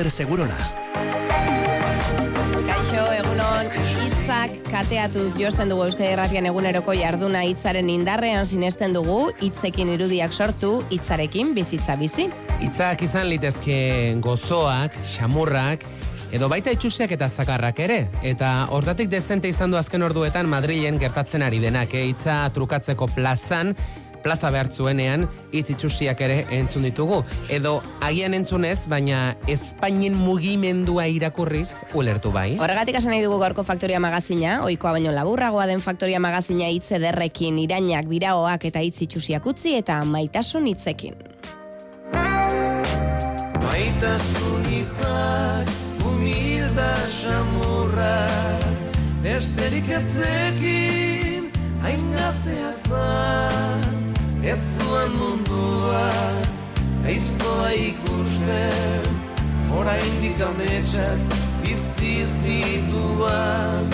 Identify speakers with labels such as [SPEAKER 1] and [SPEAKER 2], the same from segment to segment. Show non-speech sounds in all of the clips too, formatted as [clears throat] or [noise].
[SPEAKER 1] Maider Segurola.
[SPEAKER 2] Kaixo, egunon, hitzak kateatuz josten dugu Euskal Herratian eguneroko jarduna hitzaren indarrean sinesten dugu, hitzekin irudiak sortu, hitzarekin bizitza bizi.
[SPEAKER 3] Hitzak izan litezke gozoak, xamurrak, edo baita itxusiak eta zakarrak ere. Eta hortatik dezente izan du azken orduetan Madrilen gertatzen ari denak, eh? hitza trukatzeko plazan, plaza behar zuenean hitz itxusiak ere entzun ditugu. Edo agian entzunez, baina Espainien mugimendua irakurriz ulertu bai.
[SPEAKER 2] Horregatik hasi nahi dugu gaurko Faktoria magazina, ohikoa baino laburragoa den Faktoria magazina hitz ederrekin, irainak, biraoak eta hitz itxusiak utzi eta maitasun hitzekin.
[SPEAKER 4] Maitasun hitzak, humilda xamurra, besterik etzekin, hain gaztea zan, ez zuen mundua, aiztoa ikusten, orain dikametxak bizi zituan,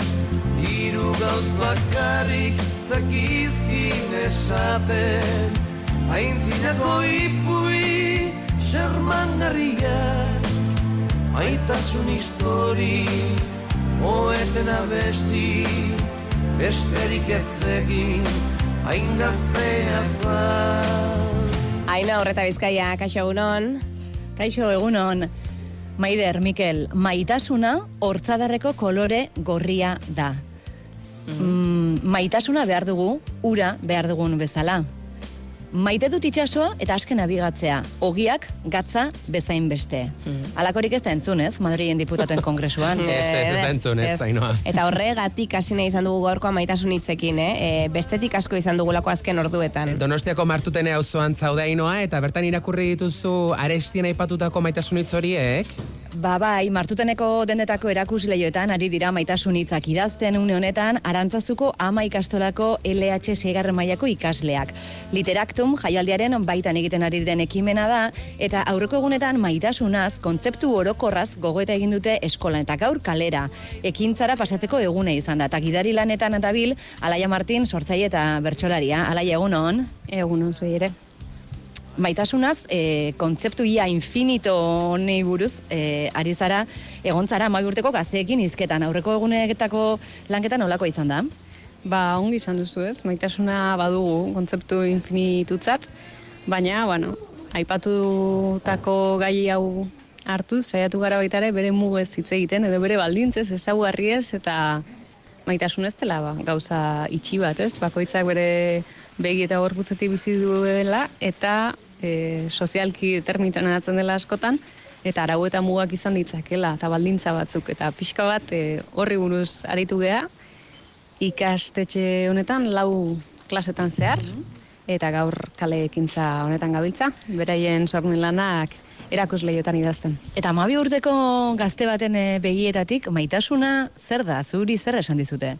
[SPEAKER 4] hiru gauz bakarrik zakizkin esaten, Aintzinako ipui, xermangarriak, maitasun histori, oeten abesti, besterik etzegin, hain gaztea zan.
[SPEAKER 2] Aina horreta bizkaia, kaixo egunon.
[SPEAKER 5] Kaixo, egunon. Maider, Mikel, maitasuna hortzadarreko kolore gorria da. Mm, maitasuna behar dugu, ura behar dugun bezala. Maite dut itxasoa eta asken abigatzea. Ogiak, gatza, bezain beste. Alakorik ez da entzun, ez? Madrilen diputatuen kongresuan. [laughs]
[SPEAKER 3] Ez, ez, ez da entzun, ez, Ainhoa.
[SPEAKER 2] Eta horregatik hasi nahi izan dugu gaurkoa maitasun hitzekin, eh? E, bestetik asko izan dugulako azken orduetan.
[SPEAKER 3] Donostiako martutene auzoan zaudainoa eta bertan irakurri dituzu arestien aipatutako maitasun hitz horiek.
[SPEAKER 5] Ba bai, martuteneko dendetako erakusleioetan ari dira maitasun hitzak idazten une honetan arantzazuko ama ikastolako LH seigarren mailako ikasleak. Literaktum jaialdiaren baitan egiten ari diren ekimena da eta aurreko egunetan maitasunaz kontzeptu orokorraz gogoeta egin dute eskolan eta gaur kalera. Ekintzara pasatzeko egune izan da eta gidari lanetan dabil Alaia Martin sortzaile eta bertsolaria. Alaia egunon.
[SPEAKER 6] Egunon zui ere.
[SPEAKER 5] Maitasunaz, e, kontzeptu ia infinito honei buruz, e, ari zara, egon zara amabi urteko gazteekin izketan, aurreko egunetako lanketan nolako izan da?
[SPEAKER 6] Ba, ongi izan duzu ez, maitasuna badugu kontzeptu infinitutzat, baina, bueno, aipatutako gai hau hartuz, saiatu gara baita ere bere mugez hitz egiten, edo bere baldintzez, ezaguarri ez, eta maitasun ez dela ba, gauza itxi bat, ez? Bakoitzak bere begi eta gorputzetik bizi duela, eta e, sozialki determinatzen dela askotan, eta arau eta mugak izan ditzakela, eta baldintza batzuk, eta pixka bat e, horri buruz aritu gea, ikastetxe honetan lau klasetan zehar, eta gaur kale ekintza honetan gabiltza, beraien sormen lanak erakusleiotan idazten.
[SPEAKER 5] Eta amabi urteko gazte baten e, begietatik, maitasuna zer da, zuri zer esan dizute?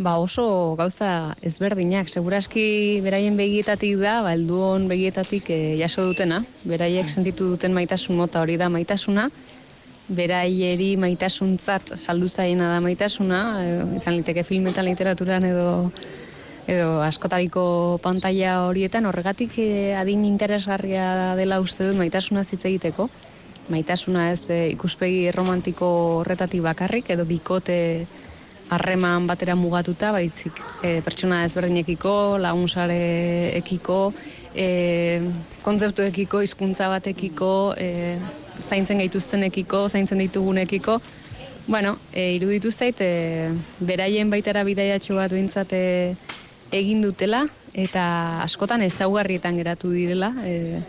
[SPEAKER 6] Ba oso gauza ezberdinak, seguraski beraien begietatik da, ba helduon begietatik e, jaso dutena, beraiek sentitu duten maitasun mota hori da maitasuna, beraieri maitasuntzat saldu zaiena da maitasuna, e, izan liteke filmetan literaturan edo edo askotariko pantalla horietan. Horregatik e, adin interesgarria dela uste dut maitasuna hitz egiteko. Maitasuna ez ikuspegi romantiko horretatik bakarrik edo bikote harreman batera mugatuta, baitzik e, pertsona ezberdinekiko, lagunsarekiko, e, kontzeptuekiko, hizkuntza batekiko, e, zaintzen gaituztenekiko, zaintzen ditugunekiko, Bueno, e, iruditu zait, e, beraien baitara bidaiatxo bat behintzat e, egin dutela, eta askotan ezaugarrietan geratu direla, e,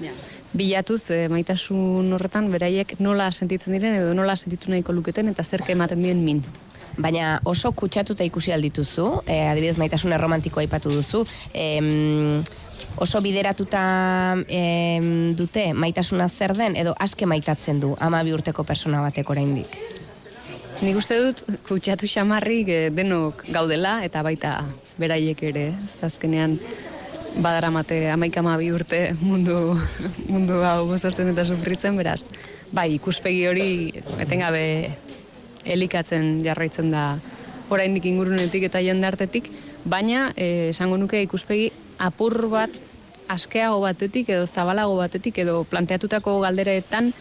[SPEAKER 6] bilatuz e, maitasun horretan beraiek nola sentitzen diren edo nola sentitu nahiko luketen eta zerke ematen dien min.
[SPEAKER 2] Baina oso kutsatuta ikusi aldituzu, e, adibidez maitasun erromantiko aipatu duzu, em, oso bideratuta em, dute maitasuna zer den edo aske maitatzen du ama bi urteko persona batek oraindik.
[SPEAKER 6] Nik uste dut kutsatu xamarrik eh, denok gaudela eta baita beraiek ere, ez azkenean badaramate amaikama bi urte mundu, mundu hau gozatzen eta sufritzen, beraz, bai, ikuspegi hori etengabe elikatzen jarraitzen da oraindik ingurunetik eta jendartetik, baina eh, esango nuke ikuspegi apur bat askeago batetik edo zabalago batetik edo planteatutako galderetan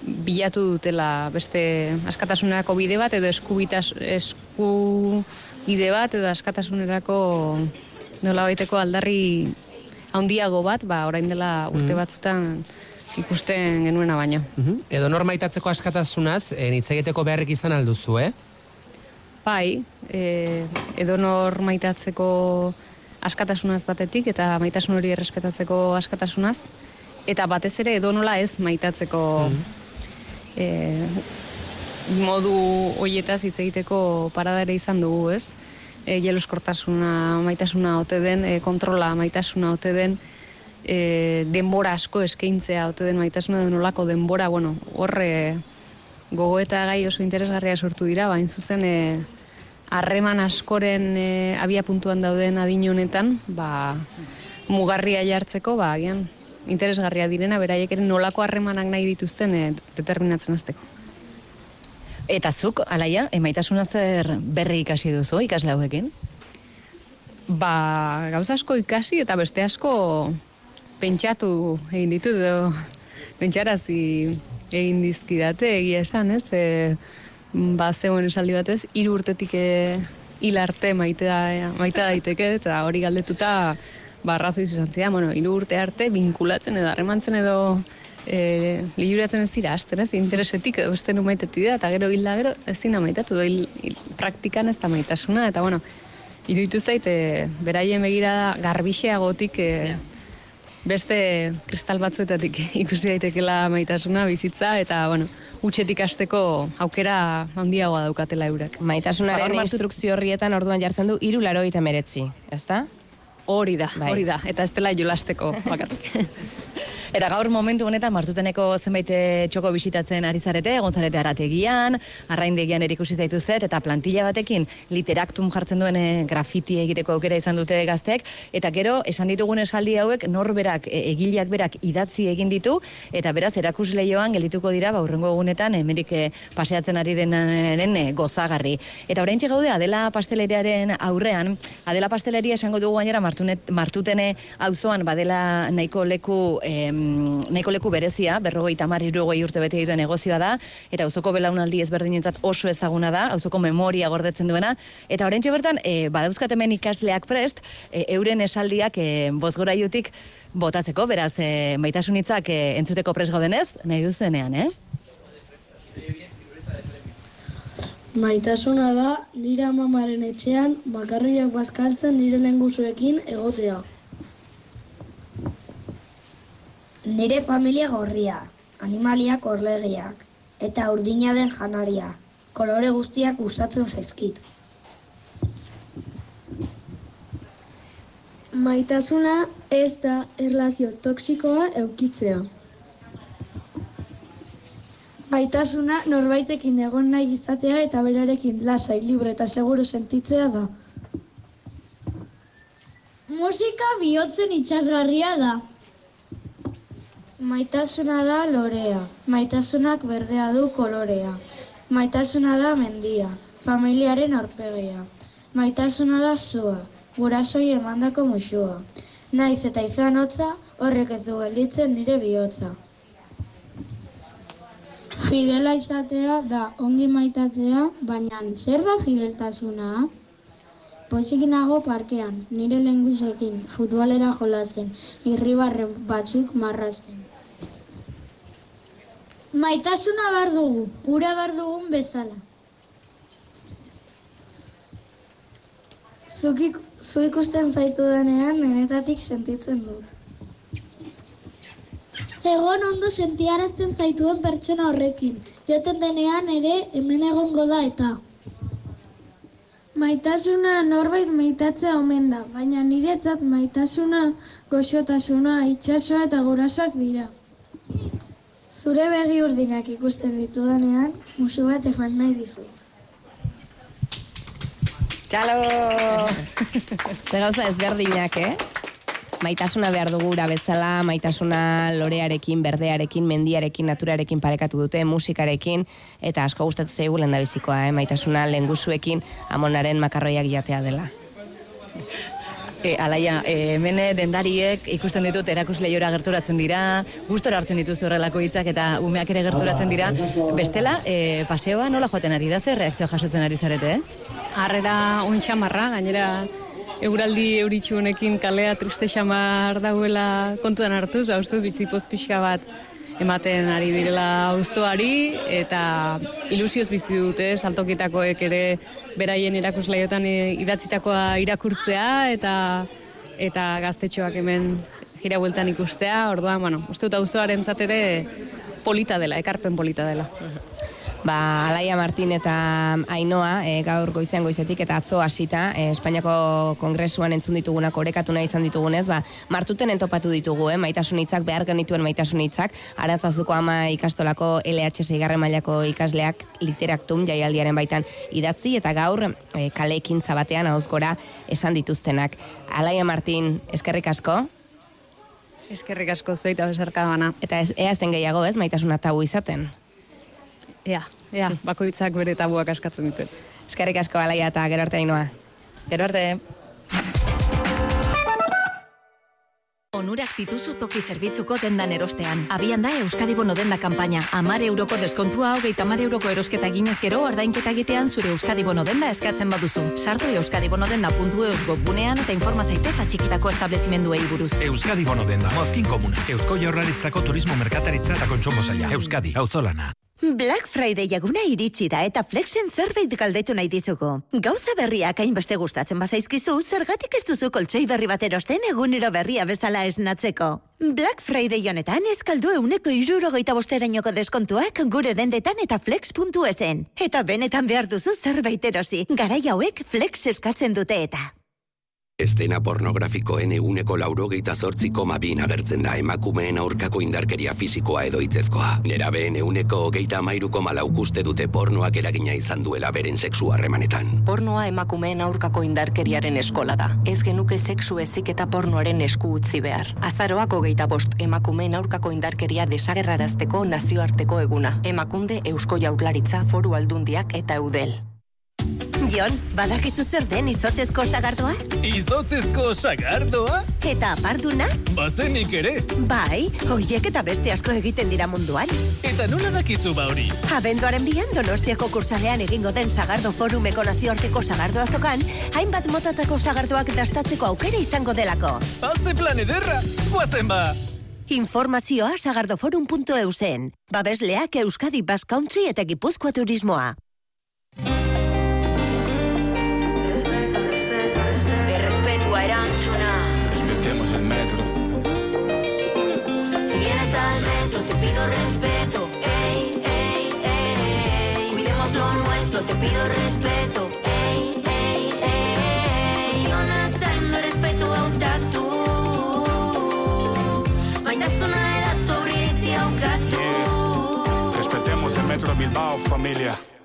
[SPEAKER 6] bilatu dutela beste askatasunerako bide bat edo eskubitas esku bide bat edo askatasunerako nola baiteko aldarri handiago bat, ba, orain dela urte batzutan ikusten genuena baino.
[SPEAKER 3] Mhm. Edo nor maitatzeko askatasunaz, e, hitz egiteko beharrik izan alduzu, eh?
[SPEAKER 6] Bai, e, edo nor maitatzeko askatasunaz batetik eta maitasun hori errespetatzeko askatasunaz eta batez ere edo nola ez maitatzeko e, modu hoietaz hitz egiteko parada ere izan dugu, ez? E, jeloskortasuna, maitasuna ote den, e, kontrola maitasuna ote den, e, denbora asko eskaintzea ote den maitasuna den olako denbora, bueno, horre gogo eta gai oso interesgarria sortu dira, bain zuzen e, harreman askoren e, abia puntuan dauden adin honetan, ba, mugarria jartzeko, ba, agian, interesgarria direna, beraiek ere nolako harremanak nahi dituzten e, determinatzen azteko.
[SPEAKER 5] Eta zuk, alaia, emaitasuna zer berri ikasi duzu ikasle hauekin?
[SPEAKER 6] Ba, gauza asko ikasi eta beste asko pentsatu egin ditu edo pentsarazi egin dizkidate egia esan, ez? E, ba, zegoen esaldi batez, hiru urtetik e, hil arte maite da, maite daiteke eta hori galdetuta ba, arrazoi izan zia, bueno, hiru urte arte binkulatzen edo harremantzen edo e, liuratzen ez dira, asten ez, interesetik edo beste nu maitetik da, eta gero hilda gero ez zina maitatu, hil, praktikan ez da maitasuna, eta bueno, iruditu zait, e, beraien begira garbixeagotik e, beste kristal batzuetatik [laughs] ikusi daitekela maitasuna bizitza eta bueno, utxetik hasteko aukera handiagoa daukatela eurak.
[SPEAKER 2] Maitasunaren instrukzio horrietan orduan jartzen du 389, ezta?
[SPEAKER 6] Hori da,
[SPEAKER 2] Bai.
[SPEAKER 6] hori da, eta ez dela jolasteko [laughs] bakarrik.
[SPEAKER 5] Eta gaur momentu honetan martuteneko zenbait eh, txoko bisitatzen ari zarete, egon zarete arategian, arraindegian erikusi zaituzet, eta plantilla batekin literaktum jartzen duen eh, grafiti egiteko aukera izan dute gazteek, eta gero esan ditugun esaldi hauek norberak, e, egileak berak idatzi egin ditu, eta beraz erakusleioan geldituko dira, ba, urrengo egunetan, emerik eh, paseatzen ari denaren eh, gozagarri. Eta orain gaude Adela pasteleriaren aurrean, Adela pasteleria esango dugu gainera martutene auzoan badela nahiko leku em, nahiko leku berezia, berrogeita mar irurogei urte bete dituen negozioa da, eta auzoko belaunaldi ezberdinentzat oso ezaguna da, auzoko memoria gordetzen duena, eta oraintxe bertan, e, badauzkat hemen ikasleak prest, e, euren esaldiak e, bozgoraiutik botatzeko, beraz, e, maitasuниtzak e, entzuteko prest gaudenez, nahi duzenean, eh?
[SPEAKER 7] Maitasuna da nire amamaren etxean bakarriak bazkaltzen nire lenguzuekin egotea.
[SPEAKER 8] Nire familia gorria, animaliak orlegiak, eta urdina den janaria. Kolore guztiak gustatzen zaizkit.
[SPEAKER 7] Maitasuna ez da erlazio toksikoa eukitzea. Maitasuna norbaitekin egon nahi izatea eta berarekin lasai, libre eta seguru sentitzea da.
[SPEAKER 9] Musika bihotzen itxasgarria da.
[SPEAKER 8] Maitasuna da lorea, maitasunak berdea du kolorea. Maitasuna da mendia, familiaren aurpegia. Maitasuna da zua, gurasoi emandako musua. Naiz eta izan hotza, horrek ez du gelditzen nire bihotza.
[SPEAKER 9] Fidela izatea da ongi maitatzea, baina zer da fideltasuna? Pozik nago parkean, nire lenguzekin, futbolera jolazen, irribarren batzuk marrazen. Maitasuna bar dugu, ura bar dugun bezala.
[SPEAKER 7] Zuk zu ikusten zaitu denean, denetatik sentitzen dut.
[SPEAKER 9] Egon ondo sentiarazten zaituen pertsona horrekin, joten denean ere hemen egongo da eta.
[SPEAKER 7] Maitasuna norbait maitatzea omen da, baina niretzat maitasuna, goxotasuna, itsasoa eta gurasoak dira. Zure begi urdinak ikusten ditudanean, musu bat eman nahi dizut.
[SPEAKER 2] Txalo! [laughs] Ze gauza ezberdinak, eh? Maitasuna behar dugu ura bezala, maitasuna lorearekin, berdearekin, mendiarekin, naturarekin parekatu dute, musikarekin, eta asko gustatu zaigu lendabizikoa, eh? Maitasuna lengusuekin amonaren makarroiak jatea dela.
[SPEAKER 5] E, alaia, e, hemen dendariek ikusten ditut erakusleiora gerturatzen dira, gustora hartzen dituzu horrelako hitzak eta umeak ere gerturatzen dira. Bestela, e, paseoa nola joaten ari da, zer reakzio jasotzen ari zarete, eh?
[SPEAKER 6] Harrera oin xamarra, gainera euraldi euritxu honekin kalea triste xamar dauela kontuan hartuz, ba, uste bizipoz pixka bat ematen ari direla auzoari eta ilusioz bizi dute saltokitakoek ere beraien erakusleiotan e, idatzitakoa irakurtzea eta eta gaztetxoak hemen jira bueltan ikustea, orduan, bueno, uste dut auzoaren ere polita dela, ekarpen polita dela. [laughs]
[SPEAKER 2] Ba, Alaia Martin eta Ainoa, e, gaur goizean goizetik eta atzo hasita, e, Espainiako Kongresuan entzun ditugunak orekatu nahi izan ditugunez, ba, martuten entopatu ditugu, eh, maitasun hitzak, behar genituen maitasun hitzak, arantzazuko ama ikastolako LH zeigarren mailako ikasleak literaktum jaialdiaren baitan idatzi, eta gaur e, kaleekin zabatean hauz gora esan dituztenak. Alaia Martin, eskerrik asko?
[SPEAKER 6] Eskerrik asko zueita besarka bana.
[SPEAKER 2] Eta ez, ea zen gehiago ez, maitasuna tabu izaten?
[SPEAKER 6] Ea, ea, [laughs] bakoitzak bere tabuak askatzen dituen.
[SPEAKER 2] Eskerrik asko alaia eta gero arte ainoa.
[SPEAKER 5] Gero arte.
[SPEAKER 10] Onurak dituzu toki zerbitzuko dendan erostean. Abian da Euskadi Bono denda kanpaina. Amar euroko deskontua hogeita amar euroko erosketa ginez gero ordainketa egitean zure Euskadi Bono denda eskatzen baduzu. Sartu euskadibonodenda.eus webgunean eta informa zaitez atxikitako establezimenduei buruz.
[SPEAKER 11] Euskadi Bono denda, mozkin komuna. Eusko jaurlaritzako turismo merkataritza eta kontsumo zaila. Euskadi, auzolana.
[SPEAKER 12] Black Friday jaguna iritsi da eta Flexen zerbait galdetu nahi dizugu. Gauza berriak hainbeste gustatzen bazaizkizu, zergatik ez duzu koltsoi berri bat erosten egunero berria bezala esnatzeko. Black Friday honetan eskaldu euneko irurogeita bosterainoko deskontuak gure dendetan eta flex.esen. Eta benetan behar duzu zerbait erosi, garai hauek Flex eskatzen dute eta.
[SPEAKER 13] Estena pornografikoen eguneko laurogeita zortzi koma bin agertzen da emakumeen aurkako indarkeria fisikoa edo itzezkoa. Nerabeen euneko hogeita amairu koma laukuste dute pornoak eragina izan duela beren sexu harremanetan.
[SPEAKER 14] Pornoa emakumeen aurkako indarkeriaren eskola da. Ez genuke sexu ezik eta pornoaren esku utzi behar. Azaroak hogeita bost emakumeen aurkako indarkeria desagerrarazteko nazioarteko eguna. Emakunde Eusko Jaurlaritza Foru Aldundiak eta Eudel.
[SPEAKER 12] Jon, badakizu zer den izotzezko sagardoa?
[SPEAKER 15] Izotzezko sagardoa?
[SPEAKER 12] Eta aparduna?
[SPEAKER 15] Bazenik ere.
[SPEAKER 12] Bai, hoiek eta beste asko egiten dira munduan.
[SPEAKER 15] Eta nola dakizu ba hori?
[SPEAKER 12] Abenduaren bian donostiako kursalean egingo den sagardo forumeko nazioarteko sagardo azokan, hainbat motatako sagardoak dastatzeko aukera izango delako.
[SPEAKER 15] Haze plan ederra, guazen ba!
[SPEAKER 12] Informazioa sagardoforum.eusen. Babesleak Euskadi Basque Country eta Gipuzkoa Turismoa.
[SPEAKER 16] pido respeto, ey, ey, ey. Cuidemos lo nuestro, te pido respeto, ey, ey, ey. Io nascendo rispetto a un tatu, ma da
[SPEAKER 17] suonare da tu, ridirti a un Rispettemos il metro a Bilbao, familia.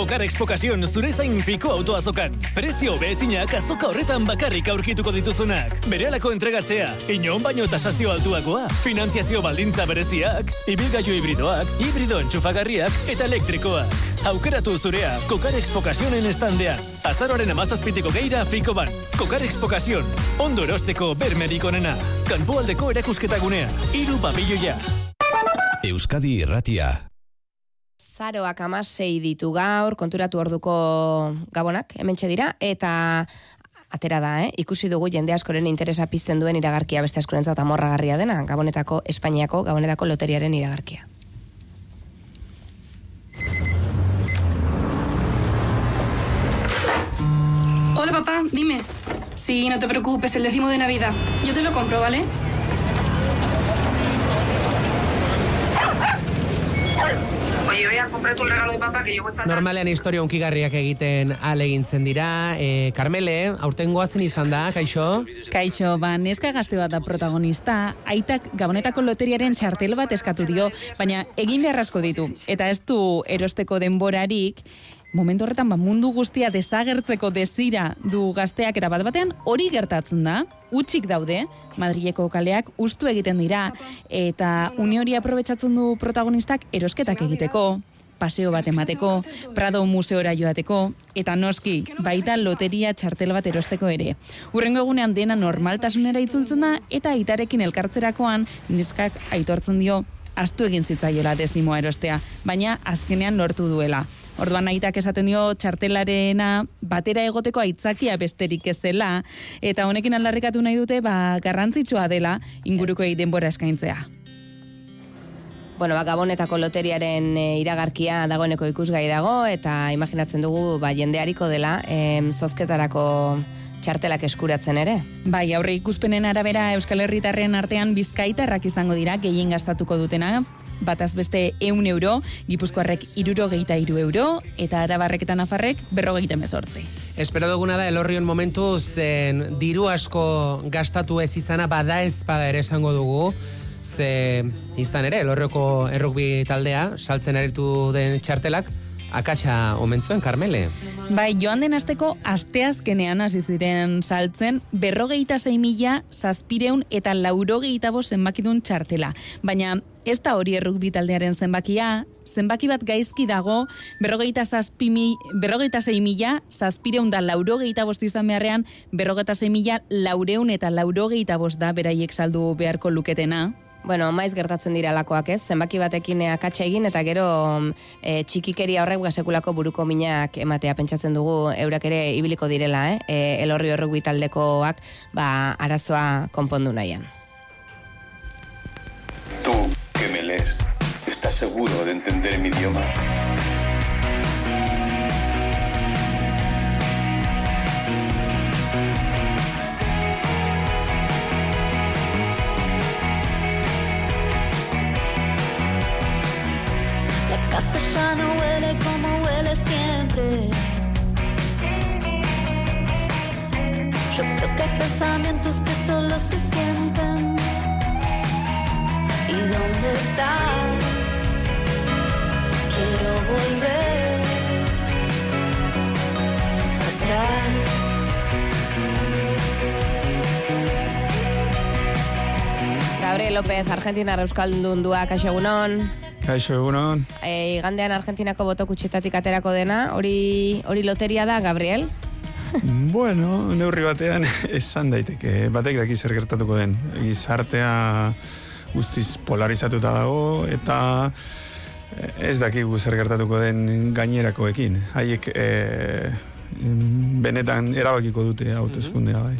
[SPEAKER 15] Kokar Expokazion zure zain fiko autoazokan. Prezio behezinak azoka horretan bakarrik aurkituko dituzunak. Berehalako entregatzea, inon baino tasazio altuakoa, finantziazio baldintza bereziak, ibilgailu hibridoak, hibrido entxufagarriak eta elektrikoak. Aukeratu zurea Kokar Expokazionen estandean. Azaroaren amazazpitiko geira fiko ban. Kokar Expokazion, ondo erosteko bermerik onena. Kanpoaldeko erakusketagunea, iru pabilloia.
[SPEAKER 18] Euskadi Irratia.
[SPEAKER 2] Zaroak amasei ditu gaur, konturatu orduko gabonak, hementxe dira, eta atera da, eh? ikusi dugu jende askoren interesa pizten duen iragarkia beste askorentzat amorragarria dena, gabonetako, Espainiako, gabonetako loteriaren iragarkia.
[SPEAKER 19] Hola papá, dime. Sí, no te preocupes, el décimo de Navidad. Yo te lo compro, ¿vale? [laughs]
[SPEAKER 20] Oye, voy a comprarte un regalo de papá que esta
[SPEAKER 3] Normalean historia unkigarriak egiten alegintzen dira. E, Carmele, aurten goazen izan da, kaixo?
[SPEAKER 21] Kaixo, ba, neska gazte bat da protagonista, aitak gabonetako loteriaren txartel bat eskatu dio, baina egin beharrazko ditu. Eta ez du erosteko denborarik, momentu horretan ba, mundu guztia desagertzeko desira du gazteak eta bat batean hori gertatzen da, utxik daude, Madrileko kaleak ustu egiten dira, eta une hori aprobetsatzen du protagonistak erosketak egiteko. paseo bat emateko, Prado museora joateko, eta noski, baita loteria txartel bat erosteko ere. Urrengo egunean dena normaltasunera itzultzen da, eta aitarekin elkartzerakoan, neskak aitortzen dio, astu egin zitzaiola dezimoa erostea, baina azkenean lortu duela. Orduan aitak esaten dio txartelarena batera egoteko aitzakia besterik ez zela, eta honekin aldarrikatu nahi dute ba, garrantzitsua dela ingurukoei denbora eskaintzea.
[SPEAKER 2] Bueno, ba, Gabonetako loteriaren e, iragarkia dagoeneko ikusgai dago, eta imaginatzen dugu ba, jendeariko dela em, zozketarako txartelak eskuratzen ere.
[SPEAKER 21] Bai, aurre ikuspenen arabera Euskal Herritarren artean bizkaitarrak izango dira gehien gastatuko dutena, bataz beste eun euro, gipuzkoarrek iruro geita iru euro, eta arabarrek eta nafarrek berrogeita mezortzi.
[SPEAKER 3] Espero duguna da elorrion momentu zen diru asko gastatu ez izana bada ez bada ere esango dugu, ze izan ere elorrioko errukbi taldea, saltzen aritu den txartelak, akatsa omen zuen, Carmele.
[SPEAKER 21] Bai, joan den asteko asteazkenean hasi ziren saltzen berrogeita sei mila zazpireun eta laurogeita bo zenbakidun txartela. Baina ez da hori errukbi taldearen zenbakia, zenbaki bat gaizki dago, berrogeita, zazpi mi, berrogeita sei mila zazpireun da laurogeita bost izan beharrean, berrogeita sei mila laureun eta laurogeita bost da beraiek saldu beharko luketena.
[SPEAKER 2] Bueno, maiz gertatzen dira lakoak ez, zenbaki batekin eh, akatsa egin eta gero e, txikikeria horrek sekulako buruko minak ematea pentsatzen dugu eurak ere ibiliko direla, eh? E, elorri horrek taldekoak ba, arazoa konpondu nahian.
[SPEAKER 22] Tú, que me lees, ¿estás seguro de entender mi idioma?
[SPEAKER 16] No huele como huele siempre. Yo creo que hay pensamientos que solo se sienten. ¿Y dónde estás? Quiero volver atrás.
[SPEAKER 2] Gabriel López, Argentina Euskaldundua, kaixo egunon.
[SPEAKER 23] Kaixo egunon.
[SPEAKER 2] E, igandean Argentinako boto kutxetatik aterako dena, hori hori loteria da, Gabriel? [laughs]
[SPEAKER 23] bueno, neurri batean [laughs] esan daiteke, batek daki zer gertatuko den. Gizartea guztiz polarizatuta dago eta ez dakigu zer gertatuko den gainerakoekin. Haiek e, benetan erabakiko dute hauteskundea bai.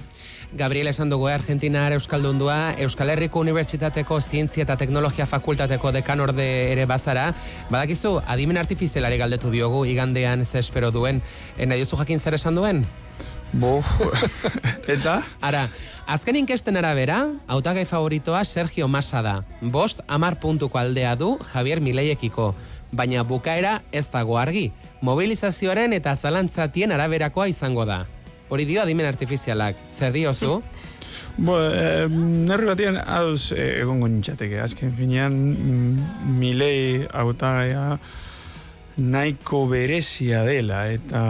[SPEAKER 3] Gabriel esan dugu eh, Argentinar Euskaldundua, Euskal Herriko Unibertsitateko Zientzia eta Teknologia Fakultateko dekanorde ere bazara. Badakizu, adimen artifizialari galdetu diogu, igandean ze espero duen. E, nahi duzu jakin zer esan duen?
[SPEAKER 23] Bo, [laughs] eta?
[SPEAKER 3] Ara, azken inkesten arabera, hautagai favoritoa Sergio Massa da. Bost, amar puntuko aldea du Javier Mileiekiko. Baina bukaera ez dago argi. Mobilizazioaren eta zalantzatien araberakoa izango da. Hori dio adimen artifizialak. Zer diozu? [laughs]
[SPEAKER 23] Bo, eh, nerri batean ados eh, egongo nintzateke. Azken finean, mm, milei hautagaia nahiko berezia dela eta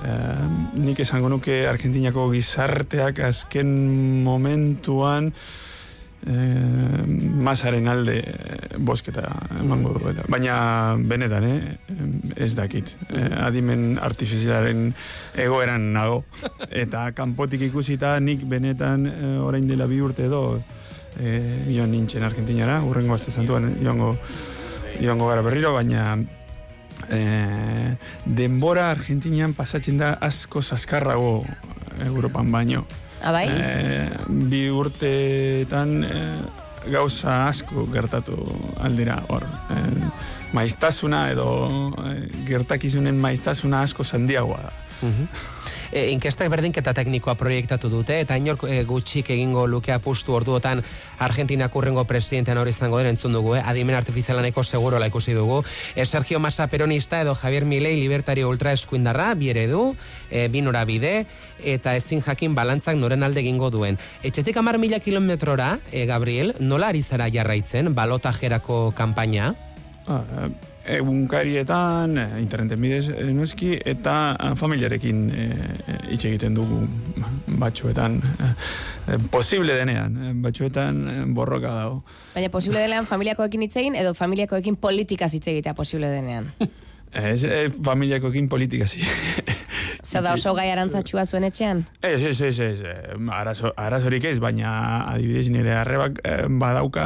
[SPEAKER 23] eh, nik esango nuke Argentinako gizarteak azken momentuan eh, masaren alde eh, bosketa emango duela. Baina benetan, eh, ez dakit. Eh, adimen artifizialaren egoeran nago. [laughs] Eta kanpotik ikusita nik benetan eh, orain dela bi urte edo eh, joan nintzen Argentinara, urrengo azte zantuan joango, joango gara berriro, baina eh, denbora Argentinian pasatzen da asko zaskarrago Europan baino.
[SPEAKER 2] Abai?
[SPEAKER 23] Eh, bi urteetan eh, gauza asko gertatu aldira hor. Eh, maiztasuna edo eh, gertakizunen maiztasuna asko zandiagoa da.
[SPEAKER 3] E, inkestak berdinketa teknikoa proiektatu dute, eta inork e, gutxik egingo luke apustu orduotan Argentinak urrengo presidentean hori izango den entzun dugu, eh? adimen artifizialaneko segurola ikusi dugu. E, Sergio Massa peronista edo Javier Milei libertario ultra eskuindarra, biere du, e, binora bide, eta ezin jakin balantzak noren alde egingo duen. Etxetik amar mila kilometrora, e, Gabriel, nola ari zara jarraitzen balotajerako kanpaina?
[SPEAKER 23] Ah, egunkarietan, eh, interneten bidez eh, noski, eta eh, familiarekin hitz egiten dugu batzuetan, eh, posible denean, batzuetan borroka dago.
[SPEAKER 2] Baina posible denean familiakoekin hitz egin edo familiakoekin politikaz hitz egitea posible denean.
[SPEAKER 23] Ez, eh, familiakoekin politika zi.
[SPEAKER 2] Zer da oso gai arantzatxua zuen etxean?
[SPEAKER 23] Ez, ez, ez, ez, arazo, arazorik ez, baina adibidez nire arrebak badauka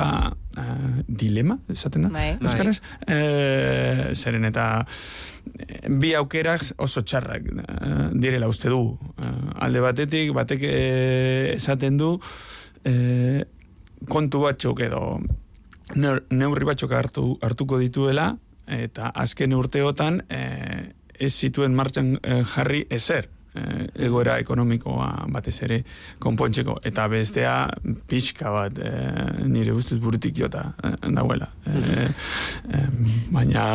[SPEAKER 23] eh, dilema, esaten da,
[SPEAKER 2] Bai.
[SPEAKER 23] euskaraz? Eh, zeren eta eh, bi aukerak oso txarrak direla uste du. Alde batetik, batek esaten du eh, kontu batzuk edo neur- neurri batzuk hartu, hartuko dituela, eta azken urteotan eh, ez zituen martxan eh, jarri ezer egoera ekonomikoa batez ere konpontzeko. Eta bestea pixka bat eh, nire ustez burutik jota eh, dauela eh, baina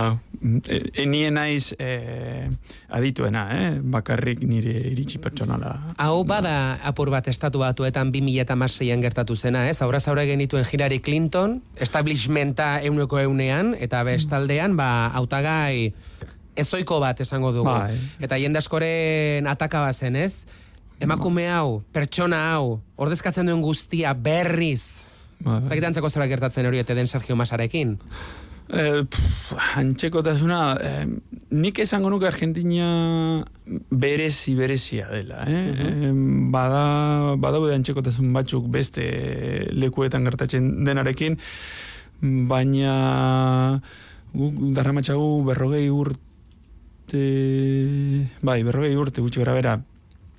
[SPEAKER 23] enien naiz adituena eh, bakarrik nire iritsi pertsonala.
[SPEAKER 3] Hau bada apur bat estatu batuetan 2006an gertatu zena, ez? Aurra zaura genituen Hillary Clinton, establishmenta euneko eunean, eta bestaldean, ba, hautagai ezoiko bat esango dugu.
[SPEAKER 23] Bai.
[SPEAKER 3] Eta jende askoren ataka bazen, ez? Emakume hau, pertsona hau, ordezkatzen duen guztia berriz.
[SPEAKER 23] Bai.
[SPEAKER 3] Zakit antzeko zera gertatzen hori ete den Sergio Masarekin.
[SPEAKER 23] Eh, pff, antxekotasuna, eh, nik esango nuke Argentina berezi berezia dela. Eh? eh bada, badaude antxekotasun batzuk beste lekuetan gertatzen denarekin, baina guk darramatxagu berrogei urte, bai, berrogei urte gutxi gara bera,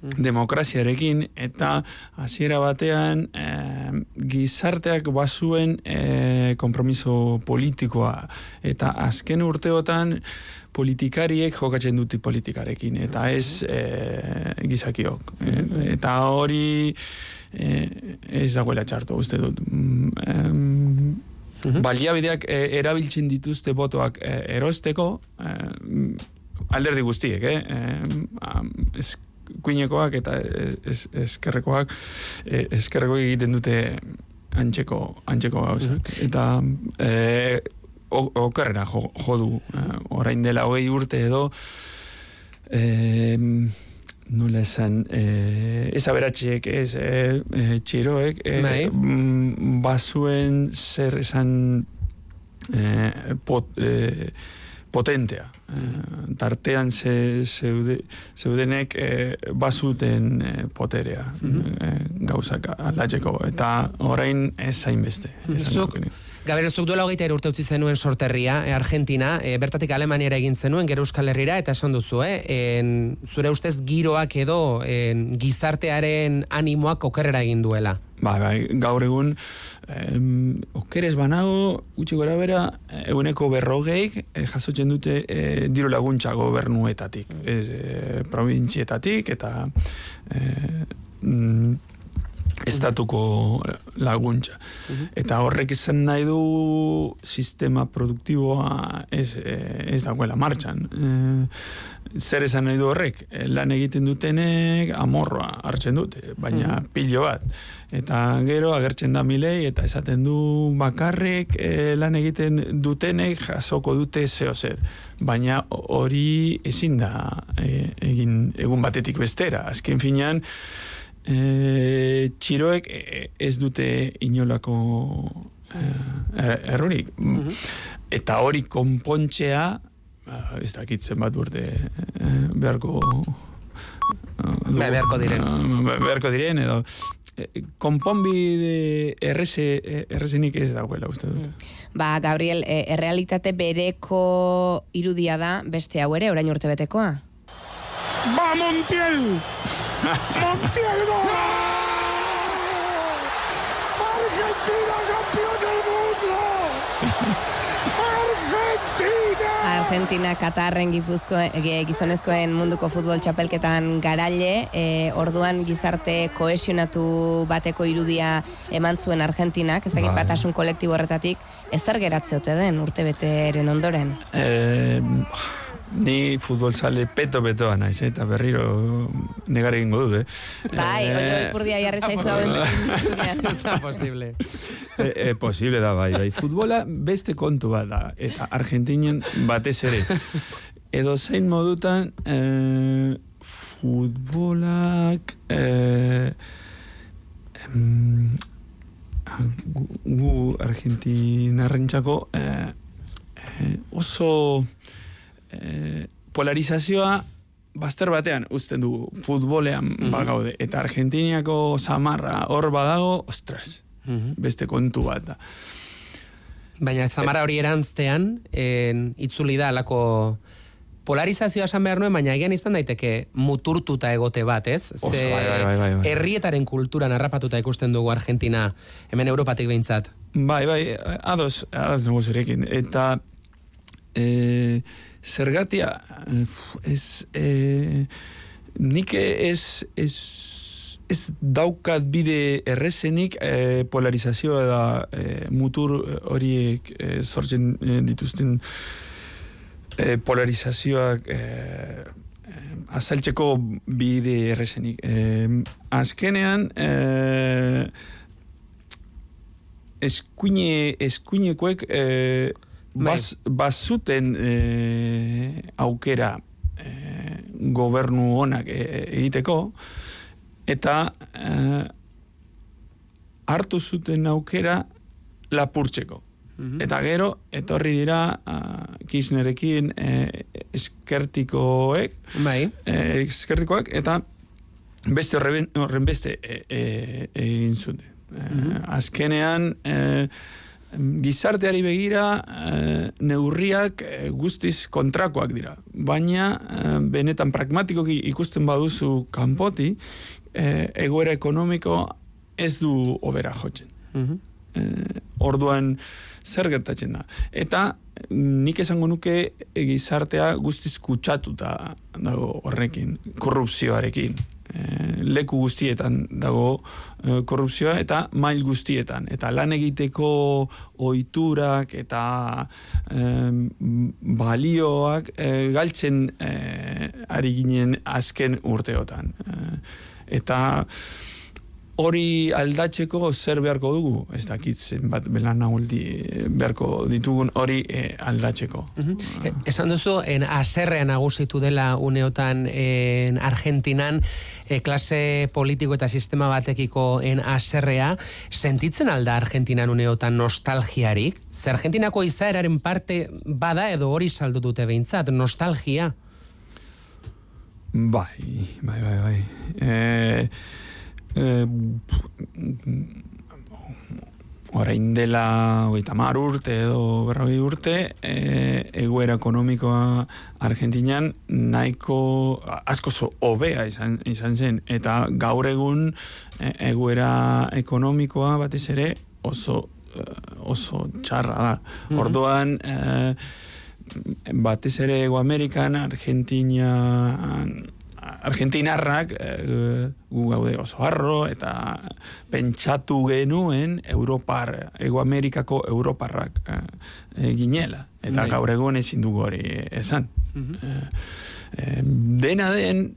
[SPEAKER 23] demokraziarekin eta hasiera batean eh, gizarteak bazuen eh, kompromiso politikoa. Eta azken urteotan politikariek jokatzen dute politikarekin eta ez eh, gizakiok. Eh, eta hori eh, ez dagoela txarto uste dut. Mm, em, baliabideak erabiltzen dituzte botoak erosteko alderdi guztiek, eh? ez, kuinekoak eta ez, eskerrekoak eh, eskerrekoak egiten dute antxeko, antxeko gauzak. Eta eh, o- okerrera jo, jo du eh, orain dela hogei urte edo eh, nola esan eh, ez aberatxiek ez eh, eh, txiroek eh,
[SPEAKER 3] Bai.
[SPEAKER 23] mm, bazuen zer esan eh, pot, eh, potentea. Eh, tartean ze, zeude, zeudenek eh, bazuten eh, poterea eh, gauzak aldatzeko. Eta orain ez zainbeste. esango
[SPEAKER 3] Zuk,
[SPEAKER 23] nuke.
[SPEAKER 3] Gaber, zuk duela hogeita urte utzi zenuen sorterria, e, Argentina, e, bertatik Alemaniara egin zenuen, gero Euskal Herrira, eta esan duzu, eh? En, zure ustez giroak edo en, gizartearen animoak okerrera egin duela.
[SPEAKER 23] Bai, bai, gaur egun em, okeres banago, gutxi gora bera, eguneko berrogeik eh, jasotzen dute eh, diru laguntza gobernuetatik, ez, eh, provintzietatik eta eh, mm, estatuko laguntza. Eta horrek izan nahi du sistema produktiboa ez, eh, ez dagoela martxan. Eh, zer esan nahi du horrek? Eh, Lan egiten dutenek amorroa hartzen dute, baina pilo bat. Eta gero agertzen da milei eta esaten du bakarrik eh, lan egiten dutenek jasoko dute zeo zer. Baina hori ezin da eh, egin egun batetik bestera. Azken finean, e, txiroek ez dute inolako e, er- errorik. Eta hori konpontzea, ah, ez dakit zenbat urte e, beharko...
[SPEAKER 3] Bai, beharko diren.
[SPEAKER 23] Beharko diren, edo konponbide erreze, errezenik ez dagoela, uste dut.
[SPEAKER 2] Ba, Gabriel, errealitate bereko irudia da beste hau ere, orain urte betekoa?
[SPEAKER 24] ¡Va Montiel! ¡Montiel va! ¡Argentina campeón del mundo! ¡Argentina!
[SPEAKER 2] Argentina, Katarren, Gipuzko, e, gizonezkoen munduko futbol txapelketan garaile, e, orduan gizarte kohesionatu bateko irudia eman zuen Argentinak, ez dakit
[SPEAKER 23] Bai.
[SPEAKER 2] batasun kolektibo horretatik, ezer geratze ote den urte beteren ondoren.
[SPEAKER 23] Eh, Ni futbol sale peto-petoa naiz, eh, eta berriro negar egingo dut, eh?
[SPEAKER 2] Bai,
[SPEAKER 23] Eh,
[SPEAKER 2] oio ipurdia jarri zaizu hau entzunean. [laughs]
[SPEAKER 3] Ez da posible.
[SPEAKER 23] e, [laughs] e, posible da, bai, bai. Futbola beste kontu bat da, eta Argentinen batez ere. Edo zein modutan, e, futbolak... E, em, gu, gu Argentinarrentzako e, e, oso e, polarizazioa bazter batean uzten dugu futbolean bagaude. Eta Argentiniako samarra hor badago, ostras, beste kontu bat da.
[SPEAKER 3] Baina zamara hori erantztean, en, itzuli da alako polarizazioa esan behar nuen, baina egian izan daiteke muturtuta egote bat, ez?
[SPEAKER 23] Oso, bai, bai, bai, bai, bai.
[SPEAKER 3] herrietaren kulturan harrapatuta ikusten dugu Argentina, hemen Europatik behintzat.
[SPEAKER 23] Bai, bai, ados, ados nago zurekin. Eta e, zergatia, eh, ez, e, nik ez, ez, ez daukat bide errezenik e, polarizazioa da e, mutur horiek e, sortzen dituzten e, polarizazioak e, azaltzeko bide errezenik. E, azkenean, e, eskuine, eskuinekoek e, baz, bazuten e, aukera e, gobernu honak e, egiteko, eta e, hartu zuten aukera lapurtzeko. Eta gero, etorri dira uh, Kirchnerekin eh, eskertikoek,
[SPEAKER 3] bai.
[SPEAKER 23] eh, eskertikoek, eta beste horren, horren beste eh, eh, egin zuten. Eh, Azkenean, eh, gizarteari begira eh, neurriak eh, guztiz kontrakoak dira. Baina, eh, benetan pragmatikoki ikusten baduzu kanpoti, egoera ekonomiko ez du obera jotzen. Eh, orduan zer gertatzen da. Eta nik esango nuke gizartea guztiz kutsatuta dago horrekin, korrupzioarekin. Eh, leku guztietan dago eh, korrupzioa eta mail guztietan. Eta lan egiteko ohiturak eta balioak eh, galtzen ari ginen azken urteotan. Eta hori aldatzeko zer beharko dugu? Ez dakit zenbat belan beharko ditugun hori eh, aldatzeko.
[SPEAKER 3] E, Esan duzu, en aserrean nagusitu dela uneotan en Argentinan e, klase politiko eta sistema batekiko en aserrea, sentitzen alda Argentinan uneotan nostalgiarik? Zer Argentinako izaeraren parte bada edo hori saldu dute behintzat, nostalgia?
[SPEAKER 23] Bai, bai, bai, bai. Eh, eh, orain dela hogeita mar urte edo berrogei urte eh, egoera ekonomikoa Argentinan nahiko asko zo hobea izan, izan zen eta gaur egun eh, egoera ekonomikoa batez ere oso oso txarra da.
[SPEAKER 3] Mhm.
[SPEAKER 23] Orduan eh, batez ere Ego Amerikan, Argentina Argentinarrak eh, gu gaude oso harro eta pentsatu genuen Europar, Ego Amerikako Europarrak eh, ginela. Eta
[SPEAKER 3] Bai.
[SPEAKER 23] gaur egun ezin dugu hori esan. Eh, eh, dena den,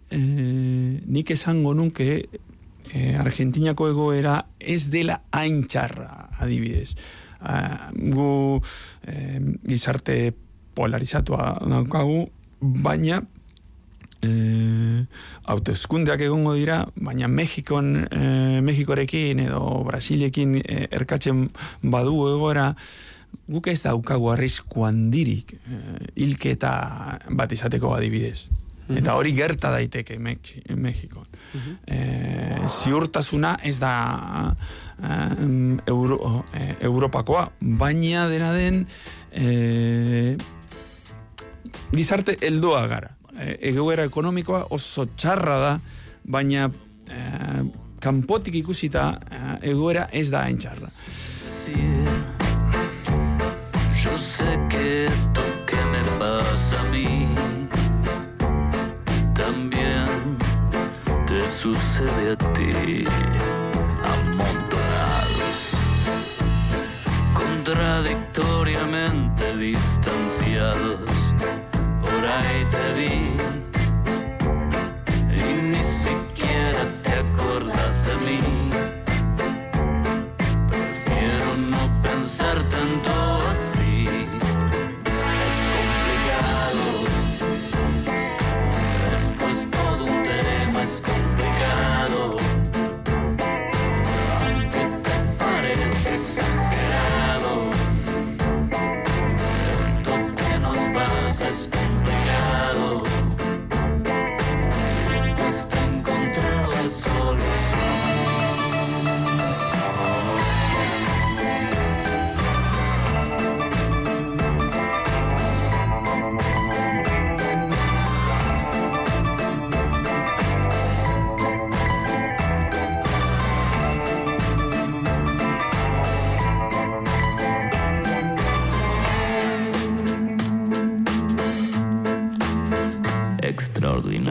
[SPEAKER 23] nik esango nuke Argentinako egoera ez dela hain txarra, adibidez. Ah, gu gizarte polarizatua daukagu, baina eh, autoeskundeak egongo dira, baina Mexikon, eh, Mexikorekin edo Brasilekin eh, erkatzen badu egoera, guk ez daukagu arrisku handirik hilketa bat izateko adibidez. Eta hori gerta daiteke Mex Mexikon. Eh, ziurtasuna ez da eh, Euro, eh, Europakoa, baina dena den eh, gizarte heldoa gara. Eh, egoera ekonomikoa oso txarra da, baina eh, kanpotik ikusita eh, egoera ez da hain txarra.
[SPEAKER 25] Yo sé que esto que me pasa a mí también te sucede a ti. Amontonados, contradictoriamente distanciados ahí te vi y ni siquiera te acordas de mí.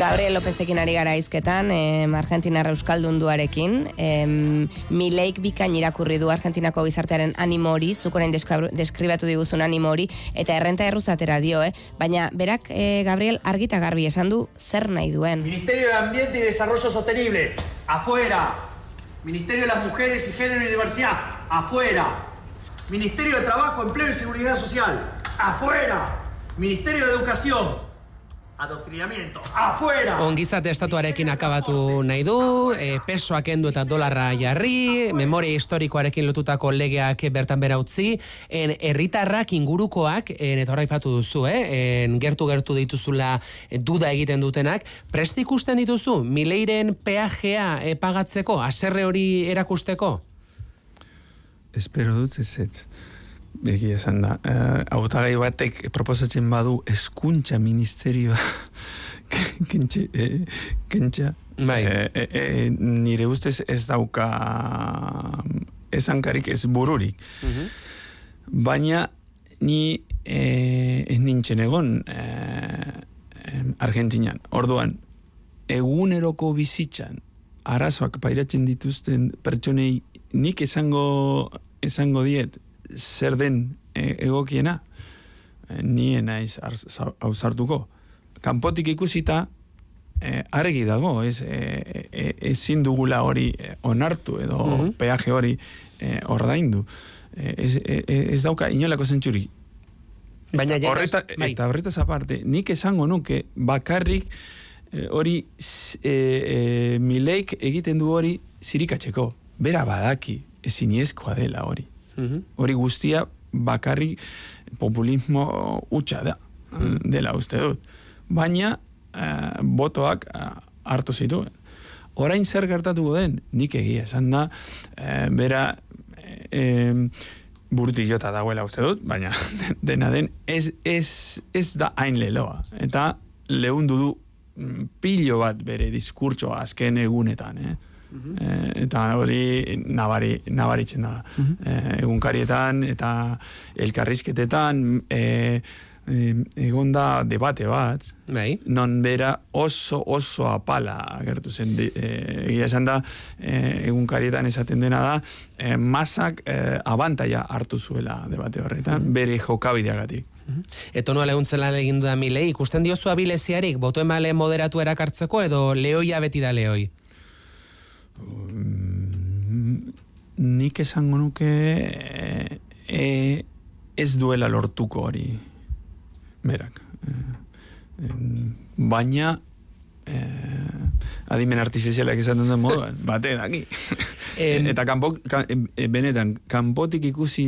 [SPEAKER 2] Gabriel Lopezekin ari gara izketan, em, Argentinarra Euskaldunduarekin, em, Mileik bikain irakurri du Argentinako gizartearen animo hori, zuk orain deskribatu diguzun animo hori, eta errenta erruzatera dio, eh? baina berak, eh, Gabriel, argita garbi esan du zer duen.
[SPEAKER 1] Ministerio de Ambiente y Desarrollo Sostenible, afuera. Ministerio de las Mujeres y Género y Diversidad, afuera. Ministerio de Trabajo, Empleo y Seguridad Social, afuera. Ministerio de Educación, adoctrinamiento, afuera.
[SPEAKER 3] Ongizate estatuarekin akabatu nahi du, e, pesoak endu eta dolarra jarri, memoria historikoarekin lotutako legeak bertan bera utzi, en herritarrak ingurukoak, en, eta horra ipatu duzu, eh, en, gertu-gertu dituzula eh, duda egiten dutenak, prest ikusten dituzu, mileiren peajea e, pagatzeko, aserre hori erakusteko?
[SPEAKER 23] Espero dut ez ez. Egia esan da. Uh, autagai batek proposatzen badu eskuntza ministerioa [laughs] kentxe, eh, kentxa.
[SPEAKER 3] Bai.
[SPEAKER 23] Eh, eh, eh, nire ustez ez dauka esankarik ez bururik. Baina ni eh, ez nintzen egon eh, em, Argentinan. Orduan, eguneroko bizitzan arazoak pairatzen dituzten pertsonei nik esango esango diet zer den e, egokiena e, nien naiz ausartuko kanpotik ikusita e, argi dago ez e, e, ezin dugula hori e, onartu edo
[SPEAKER 3] Mhm.
[SPEAKER 23] peaje hori e, ordaindu e, ez, e, e, ez dauka inolako zentzurik
[SPEAKER 3] Baina
[SPEAKER 23] eta,
[SPEAKER 3] ja-
[SPEAKER 23] horreta,
[SPEAKER 3] bai.
[SPEAKER 23] eta horretaz aparte, nik esango nuke bakarrik eh, hori eh, eh, mileik egiten du hori zirikatzeko. Bera badaki, eziniezkoa dela hori. Hori guztia bakarrik populismo utxa da, dela uste dut. Baina eh, botoak eh, hartu zituen. Orain zer gertatuko den, nik egia esan da, eh, bera eh, jota dagoela uste dut, baina [laughs] dena den ez, ez, ez da hain leloa. Eta lehundu du mm, pilo bat bere diskurtsoa azken egunetan, eh? Eh, eta hori nabari, nabaritzen da. Eh, egunkarietan eta elkarrizketetan eh, eh, egon da debate bat,
[SPEAKER 3] bai.
[SPEAKER 23] non bera oso oso apala agertu zen. Eh, egia esan da, egunkarietan esaten dena da, eh, masak eh, abantaia hartu zuela debate horretan, bere jokabideagatik.
[SPEAKER 3] Eto noa lehuntzen lan egin da milei, ikusten diozu abileziarik, boto emale moderatu erakartzeko edo lehoia beti da lehoi?
[SPEAKER 23] Nik esango nuke eh, ez duela lortuko hori berak. Eh, em, baina eh, adimen artifizialak esaten den moduan, [laughs] bate daki. Eta kanpo, ka, e, benetan, kanpotik ikusi,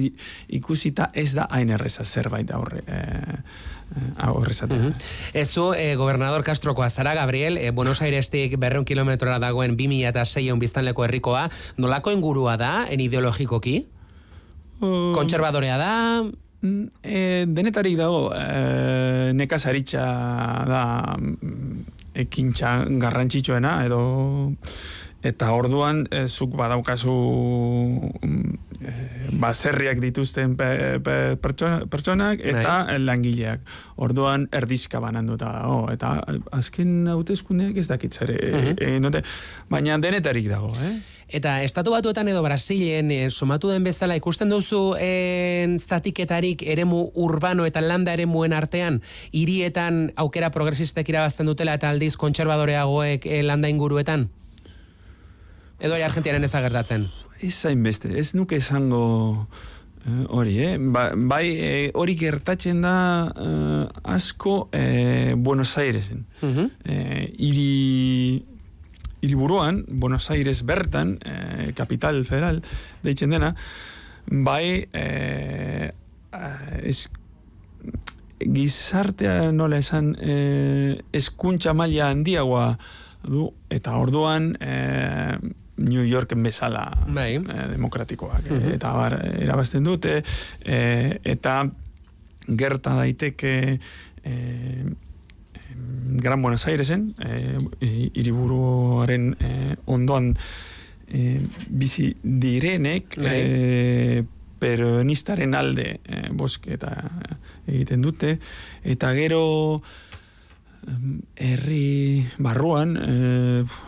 [SPEAKER 23] ikusita ez da hain erreza zerbait aurre, eh, aurrezatea.
[SPEAKER 3] Ezu, eh, gobernador Castrokoa zara, Gabriel, eh, Buenos Airestik berreun kilometrora dagoen 2006 biztanleko herrikoa, nolako ingurua da, en ideologikoki? Kontserbadorea da?
[SPEAKER 23] Mm, E, denetarik dago, e, nekazaritza da mm, ekintza garrantzitsuena, edo eta orduan e, zuk badaukazu mm, baserriak dituzten pe, pe, pertsona, pertsonak eta langileak. Orduan erdizka bananduta dago. Eta azken hauteskundeak ez dakitzare.
[SPEAKER 3] Mhm.
[SPEAKER 23] e, note, baina denetarik dago, eh?
[SPEAKER 3] Eta estatu batuetan edo Brasilen e, somatu den bezala ikusten duzu en, zatiketarik eremu urbano eta landa eremuen artean hirietan aukera progresistek irabazten dutela eta aldiz kontserbadoreagoek e, landa inguruetan? Edo hori Argentiaren ez da gertatzen?
[SPEAKER 23] Ez hainbeste, ez nuke esango eh, hori, eh? Ba, bai, eh, hori gertatzen da eh, asko eh, Buenos Airesen. eh, iri, iriburuan, Buenos Aires bertan, eh, capital federal, deitzen dena, bai, eh, es, gizartea nola esan eh, eskuntza maila handiagoa du, eta orduan eh, New Yorken bezala
[SPEAKER 3] bai.
[SPEAKER 23] eh, demokratikoak, eh,
[SPEAKER 3] Mhm.
[SPEAKER 23] eta bar, erabazten dute, eh, eta gerta daiteke eh, Gran Buenos Airesen, eh, i- hiriburuaren eh, ondoan eh, bizi direnek
[SPEAKER 3] Bai.
[SPEAKER 23] eh, peronistaren alde eh, bosketa egiten dute, eta gero herri barruan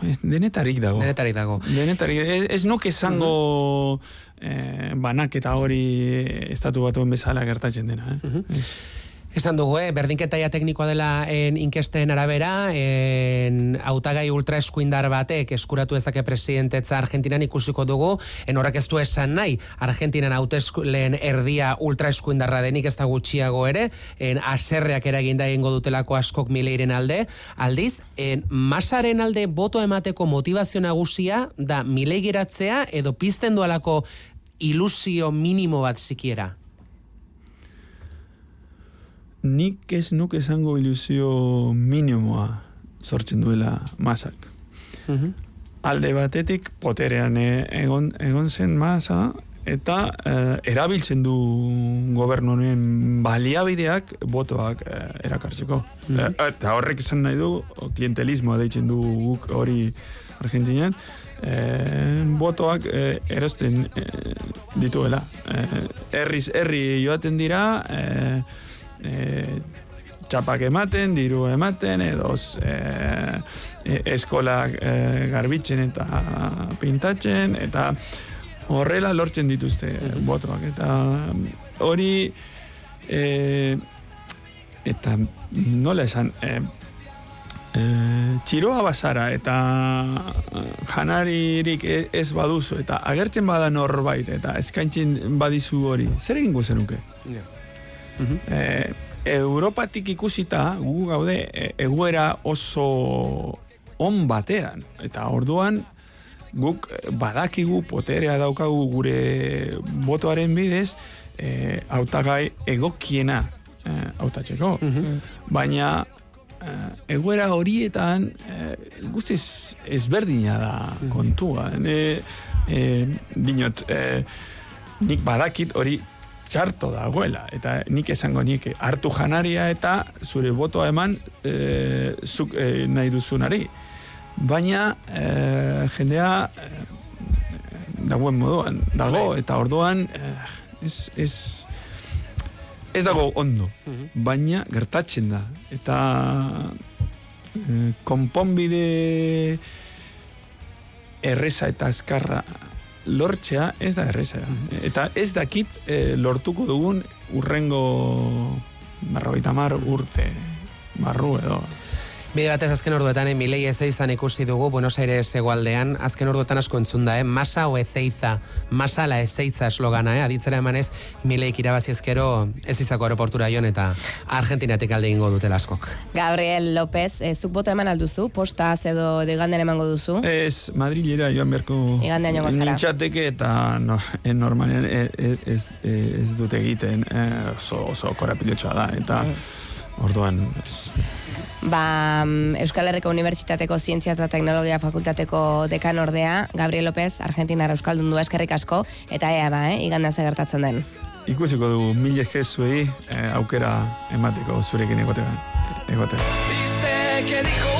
[SPEAKER 23] ez- denetarik dago.
[SPEAKER 3] Denetarik dago.
[SPEAKER 23] Denetarik, ez, ez nuke esango eh, banaketa hori estatu batuen bezala gertatzen dena. Eh?
[SPEAKER 3] Esan dugu, eh, berdinketaia teknikoa dela en inkesten arabera, en hautagai ultraeskuindar batek eskuratu ezake presidentetza Argentinan ikusiko dugu, en horrek ez du esan nahi, Argentinan hautesleen erdia ultraeskuindarra denik ez da gutxiago ere, en aserreak eraginda egingo dutelako askok mileiren alde, aldiz, en masaren alde boto emateko motivazio nagusia da milei geratzea edo pizten dualako ilusio minimo bat sikiera.
[SPEAKER 23] Nik ez nuke esango ilusio minimoa sortzen duela masak. Alde batetik poterean e- egon, egon zen masa eta eh, erabiltzen du gobernu honen baliabideak botoak eh, erakartzeko. Eh, eta horrek esan nahi du, klientelismoa deitzen du guk hori Argentinian, eh, botoak eh, erosten eh, dituela. Eh, herriz herri joaten dira, eh, eh, txapak ematen, diru ematen, edo eh, eh, eskolak eh, garbitzen eta pintatzen, eta horrela lortzen dituzte botoak. Eta hori, eh, eta nola esan, eh, txiroa bazara eta janaririk e- ez baduzu eta agertzen bada norbait eta eskaintzen badizu hori, zer egingo zenuke? Eh, Europatik ikusita gu gaude e, egoera oso on batean eta orduan guk eh, badakigu poterea daukagu gure botoaren bidez eh, hautagai egokiena eh, hautatzeko. Baina eh, egoera horietan eh, guztiz ezberdina da kontua. Ne, eh, dinot, eh, nik badakit hori txarto dagoela, eta nik esango nik hartu janaria eta zure botoa eman eh, zuk eh, nahi duzunari. Baina eh, jendea eh, dagoen moduan dago, eta orduan ez, ez, ez dago ondo, baina gertatzen da. Eta eh, konponbide erreza eta azkarra lortzea ez da erreza. Eta ez dakit eh, lortuko dugun urrengo berrogeita mar urte barru edo.
[SPEAKER 3] Bide batez azken orduetan, eh, Milei Ezeizan ikusi dugu Buenos Aires egualdean, azken orduetan asko entzun da, eh? masa o ezeiza, masa la ezeiza eslogana, eh? aditzera emanez, Mileik irabazi ezkero ez izako aeroportura joan eta Argentinatik alde ingo dutela askok.
[SPEAKER 2] Gabriel López, eh, zuk boto eman alduzu, postaz edo igandean emango duzu.
[SPEAKER 23] Ez, Madrilera joan beharko
[SPEAKER 2] Igandean joango zara.
[SPEAKER 23] nintzateke eta no, en normalean e- e- ez, ez, ez dut egiten eh, oso, oso korapilotxoa da eta orduan ez,
[SPEAKER 2] Ba, mm, Euskal Herriko Unibertsitateko Zientzia eta Teknologia Fakultateko dekan ordea, Gabriel López, Argentinara Euskaldun du eskerrik asko, eta ea ba, eh, igandean ze gertatzen den.
[SPEAKER 23] ikusiko dugu mil esker zuei eh, aukera emateko zurekin egotea. egotea.
[SPEAKER 24] Dice que dijo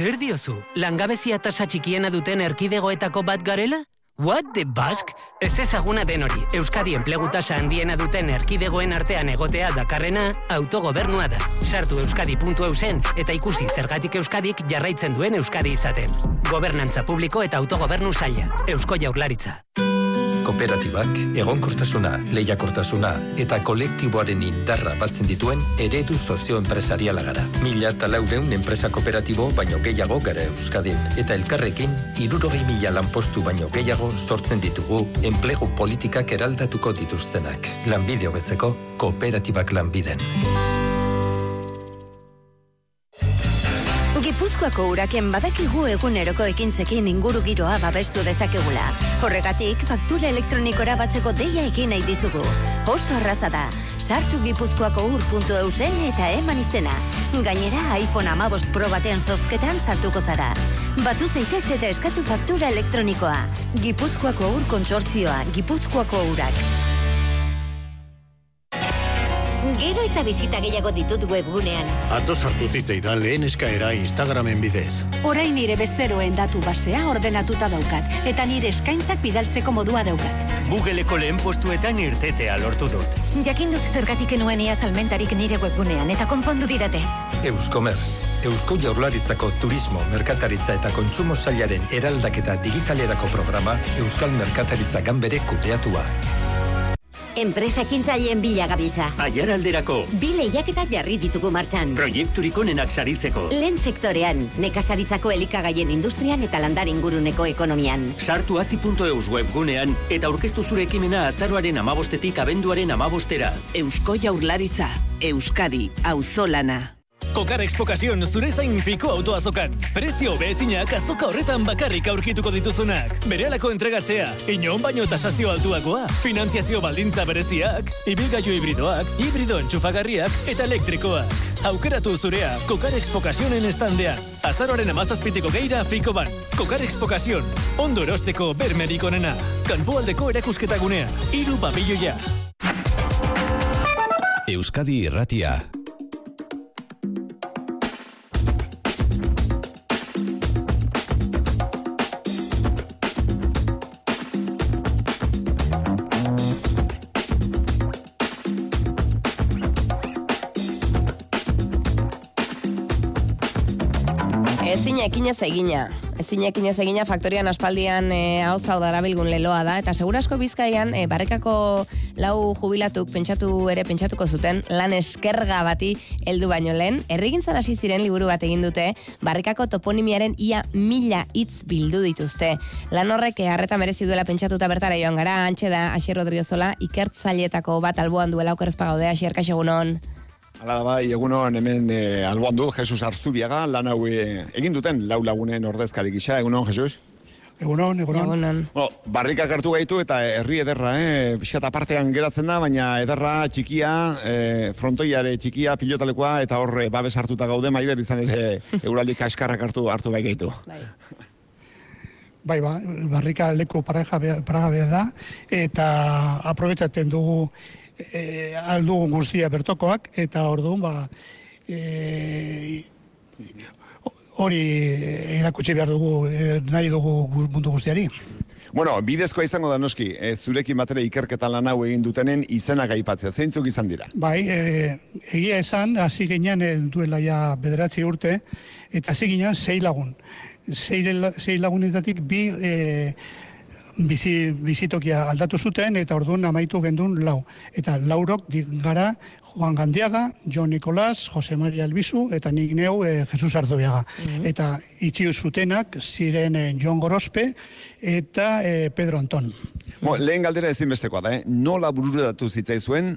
[SPEAKER 26] Zer diozu, langabezia tasa txikiena duten erkidegoetako bat garela? What the Basque? Ez ezaguna den hori, Euskadi enplegu tasa handiena duten erkidegoen artean egotea dakarrena autogobernua da. Sartu euskadi.eusen eta ikusi zergatik Euskadik jarraitzen duen Euskadi izaten. Gobernantza publiko eta autogobernu zaila. Eusko jaurlaritza.
[SPEAKER 27] Kooperatibak, egonkortasuna, lehiakortasuna eta kolektiboaren indarra batzen dituen eredu sozioenpresariala gara. Mila eta laureun enpresa kooperatibo baino gehiago gara Euskadin. Eta elkarrekin, irurogei mila lanpostu baino gehiago sortzen ditugu enplegu politikak eraldatuko dituztenak. Lanbide hobetzeko, kooperatibak lanbiden.
[SPEAKER 28] Gipuzkoako uraken badakigu eguneroko ekintzekin inguru giroa babestu dezakegula. Horregatik, faktura elektronikora batzeko deia egin nahi dizugu. Oso arraza da, sartu gipuzkoako ur.eusen eta eman izena. Gainera, iPhone amabost Pro baten zozketan sartuko zara. Batu zaitez eta eskatu faktura elektronikoa. Gipuzkoako ur kontsortzioa, Gipuzkoako urak.
[SPEAKER 29] Gero eta bizita gehiago ditut webgunean.
[SPEAKER 30] Atzo sartu zitzaidan lehen eskaera Instagramen bidez.
[SPEAKER 29] Orain nire bezeroen datu basea ordenatuta daukat, eta nire eskaintzak bidaltzeko modua daukat.
[SPEAKER 15] Googleeko lehen postuetan irtetea lortu dut.
[SPEAKER 29] Jakin dut zergatik enuen ia salmentarik nire webgunean, eta konpondu didate.
[SPEAKER 27] Euskomers, Eusko Jaurlaritzako Turismo, Merkataritza eta Kontsumo Sailaren eraldaketa digitalerako programa Euskal Merkataritza Ganbere kudeatua.
[SPEAKER 29] Enpresa ekintzaileen bila gabiltza.
[SPEAKER 15] Aiar alderako.
[SPEAKER 29] Bi lehiaketa jarri ditugu martxan.
[SPEAKER 15] Proiekturik onenak saritzeko.
[SPEAKER 29] Lehen sektorean, nekazaritzako elikagaien industrian eta landar inguruneko ekonomian.
[SPEAKER 15] Sartu azi.eus webgunean eta aurkeztu zure ekimena azaroaren amabostetik abenduaren amabostera.
[SPEAKER 31] Eusko jaurlaritza, Euskadi, auzolana.
[SPEAKER 15] Kokar Expokazion zure zain fiko autoazokan. Prezio behezinak azoka horretan bakarrik aurkituko dituzunak. Berehalako entregatzea, inon baino tasazio altuakoa, finanziazio baldintza bereziak, ibilgailu hibridoak, hibrido entxufagarriak eta elektrikoak. Aukeratu zurea, Kokar Expokazionen estandean. Azaroaren amazazpitiko geira fiko ban. Kokar Expokazion, ondo erosteko bermerik onena. Kanpoaldeko erakusketagunea, iru pabilloia.
[SPEAKER 32] Euskadi Irratia.
[SPEAKER 2] Ekinez egina. Ezin ekinez egina faktorian aspaldian e, hau zau darabilgun leloa da. Eta segurasko bizkaian, e, barrekako lau jubilatuk pentsatu ere pentsatuko zuten, lan eskerga bati heldu baino lehen, errigintzan hasi ziren liburu bat egin dute, barrekako toponimiaren ia mila hitz bildu dituzte. Lan horrek eh, harreta merezi duela pentsatuta bertara joan gara, antxe da, Asier Rodriozola, ikertzailetako bat alboan duela okerrezpa gaude, Asier Kaxegunon.
[SPEAKER 33] Hala da bai, egunon hemen e, alboan du, Jesus Arzubiaga, lan hau e, egin duten lau lagunen ordezkari gisa, egunon, Jesus?
[SPEAKER 34] Egunon, egunon.
[SPEAKER 2] egunon.
[SPEAKER 33] Bueno, barrikak hartu gaitu eta herri ederra, eh? Piskat apartean geratzen da, baina ederra txikia, eh, frontoiare txikia, pilotalekoa, eta horre babes hartuta gaude, maider izan ere [laughs] euraldi kaskarrak hartu hartu bai gaitu.
[SPEAKER 34] Bai, ba, barrika leku paragabea da, eta aprobetsaten dugu e, aldugun guztia bertokoak, eta orduan, ba, e, hori erakutsi behar dugu, e, nahi dugu mundu guztiari.
[SPEAKER 33] Bueno, bidezkoa izango da noski, e, zurekin batera ikerketa lan hau egin dutenen izenak aipatzea, zeintzuk izan dira?
[SPEAKER 34] Bai, e, egia esan, hasi ginean e, duela ja bederatzi urte, eta hasi ginean sei lagun. Sei, sei lagunetatik bi e, bizi, bizitokia aldatu zuten eta orduan amaitu gendun lau. Eta laurok gara Juan Gandiaga, Jon Nicolás, Jose Maria Elbizu eta nik neu e, Jesus Arzobiaga. Eta itxiu zutenak ziren e, Jon Gorospe eta e, Pedro Anton.
[SPEAKER 33] Bo, lehen galdera ezinbestekoa da, eh? nola bururatu zitzaizuen,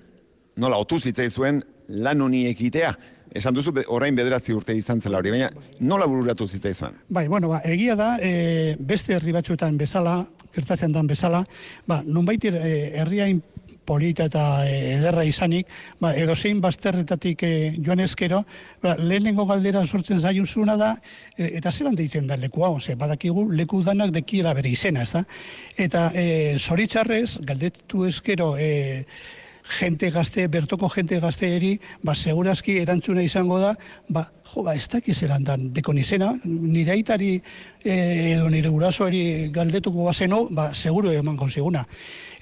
[SPEAKER 33] nola otu zitzaizuen lan honi ekitea. Esan duzu, orain bederatzi urte izan zela hori, baina nola bururatu zitzaizuen?
[SPEAKER 34] Bai, bueno, ba, egia da, e, beste herri batzuetan bezala, gertatzen dan bezala, ba, nunbait e, herriain polita eta e, ederra izanik, ba, edo zein bazterretatik e, joan ezkero, ba, lehenengo galdera sortzen zaiuzuna da, e, eta zelan deitzen da leku hau, ze, badakigu leku danak dekiela bere izena, ez da? Eta e, zoritxarrez, galdetu ezkero, e, jente gazte, bertoko jente gazteeri, ba, segurazki erantzuna izango da, ba, jo, ba, ez dakiz erandan, dekon izena, nire aitari eh, edo nire gurasoari galdetuko bazeno, ba, seguro emango ziguna.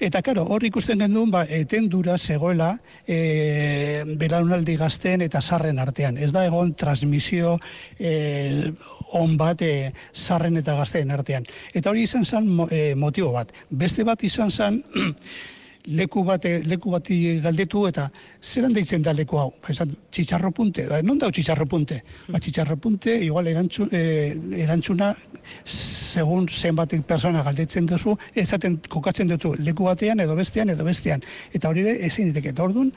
[SPEAKER 34] Eta, karo, hor ikusten gendun, ba, etendura zegoela e, belaunaldi gazten eta sarren artean. Ez da egon transmisio e, on bat e, sarren eta gazteen artean. Eta hori izan zen e, motibo bat. Beste bat izan zen [clears throat] leku bate leku bati galdetu eta zeran deitzen da leku hau? Ba esan txitxarro punte. Ba, non da txitxarro punte? Ba txitxarro punte igual erantzun, e, erantzuna segun zenbat persona galdetzen duzu ezaten kokatzen duzu leku batean edo bestean edo bestean. Eta hori ere ezin diteke. Eta ordun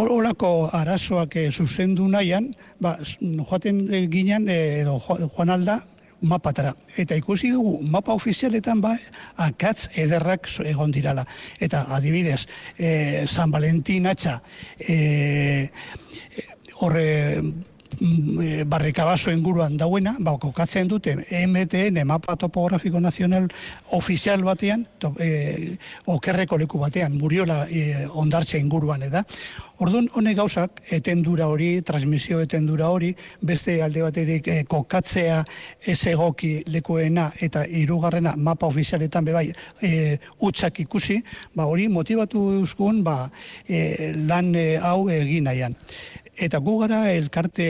[SPEAKER 34] Olako arazoak e, zuzendu nahian, ba, joaten e, ginen e, edo joan alda mapatara. Eta ikusi dugu mapa ofizialetan ba, akatz ederrak egon dirala. Eta adibidez, e, San Valentin atxa, e, horre e, barrikabaso inguruan dauena, ba, kokatzen dute MTN, Mapa Topografiko Nazional ofizial batean, to, e, okerreko leku batean, muriola e, ondartxe inguruan, eta Orduan, honek gauzak, etendura hori, transmisio etendura hori, beste alde baterik eh, kokatzea ez egoki lekuena eta hirugarrena mapa ofizialetan bebai e, utxak ikusi, ba hori motibatu euskun ba, e, lan eh, hau egin nahian. Eta gu gara elkarte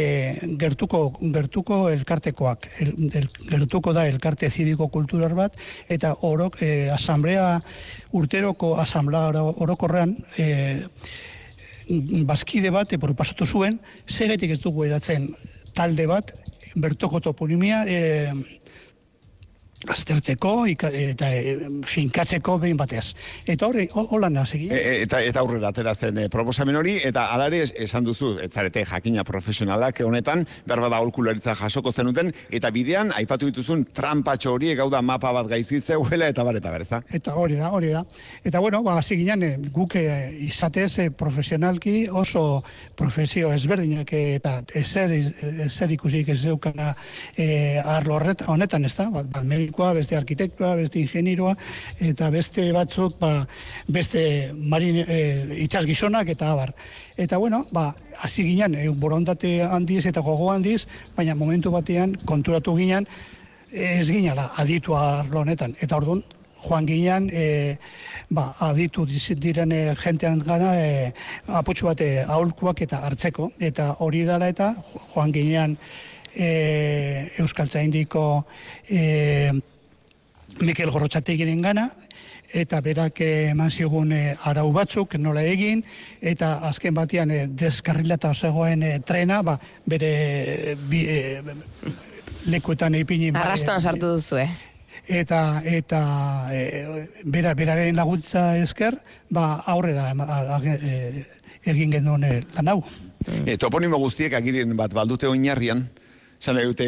[SPEAKER 34] gertuko gertuko elkartekoak, el, el, gertuko da elkarte zibiko kultural bat eta orok e, asamblea urteroko asamblea oro- orokorrean e, bazkide bat e, pasatu zuen, segetik ez dugu eratzen talde bat, bertoko toponimia e, aztertzeko ika- eta e, finkatzeko behin batez. Eta horre, ho- hola nazegi.
[SPEAKER 33] E, e, eta, eta aurrera atera zen eh, proposamen hori, eta alare esan duzu, ez zarete jakina profesionalak honetan, behar bada aholkularitza jasoko zenuten, eta bidean, aipatu dituzun, trampatxo hori, gau da mapa bat gaizki zeuela, eta bar, eta da?
[SPEAKER 34] Eta hori da, hori da. Eta bueno, ba, hasi ginen, eh, guk eh, izatez eh, profesionalki oso profesio ezberdinak eh, eta ezer, ezer ikusik ez zeukana eh, arlo horreta, honetan, ez da? Ba, medikoa, beste arkitektua, beste ingenieroa, eta beste batzuk, ba, beste marin eh, itxasgizonak eta abar. Eta bueno, ba, hasi ginen, eh, borondate handiz eta gogo handiz, baina momentu batean konturatu ginen, ez ginala aditua arlo honetan. Eta orduan, joan ginen, e, ba, aditu diren e, jentean gana, e, aputxu bat e, aholkuak eta hartzeko. Eta hori dela eta jo- joan ginen e, Euskal Tzaindiko e, Mikel Gorrotxategiren gana, eta berak eh, eman zigun eh, arau batzuk nola egin, eta azken batean e, deskarrilata zegoen eh, trena, ba, bere eh, bi, eh, lekuetan ipini.
[SPEAKER 2] Arrastoan sartu duzu, eh?
[SPEAKER 34] Eta, eta e, bera, beraren laguntza esker, ba, aurrera ema- a- a- e, egin genuen e, lan hau.
[SPEAKER 33] E, toponimo guztiek agiren bat baldute oinarrian, Zan dute,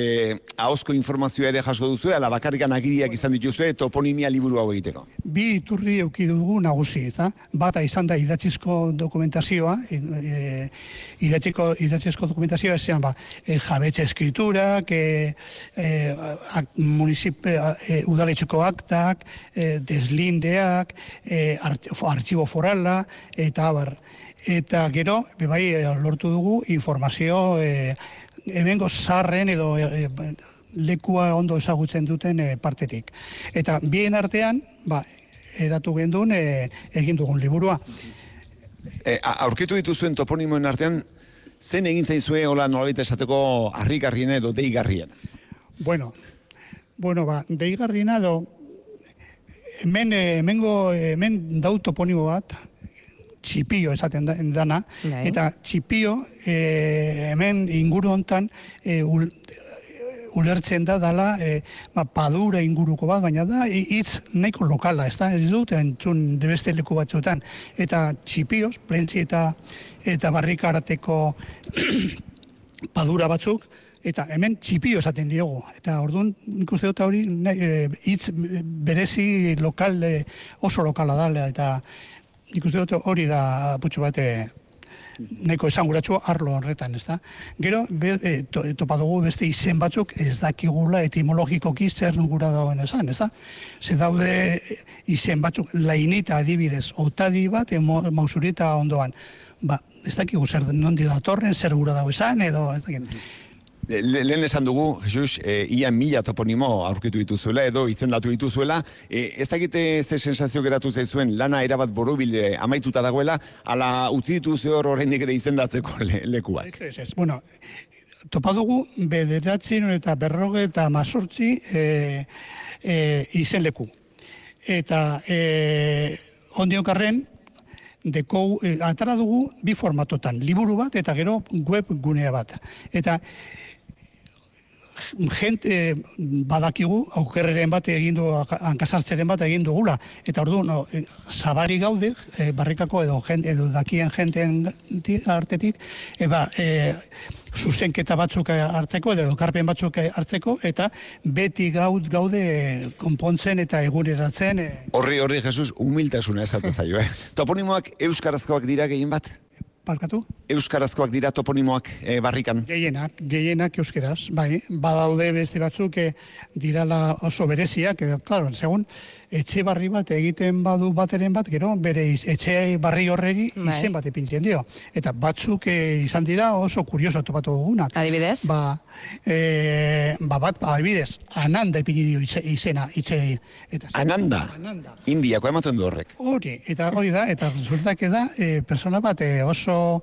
[SPEAKER 33] ahozko informazioa ere jaso duzu, ala bakarrikan agiriak izan dituzue toponimia liburu hau egiteko.
[SPEAKER 34] Bi iturri euki dugu nagusi, eta bata izan da idatzizko dokumentazioa, e, e, idatziko, idatzizko dokumentazioa ezean, ba, e, jabetxe eskriturak, e, e, udaletxeko aktak, e, deslindeak, e, art, artxibo forala, eta abar. Eta gero, bebai, lortu dugu informazio e, hemengo sarren edo e, lekua ondo ezagutzen duten e, partetik. Eta bien artean, ba, eratu gendun e, egin dugun liburua.
[SPEAKER 33] E, aurkitu dituzuen toponimoen artean, zen egin zaizue hola nolabait esateko harrigarrien edo deigarrien?
[SPEAKER 34] Bueno, bueno, ba, deigarriena edo hemen, hemengo, hemen dau toponimo bat, txipio esaten da, dana,
[SPEAKER 2] Bai.
[SPEAKER 34] eta txipio eh, hemen inguru hontan eh, ul, ulertzen da dala eh, ba, padura inguruko bat, baina da hi- hitz nahiko lokala, ez da, ez dut entzun beste leku batzuetan. Eta txipioz, plentzi eta, eta barrikarateko [clears throat] padura batzuk, eta hemen txipio esaten diogu. Eta orduan, nik uste dut hori hitz berezi lokal, eh, oso lokala dala, eta nik uste dut hori da putxu bate neko esanguratsu arlo horretan, ez da? Gero, be, e, to, topa dugu beste izen batzuk ez dakigula etimologikoki zer gura dagoen esan, ez da? Ze daude izen batzuk, lainita adibidez, otadi bat, emo, mausurita ondoan. Ba, ez dakigu zer nondi datorren, zer gura dago esan, edo, ez dakit.
[SPEAKER 33] Le, lehen esan dugu, Jesus, e, ia mila toponimo aurkitu dituzuela edo izendatu dituzuela. E, ez dakite ze sensazio geratu zaizuen lana erabat borubile amaituta dagoela, ala utzi dituzu hor oraindik ere izendatzeko le, lekuak.
[SPEAKER 34] Ez, ez, ez. Bueno, topa dugu bederatzen eta berroge eta mazortzi e, e, izen leku. Eta e, ondiokarren, deko e, atara dugu bi formatotan, liburu bat eta gero web gunea bat. Eta gente badakigu aukerreren bat egin du hankasartzeren bat egin dugula eta ordu no, e, zabari gaude e, barrikako edo jende edo dakien jenteen artetik e, ba, e, zuzenketa batzuk hartzeko edo karpen batzuk hartzeko eta beti gaud gaude konpontzen eta eguneratzen.
[SPEAKER 33] Horri horri Jesus humiltasuna esate zaio eh. [laughs] Toponimoak euskarazkoak dira gehien bat
[SPEAKER 34] Barkatu?
[SPEAKER 33] Euskarazkoak dira toponimoak e, barrikan.
[SPEAKER 34] Gehienak, gehienak euskaraz, bai. Badaude beste batzuk e, dirala oso bereziak, edo, klaro, segun, etxe barri bat egiten badu bateren bat, gero, bere iz, etxe barri horreri
[SPEAKER 2] Bai.
[SPEAKER 34] izen bat epintzen dio. Eta batzuk e, izan dira oso kurioso topatu dugunak.
[SPEAKER 2] Adibidez?
[SPEAKER 34] Ba, e, ba bat, adibidez, ananda ipini dio ize- izena, itxei. Eta,
[SPEAKER 33] Ananda. Indiako ematen du horrek.
[SPEAKER 34] Hori, eta hori da, eta resultak da, e, persona bat e, oso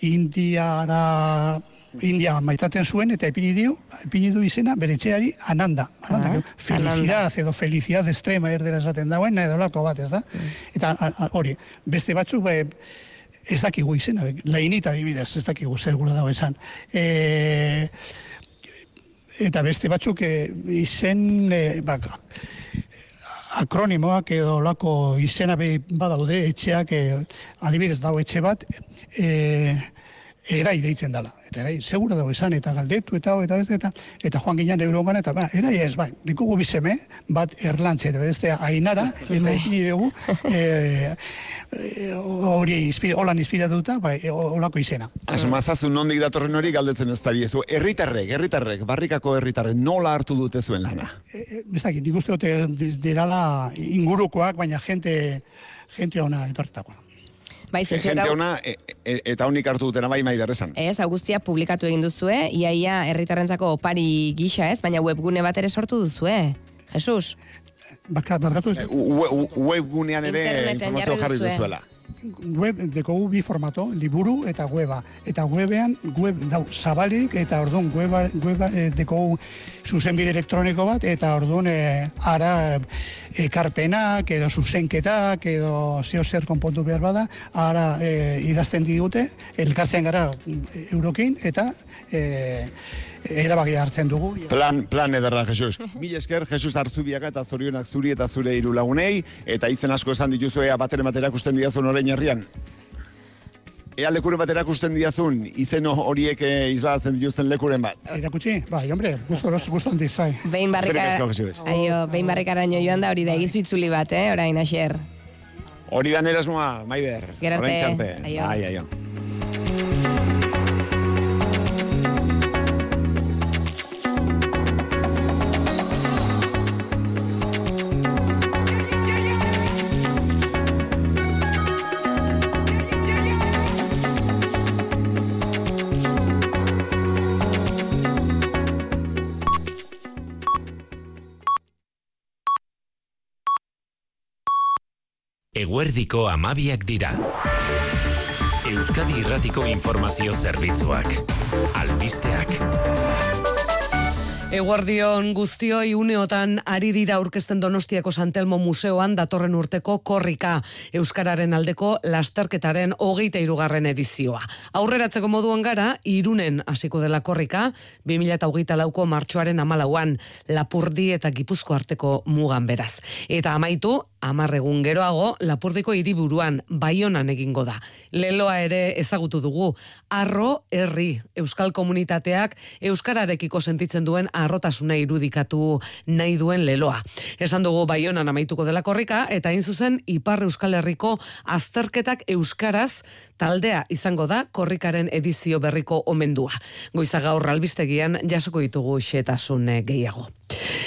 [SPEAKER 34] indiara India maitaten zuen eta ipini dio, ipini du izena bere etxeari Ananda. Ananda,
[SPEAKER 2] Ah,
[SPEAKER 34] que felicidad edo felicidad extrema erdera esaten dagoen, edo lako bat, ez da? Eta a- a- hori, beste batzuk be, ez dakigu izena, lainita adibidez, ez dakigu zer gura dago esan. E, eta beste batzuk e, izen, e, bak, akronimoak edo lako izena badaude etxeak e, adibidez dago etxe bat e, erai deitzen dela. Eta erai, segura dago esan, eta galdetu, eta eta beste, eta, eta joan ginen eurogan, eta ba, erai ez, bai, dikugu bizeme, bat erlantze, eta beste ainara, eta ipini dugu, e, [laughs] e, hori inspira, holan inspiratuta, bai, e, holako izena.
[SPEAKER 33] Asmazazu nondik datorren hori galdetzen ez badiezu. Herritarrek, herritarrek, barrikako herritarrek nola hartu dute zuen lana?
[SPEAKER 34] Ez dakit, nik uste dute dirala ingurukoak, baina jente, jente ona etorretakoa.
[SPEAKER 2] Bai, ze zuek
[SPEAKER 33] Gente ona e, e, eta honik hartu dutena bai maider esan.
[SPEAKER 2] Ez, augustia publikatu egin duzue, iaia herritarrentzako opari gisa ez, baina webgune bat ere sortu duzue. Jesus.
[SPEAKER 34] Barka, barkatu ez?
[SPEAKER 33] webgunean ere
[SPEAKER 34] Interneten
[SPEAKER 33] informazio
[SPEAKER 34] jarri
[SPEAKER 33] jarri
[SPEAKER 34] duzue.
[SPEAKER 33] duzuela.
[SPEAKER 34] Web, dekogu bi formato, liburu eta weba. Eta webean, web dau zabalik, eta orduan weba, weba e, dekogu zuzenbide elektroniko bat, eta orduan e, ara ekarpenak, edo zuzenketak, edo zeo zer konpontu behar bada, ara e, idazten digute, elkartzen gara eurokin, eta e, erabakia hartzen dugu.
[SPEAKER 33] Plan, plan ederra, Jesus. [laughs] Mil esker, Jesus Arzubiaga eta zorionak zuri eta zure hiru lagunei, eta izen asko esan dituzu ea bateren batera ikusten diazun orain herrian. Ea lekuren batera ikusten diazun, izen horiek eh, islatzen dituzten lekuren bat.
[SPEAKER 34] Irakutsi? Bai, hombre, gusto, gusto handiz, bai.
[SPEAKER 2] Behin barrika,
[SPEAKER 33] Eskerrik asko, Jesus.
[SPEAKER 2] aio, behin barrikaraino joan da hori da egizu itzuli bat, eh, orain asier.
[SPEAKER 33] Hori da nerasmoa, Maider.
[SPEAKER 2] Gero arte.
[SPEAKER 33] Orain txarte.
[SPEAKER 2] Aio.
[SPEAKER 33] Ai, aio.
[SPEAKER 35] Eguerdiko amabiak dira. Euskadi Irratiko Informazio Zerbitzuak. Albisteak.
[SPEAKER 36] Eguardion guztioi uneotan ari dira aurkezten Donostiako Santelmo Museoan datorren urteko korrika Euskararen aldeko lasterketaren hogeita irugarren edizioa. Aurreratzeko moduan gara, irunen hasiko dela korrika, 2008 lauko martxoaren amalauan, Lapurdi eta Gipuzko arteko mugan beraz. Eta amaitu, amarregun geroago, Lapurdiko hiriburuan Baionan egingo da. Leloa ere ezagutu dugu, arro herri Euskal komunitateak Euskararekiko sentitzen duen arrotasuna irudikatu nahi duen leloa. Esan dugu baionan amaituko dela korrika, eta hain zuzen Ipar Euskal Herriko azterketak euskaraz taldea izango da korrikaren edizio berriko omendua. Goiza gaur albistegian jasoko ditugu xetasun eh, gehiago.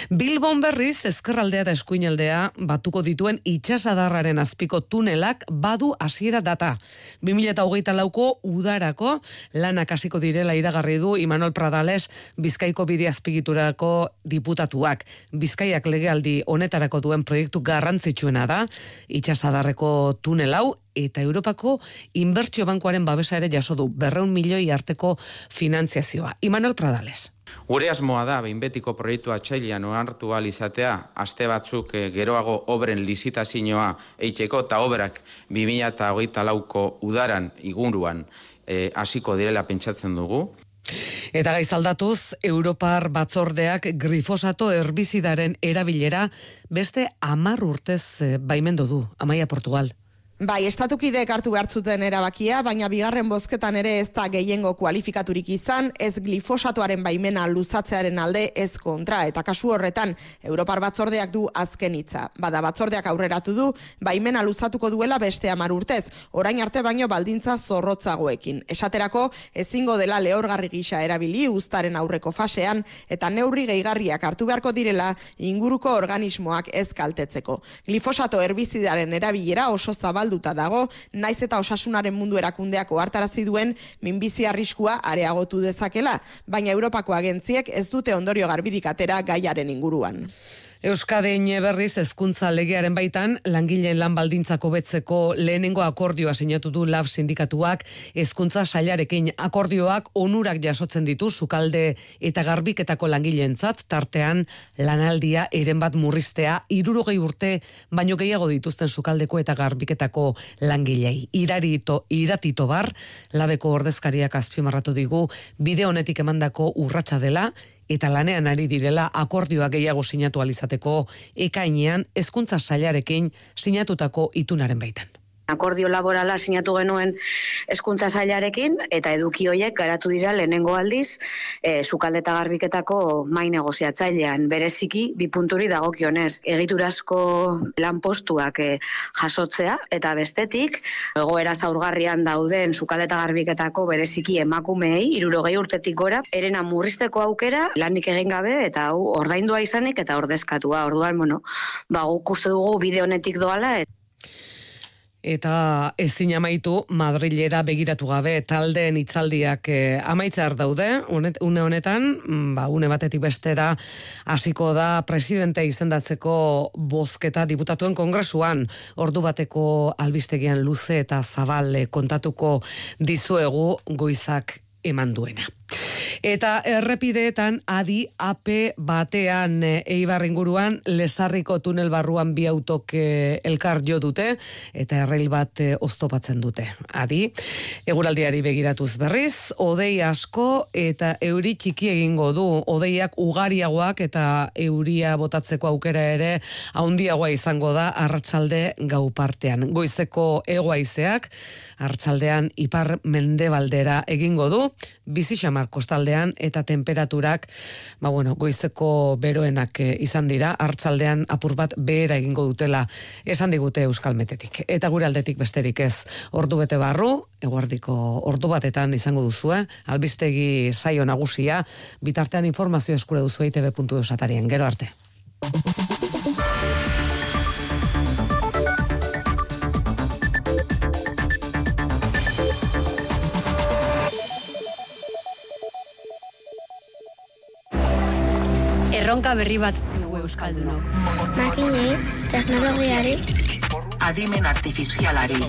[SPEAKER 36] Bilbon berriz, ezkerraldea da eskuinaldea batuko dituen itxasadarraren azpiko tunelak badu hasiera data. 2008 lauko udarako lanak hasiko direla iragarri du Imanol Pradales Bizkaiko bide azpigiturako diputatuak. Bizkaiak legealdi honetarako duen proiektu garrantzitsuena da, itxasadarreko tunel hau eta Europako inbertsio bankuaren babesa ere jaso du berreun milioi arteko finantziazioa. Imanol Pradales.
[SPEAKER 37] Gure asmoa da, behin betiko proiektua txailean ohartu ahal izatea, aste batzuk eh, geroago obren lizitazioa eiteko eta obrak 2008 lauko udaran iguruan eh, hasiko direla pentsatzen dugu.
[SPEAKER 36] Eta gaizaldatuz, Europar batzordeak grifosato herbizidaren erabilera beste amar urtez eh, baimendu du, Amaia Portugal.
[SPEAKER 38] Bai, estatukidek hartu behartzuten erabakia, baina bigarren bozketan ere ez da gehiengo kualifikaturik izan, ez glifosatuaren baimena luzatzearen alde ez kontra, eta kasu horretan, Europar batzordeak du azken hitza. Bada batzordeak aurreratu du, baimena luzatuko duela beste amar urtez, orain arte baino baldintza zorrotzagoekin. Esaterako, ezingo dela lehorgarri gisa erabili uztaren aurreko fasean, eta neurri gehigarriak hartu beharko direla inguruko organismoak ez kaltetzeko. Glifosato herbizidaren erabilera oso zabal zabalduta dago, naiz eta osasunaren mundu erakundeak ohartarazi duen minbizi arriskua areagotu dezakela, baina Europako agentziek ez dute ondorio garbirik atera gaiaren inguruan.
[SPEAKER 36] Euskadin berriz hezkuntza legearen baitan langileen lan baldintzako betzeko lehenengo akordioa sinatu du LAB sindikatuak. Hezkuntza sailarekin akordioak onurak jasotzen ditu sukalde eta garbiketako langileentzat. Tartean lanaldia eren bat murriztea 60 urte baino gehiago dituzten sukaldeko eta garbiketako langilei. Irarito iratito bar labeko ordezkariak azpimarratu digu bide honetik emandako urratsa dela eta lanean ari direla akordioa gehiago sinatu alizateko ekainean hezkuntza sailarekin sinatutako itunaren baitan
[SPEAKER 39] akordio laborala sinatu genuen hezkuntza sailarekin eta eduki hoiek garatu dira lehenengo aldiz e, sukalde eta garbiketako mai negoziatzailean. Bereziki bi punturi dagokionez egiturazko lanpostuak e, jasotzea eta bestetik egoera zaurgarrian dauden sukalde eta garbiketako bereziki emakumeei 60 urtetik gora erena murrizteko aukera lanik egin gabe eta hau ordaindua izanik eta ordezkatua. Orduan bueno ba guk uste dugu bide honetik doala et
[SPEAKER 36] Eta ezin amaitu Madrilera begiratu gabe taldeen hitzaldiak eh, amaitzar daude, une honetan, mm, ba, une batetik bestera hasiko da presidente izendatzeko bozketa diputatuen kongresuan, ordu bateko albistegian luze eta zabal kontatuko dizuegu goizak eman duena. Eta errepideetan adi AP batean e, Eibar inguruan lesarriko tunel barruan bi autok e, elkar jo dute eta errail bat e, oztopatzen dute. Adi, eguraldiari begiratuz berriz, odei asko eta euri txiki egingo du. Odeiak ugariagoak eta euria botatzeko aukera ere haundiagoa izango da arratsalde gau partean. Goizeko egoaizeak hartzaldean ipar mendebaldera egingo du, bizi xamar kostaldean eta temperaturak, ba bueno, goizeko beroenak eh, izan dira, hartzaldean apur bat behera egingo dutela esan digute Euskal Metetik. Eta gure aldetik besterik ez ordu bete barru, eguardiko ordu batetan izango duzue, albistegi saio nagusia, bitartean informazio eskure duzu eitb.eusatarian. Gero arte.
[SPEAKER 40] Erronka berri bat dugu euskaldunok.
[SPEAKER 41] Makinei, teknologiari,
[SPEAKER 40] adimen artifizialari.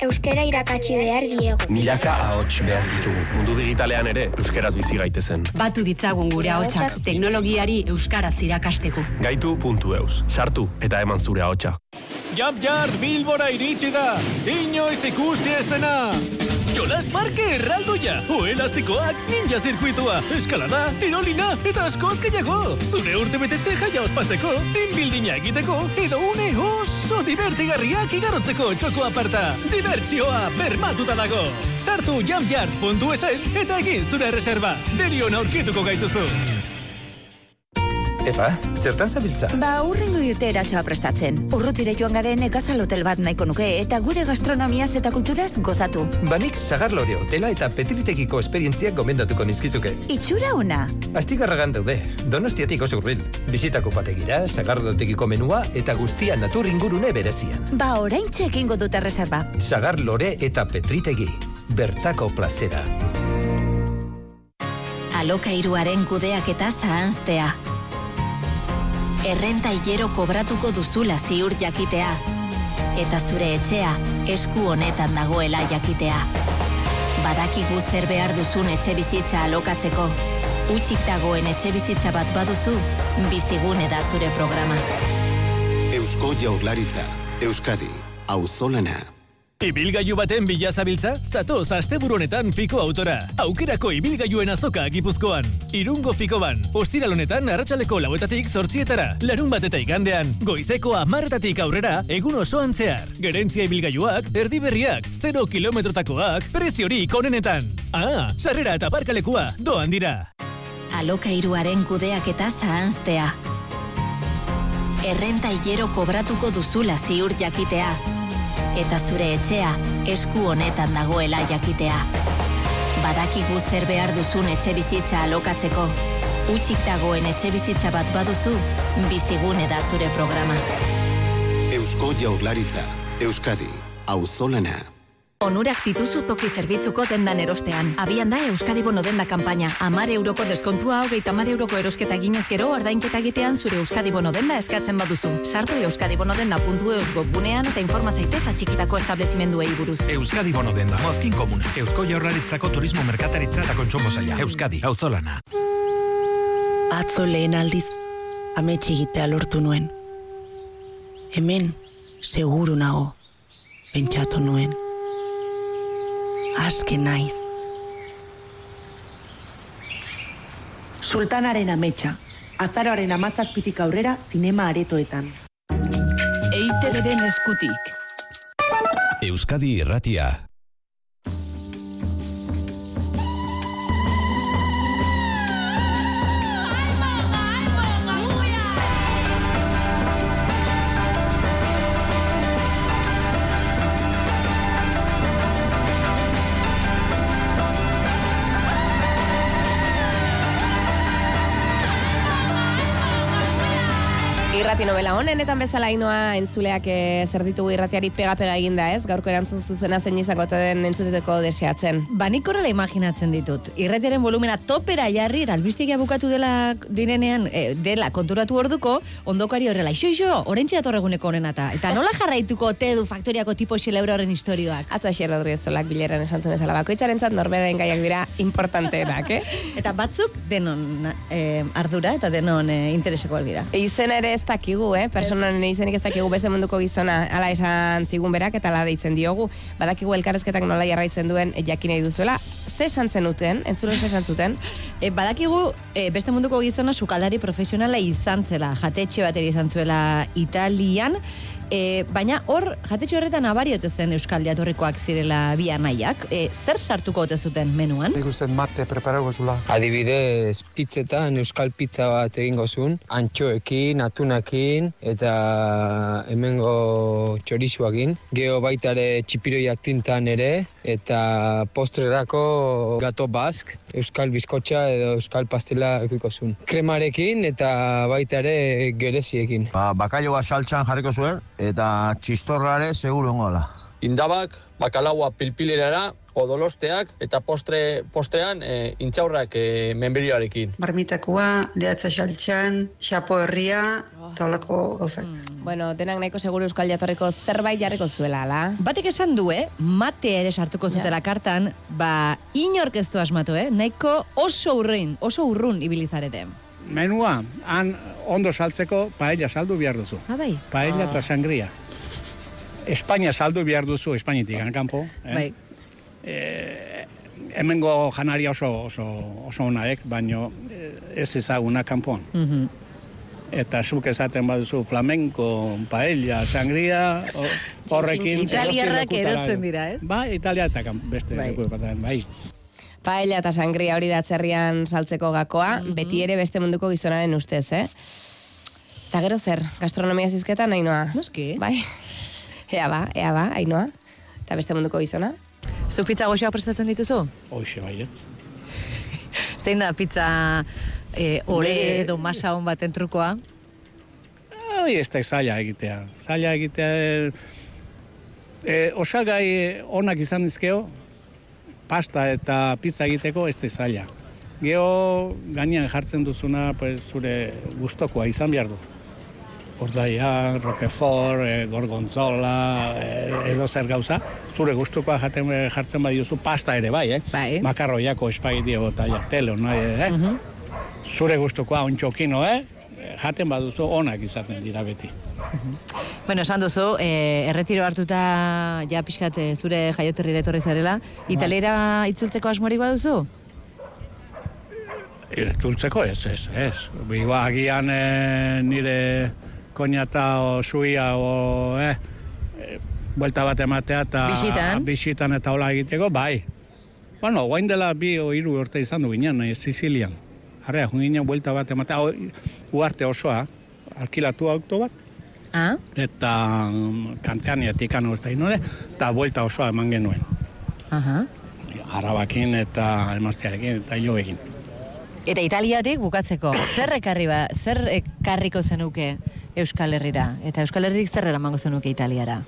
[SPEAKER 41] Euskera irakatsi behar diegu.
[SPEAKER 42] Milaka ahots behar ditugu. Mundu digitalean ere, euskeraz bizi gaitezen.
[SPEAKER 40] Batu ditzagun gure ahotsak teknologiari euskaraz irakasteko.
[SPEAKER 42] Gaitu.eus. Sartu eta eman zure ahotsa.
[SPEAKER 15] Jump Yard Bilbora iritsi da! Inoiz ikusi ez dena! Jolas Parke erraldoia! Oelastikoak, ninja zirkuitua, eskalada, tirolina eta askoz gehiago! Zure urte betetze jaia ospatzeko, team buildinga egiteko, edo une oso divertigarriak igarotzeko txoko aparta! Dibertsioa bermatuta dago! Sartu jumpyard.esen eta egin zure reserva! Derion aurkituko gaituzu!
[SPEAKER 27] Epa, zertan zabiltza?
[SPEAKER 43] Ba, urrengo irteeratxoa prestatzen. Urrutire joan gabe nekazal hotel bat nahiko nuke eta gure gastronomiaz eta kulturaz gozatu.
[SPEAKER 27] Banik Sagarlore hotela eta Petritekiko esperientziak gomendatuko nizkizuke.
[SPEAKER 43] Itxura ona.
[SPEAKER 27] Astigarragan daude, donostiatik oso urbil. Bisitako pategira, Sagarlotekiko menua eta guztia natur ingurune berezian.
[SPEAKER 43] Ba, orain egingo dute reserva.
[SPEAKER 27] Sagarlore eta Petritegi, bertako plazera.
[SPEAKER 12] Alokairuaren kudeaketa zahanztea. Errenta hilero kobratuko duzula ziur jakitea. Eta zure etxea esku honetan dagoela jakitea. Badakigu zer behar duzun etxe bizitza alokatzeko. Utxik dagoen etxe bizitza bat baduzu, bizigune da zure programa.
[SPEAKER 44] Eusko Jaurlaritza, Euskadi, Auzolana.
[SPEAKER 15] Ibilgailu baten bila zabiltza? Zatoz asteburu honetan Fiko Autora. Aukerako ibilgailuen azoka Gipuzkoan. Irungo Fikoban. Ostiral honetan arratsaleko lauetatik zortzietara. Larun bat eta igandean. Goizeko amarretatik aurrera egun osoan zehar. Gerentzia ibilgailuak, erdi berriak, 0 kilometrotakoak, preziorik onenetan. Ah, sarrera eta parkalekua, doan dira.
[SPEAKER 12] Alokairuaren kudeaketa zahanztea. Errenta hilero kobratuko duzula ziur jakitea. Eta zure etxea esku honetan dagoela jakitea. Badakigu zer behar duzun etxe bizitza alokatzeko. Utxik dagoen etxe bizitza bat baduzu, bizigune da zure programa.
[SPEAKER 44] Eusko Jaurlaritza, Euskadi, Auzolana.
[SPEAKER 10] Onurak dituzu toki zerbitzuko dendan erostean. Abian da Euskadi Bono denda kanpaina. Amar euroko deskontua hogeita amar euroko erosketa ginez gero ordainketa egitean zure Euskadi Bono denda eskatzen baduzu. Sartu Euskadi Bono denda puntu eusgo bunean eta informa zaitez atxikitako establezimenduei buruz.
[SPEAKER 11] Euskadi Bono denda, mozkin komuna. Eusko Jaurlaritzako turismo merkataritza eta kontsumo zaila. Euskadi, auzolana.
[SPEAKER 45] Atzo lehen aldiz, ametxe egitea lortu nuen. Hemen, seguru nago, pentsatu nuen. Aske naiz.
[SPEAKER 46] Sultanaren ametsa. Azaroaren amazazpitik aurrera zinema aretoetan.
[SPEAKER 10] EITB-den eskutik.
[SPEAKER 18] Euskadi Irratia.
[SPEAKER 2] Irrati novela honenetan bezala inoa entzuleak e, zer ditugu irratiari pega-pega eginda ez, gaurko erantzun zuzena zein izango ote den entzuteteko deseatzen.
[SPEAKER 5] Ba, nik horrela imaginatzen ditut. Irratiaren volumena topera jarri, eta albistegia bukatu dela direnean, eh, dela konturatu orduko, ondokari horrela, iso, iso, orentxe datorreguneko honenata. Eta nola jarraituko te du faktoriako tipo xelebra horren historioak?
[SPEAKER 2] Atzo Asier Rodríguez Solak bileran esan bezala bakoitzaren zat norbeden gaiak dira importanteenak, eh? [laughs]
[SPEAKER 5] Eta batzuk denon eh, ardura eta denon eh, interesekoak dira.
[SPEAKER 2] Izen ere ez dakigu, eh? Personaren izenik ez dakigu beste munduko gizona ala esan zigun berak eta ala deitzen diogu. Badakigu elkarrezketak nola jarraitzen duen eh, jakin nahi duzuela. Ze esan zenuten, entzulen ze esan zuten? [laughs]
[SPEAKER 5] E, badakigu e, beste munduko gizona sukaldari profesionala izan zela, jatetxe bateri izan zuela Italian, e, baina hor, jatetxe horretan abari ote zen Euskal Jatorrikoak zirela bi anaiak. E, zer sartuko ote zuten menuan?
[SPEAKER 47] Nik uste mate preparago zula.
[SPEAKER 48] Adibidez, pizzetan euskal pizza bat egingo zuen, antxoekin, atunakin, eta hemengo txorizuakin. Geo baitare txipiroiak tintan ere, eta postrerako gato bask, euskal bizkotxa edo euskal pastela ekiko zuen. Kremarekin eta baita ere gereziekin.
[SPEAKER 47] Ba, bakailoa saltxan jarriko zuen, eta txistorrare seguru ongola.
[SPEAKER 49] Indabak, bakalaua pilpilerara, odolosteak eta postre postrean e, intxaurrak e, menberioarekin.
[SPEAKER 50] Marmitakoa, lehatza saltxan, xapo herria, eta holako gauzak.
[SPEAKER 2] Bueno, denak nahiko seguru Euskal Jatorriko zerbait jarriko zuela, ala?
[SPEAKER 5] Batek esan du, eh? Mate ere sartuko zutela kartan, ba, inork ez du asmatu, eh? Nahiko oso urrin, oso urrun ibilizarete.
[SPEAKER 51] Menua, han ondo saltzeko paella saldu behar duzu.
[SPEAKER 5] Ah, bai.
[SPEAKER 51] Paella eta sangria. Espainia saldu behar duzu, Espainitik, kanpo. Eh?
[SPEAKER 5] Bai.
[SPEAKER 51] Eh, hemengo janaria oso, oso, oso onaek, baino eh, ez ezaguna kanpoan.
[SPEAKER 5] Mhm.
[SPEAKER 51] Eta zuk esaten baduzu flamenco, paella, sangria, o- horrekin...
[SPEAKER 5] Italiarrak erotzen dira, ez?
[SPEAKER 51] Bai, Italia eta kan- beste
[SPEAKER 5] Bai.
[SPEAKER 51] bai. bai.
[SPEAKER 2] Paella eta sangria hori da atzerrian saltzeko gakoa, beti ere beste munduko gizonaren ustez, eh? Eta gero zer, gastronomia zizketa nahi noa?
[SPEAKER 5] Noski.
[SPEAKER 2] Bai. Ea ba, ea ba, ainoa. Eta beste munduko gizona?
[SPEAKER 5] Zuk pizza goxoa prestatzen dituzu?
[SPEAKER 51] Hoxe baietz. [laughs]
[SPEAKER 5] Zein da pizza e, ore
[SPEAKER 51] Nire-
[SPEAKER 5] edo masa hon baten trukoa?
[SPEAKER 51] Hoi ez da zaila egitea. Zaila egitea... E, osagai onak izan dizkeo, pasta eta pizza egiteko ez da zaila. Geo gainean jartzen duzuna pues, zure gustokoa izan behar du. Ordaia, roquefort, e, gorgonzola, e, edo zer gauza, zure gustukoa jaten jartzen badiozu pasta ere bai, eh?
[SPEAKER 5] Bai.
[SPEAKER 51] Makarroiako espagitia eta jartelo, nahi, eh? Zure gustukoa ontxokino, eh? Jaten baduzu onak izaten dira beti.
[SPEAKER 5] Bueno, esan duzu, e, erretiro hartuta ja pixkat zure jaioterrira etorri zarela, italera itzultzeko asmorik baduzu?
[SPEAKER 51] Irtultzeko ez, ez, ez. Biba agian eh, nire koñata o suia o, eh, buelta bat ematea eta
[SPEAKER 5] Bisitan?
[SPEAKER 51] bisitan eta hola egiteko, bai. Bueno, guain dela bi o hiru urte izan du ginen, eh, Sicilian. Arrea, joan ginen buelta bat ematea, o, uarte osoa, alkilatu auto bat,
[SPEAKER 5] Ah?
[SPEAKER 51] eta um, kanteaniatik anu ez da inore, eta buelta osoa eman genuen.
[SPEAKER 5] Aha.
[SPEAKER 51] Arabakin eta emaztearekin eta jo egin.
[SPEAKER 5] Eta Italiatik bukatzeko, zer ekarri ba, zer ekarriko zenuke Euskal Herrira? Eta Euskal Herritik zer eramango zenuke Italiara?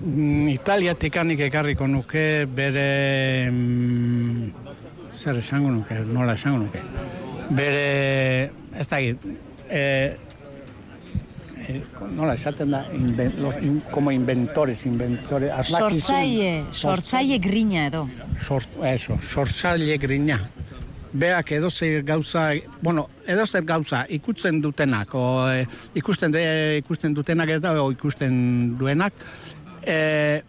[SPEAKER 51] Mm, Italiatik anik ekarriko nuke bere... mm, zer esango nuke, nola esango nuke. Bere... Ez da e, e, nola esaten da, inven, los, in, como inventores, inventores.
[SPEAKER 5] Sortzaile, sortzaile grina edo.
[SPEAKER 51] Sort, eso, sortzaile grina. Beak edozer gauza, bueno, edozer gauza ikusten dutenak, o e, ikusten, de, ikusten dutenak eta o ikusten duenak, e,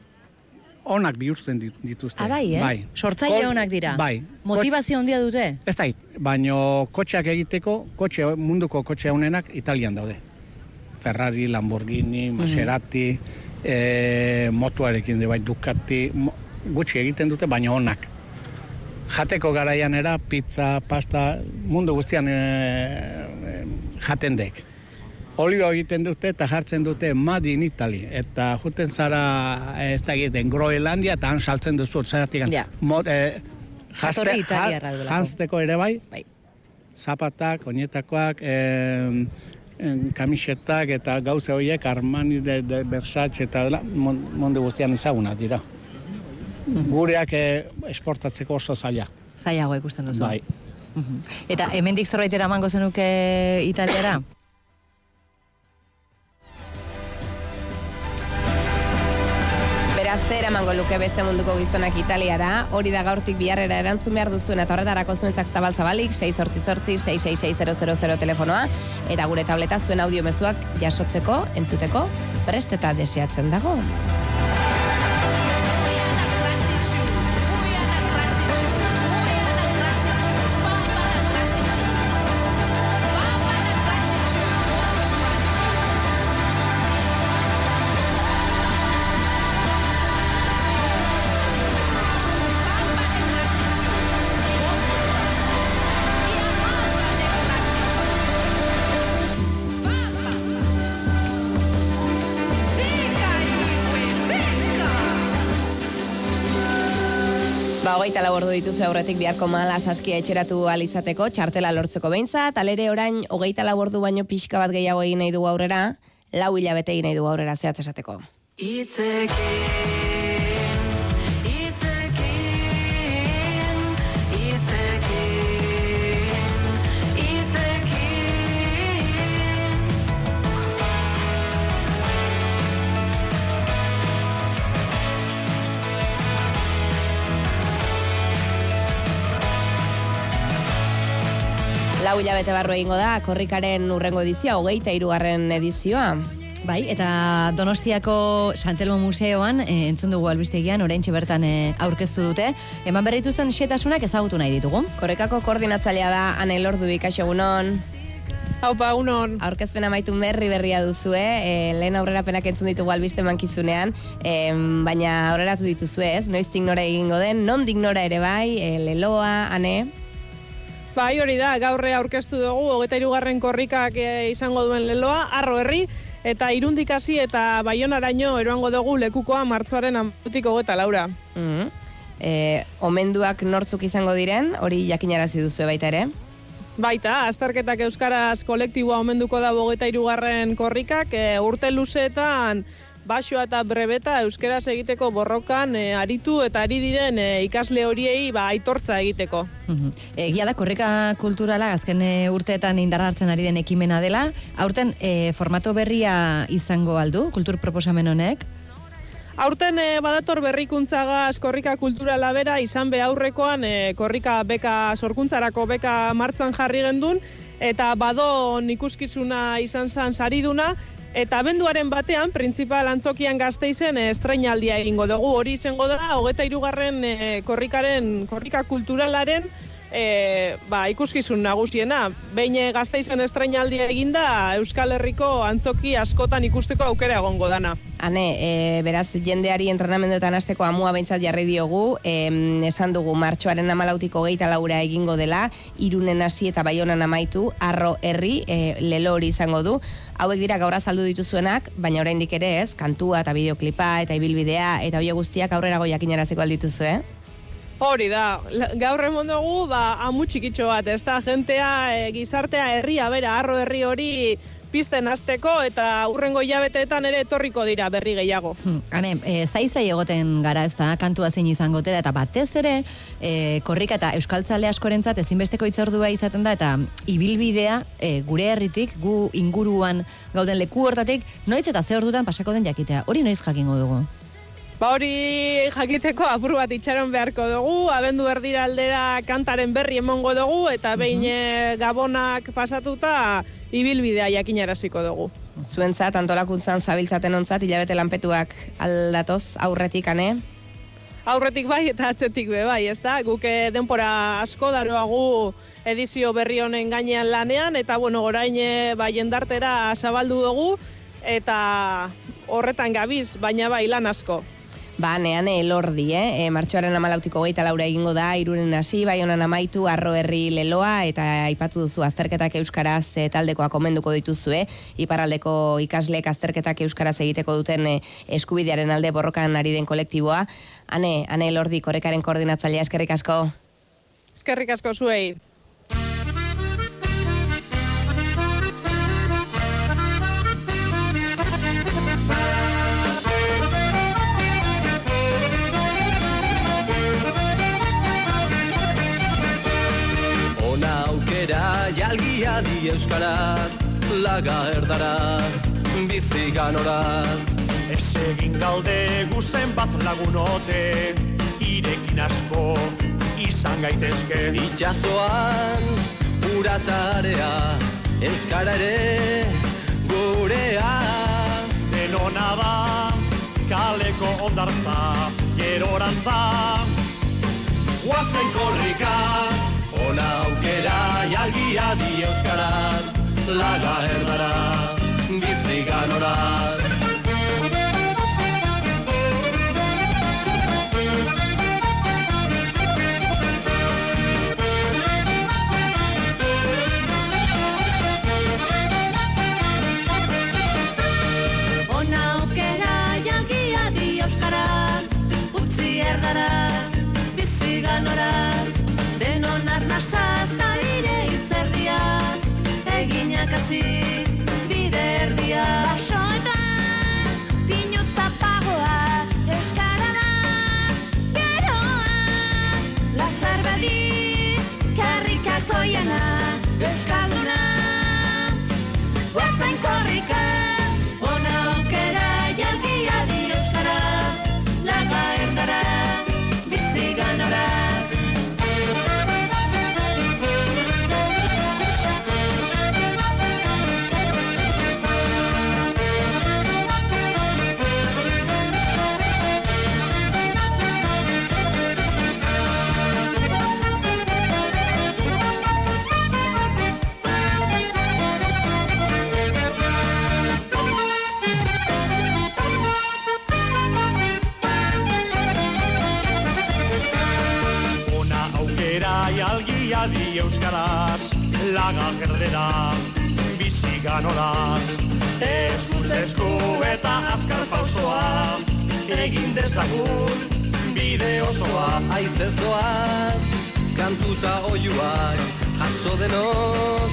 [SPEAKER 51] onak bihurtzen dit- dituzte.
[SPEAKER 5] Ah, bai, eh? Sortzaile
[SPEAKER 51] Kol-
[SPEAKER 5] onak dira.
[SPEAKER 51] Bai.
[SPEAKER 5] Motivazio handia dute?
[SPEAKER 51] Ez da, baino kotxeak egiteko, kotxe, munduko kotxe honenak Italian daude. Ferrari, Lamborghini, Maserati, e, motuarekin de bai Ducati, mo, gutxi egiten dute, baina onak. Jateko garaian era, pizza, pasta, mundu guztian e, e, jaten dek. Olio egiten dute eta jartzen dute Made in Italy. Eta juten zara, eh, ez da egiten, Groenlandia eta han saltzen duzu, zeratik.
[SPEAKER 5] Ja.
[SPEAKER 51] Mod, e,
[SPEAKER 5] duelako.
[SPEAKER 51] Janzteko ere bai,
[SPEAKER 5] bai.
[SPEAKER 51] zapatak, oinetakoak, em, kamisetak eta gauze horiek Armani, de, de Versace eta mundu guztian ezaguna dira. Gureak eh, esportatzeko oso zaila.
[SPEAKER 5] Zailago ikusten duzu.
[SPEAKER 51] Bai.
[SPEAKER 5] Eta hemendik zerbait eramango zenuke Italiara?
[SPEAKER 2] Beraz, zer emango luke beste munduko gizonak Italiara, hori da gaurtik biharrera erantzun behar duzuen eta horretarako zuentzak zabal zabalik, 6 sortzi sortzi, 666 telefonoa, eta gure tableta zuen audio mezuak jasotzeko, entzuteko, prest eta deseatzen dago. Hogeita lau ordu dituzu aurretik biharko mala saskia etxeratu alizateko, txartela lortzeko behintzat, alere orain hogeita lau ordu baino pixka bat gehiago egin nahi dugu aurrera, lau hilabete egin nahi dugu aurrera zehatz esateko. Lau hilabete barru egingo da, korrikaren urrengo edizioa, hogeita irugarren edizioa.
[SPEAKER 5] Bai, eta Donostiako Santelmo Museoan e, entzun dugu albistegian, oraintxe bertan e, aurkeztu dute. Eman berrituzten xetasunak ezagutu nahi ditugu.
[SPEAKER 2] Korrekako koordinatzailea da Anel Ordu ikaxo egunon.
[SPEAKER 19] Haupa, unon.
[SPEAKER 2] Aurkezpen amaitu berri berria duzu, eh? E, lehen aurrerapenak entzun ditugu albiste mankizunean, e, baina aurreratu dituzu ez, noiztik nora egingo den, nondik nora ere bai, e, leloa, ane?
[SPEAKER 19] Bai, hori da, gaurre aurkeztu dugu, hogeta irugarren korrikak e, izango duen leloa, arro herri, eta irundikasi eta baionaraino eroango dugu lekukoa martzoaren amutik hogeta laura.
[SPEAKER 2] Mm e, omenduak nortzuk izango diren, hori jakinarazi duzu baita ere?
[SPEAKER 19] Baita, azterketak euskaraz kolektiboa omenduko da bogeta irugarren korrikak, e, urte luzeetan basoa eta brebeta euskeraz egiteko borrokan e, aritu eta ari diren e, ikasle horiei ba, aitortza egiteko.
[SPEAKER 5] Egia da, korrika kulturala azken e, urteetan indar hartzen ari den ekimena dela, aurten e, formato berria izango aldu, kultur proposamen honek?
[SPEAKER 19] Aurten e, badator berrikuntzaga korrika kulturala bera izan be aurrekoan e, korrika beka sorkuntzarako beka martzan jarri gendun eta bado ikuskizuna izan zan sariduna eta benduaren batean printzipal antzokian gazteizen e, estreinaldia egingo dugu. Hori izango da hogeta irugarren e, korrikaren korrika kulturalaren e, ba, ikuskizun nagusiena. Behin gazteizen estrainaldia eginda Euskal Herriko antzoki askotan ikusteko aukera egongo dana.
[SPEAKER 2] Hane, e, beraz, jendeari entrenamenduetan azteko amua behintzat jarri diogu, e, esan dugu martxoaren amalautiko geita laura egingo dela, irunen hasi eta baionan amaitu, arro herri, e, lelo hori izango du. Hauek dira gaur azaldu dituzuenak, baina oraindik ere ez, kantua eta bideoklipa eta ibilbidea eta hoe guztiak aurrera goiakin araziko aldituzu, eh?
[SPEAKER 19] Hori da, gaur emon dugu, ba, amu txikitxo bat, ez da, jentea, e, gizartea, herria, bera, arro herri hori pizten hasteko eta urrengo hilabeteetan ere etorriko dira berri gehiago.
[SPEAKER 5] Hmm, Hane, e, zai zai egoten gara ez da, kantua zein izango da, eta batez ere, e, korrika eta euskaltzale askorentzat ezinbesteko itzordua izaten da, eta ibilbidea e, gure herritik, gu inguruan gauden leku hortatik, noiz eta ze ordutan pasako den jakitea. Hori noiz jakingo dugu?
[SPEAKER 19] Ba hori jakiteko apur bat itxaron beharko dugu, abendu erdira aldera kantaren berri emongo dugu, eta behin mm gabonak pasatuta ibilbidea jakinaraziko dugu.
[SPEAKER 2] Zuentzat, antolakuntzan zabiltzaten ontzat, hilabete lanpetuak aldatoz aurretik, ane?
[SPEAKER 19] Aurretik bai eta atzetik be bai, ez da? Guke eh, denpora asko daroagu edizio berri honen gainean lanean, eta bueno, orain eh, bai jendartera zabaldu dugu, eta horretan gabiz, baina bai lan asko.
[SPEAKER 2] Ba, nean elordi, eh? E, martxoaren amalautiko geita laura egingo da, irunen hasi, bai honan amaitu, arro herri leloa, eta aipatu duzu azterketak euskaraz e, taldekoa komenduko dituzu, eh? Iparaldeko ikasleek azterketak euskaraz egiteko duten e, eskubidearen alde borrokan ari den kolektiboa. Hane, hane elordi, korrekaren koordinatzailea, eskerrik asko.
[SPEAKER 19] Eskerrik asko zuei.
[SPEAKER 4] Jalgia di euskaraz, laga erdara, bizi ganoraz.
[SPEAKER 52] Ez egin galde guzen bat lagunote, irekin asko izan gaitezke.
[SPEAKER 4] Itxasoan, uratarea, euskara ere, gurea.
[SPEAKER 52] Denona da, kaleko ondartza, gerorantza, guazen korrikaz,
[SPEAKER 4] Ona jalgia di euskaraz Laga erdara, bizi ganoraz
[SPEAKER 53] Ona aukera jalgia di euskaraz Utzi erdara, bizi ganoraz Denon izerdiaz Eginak hasi bide erdia. Basoetan pinu zapagoa Euskara da geroa. Lazar badi karrikako jana Euskalduna. Guazen korrika jalgia di
[SPEAKER 52] euskaraz, laga gerdera, bizi ganolaz. Eskuz esku eta azkar pausoa, egin dezagun, bide osoa.
[SPEAKER 4] Aizez doaz, kantuta oiuak, jaso denok,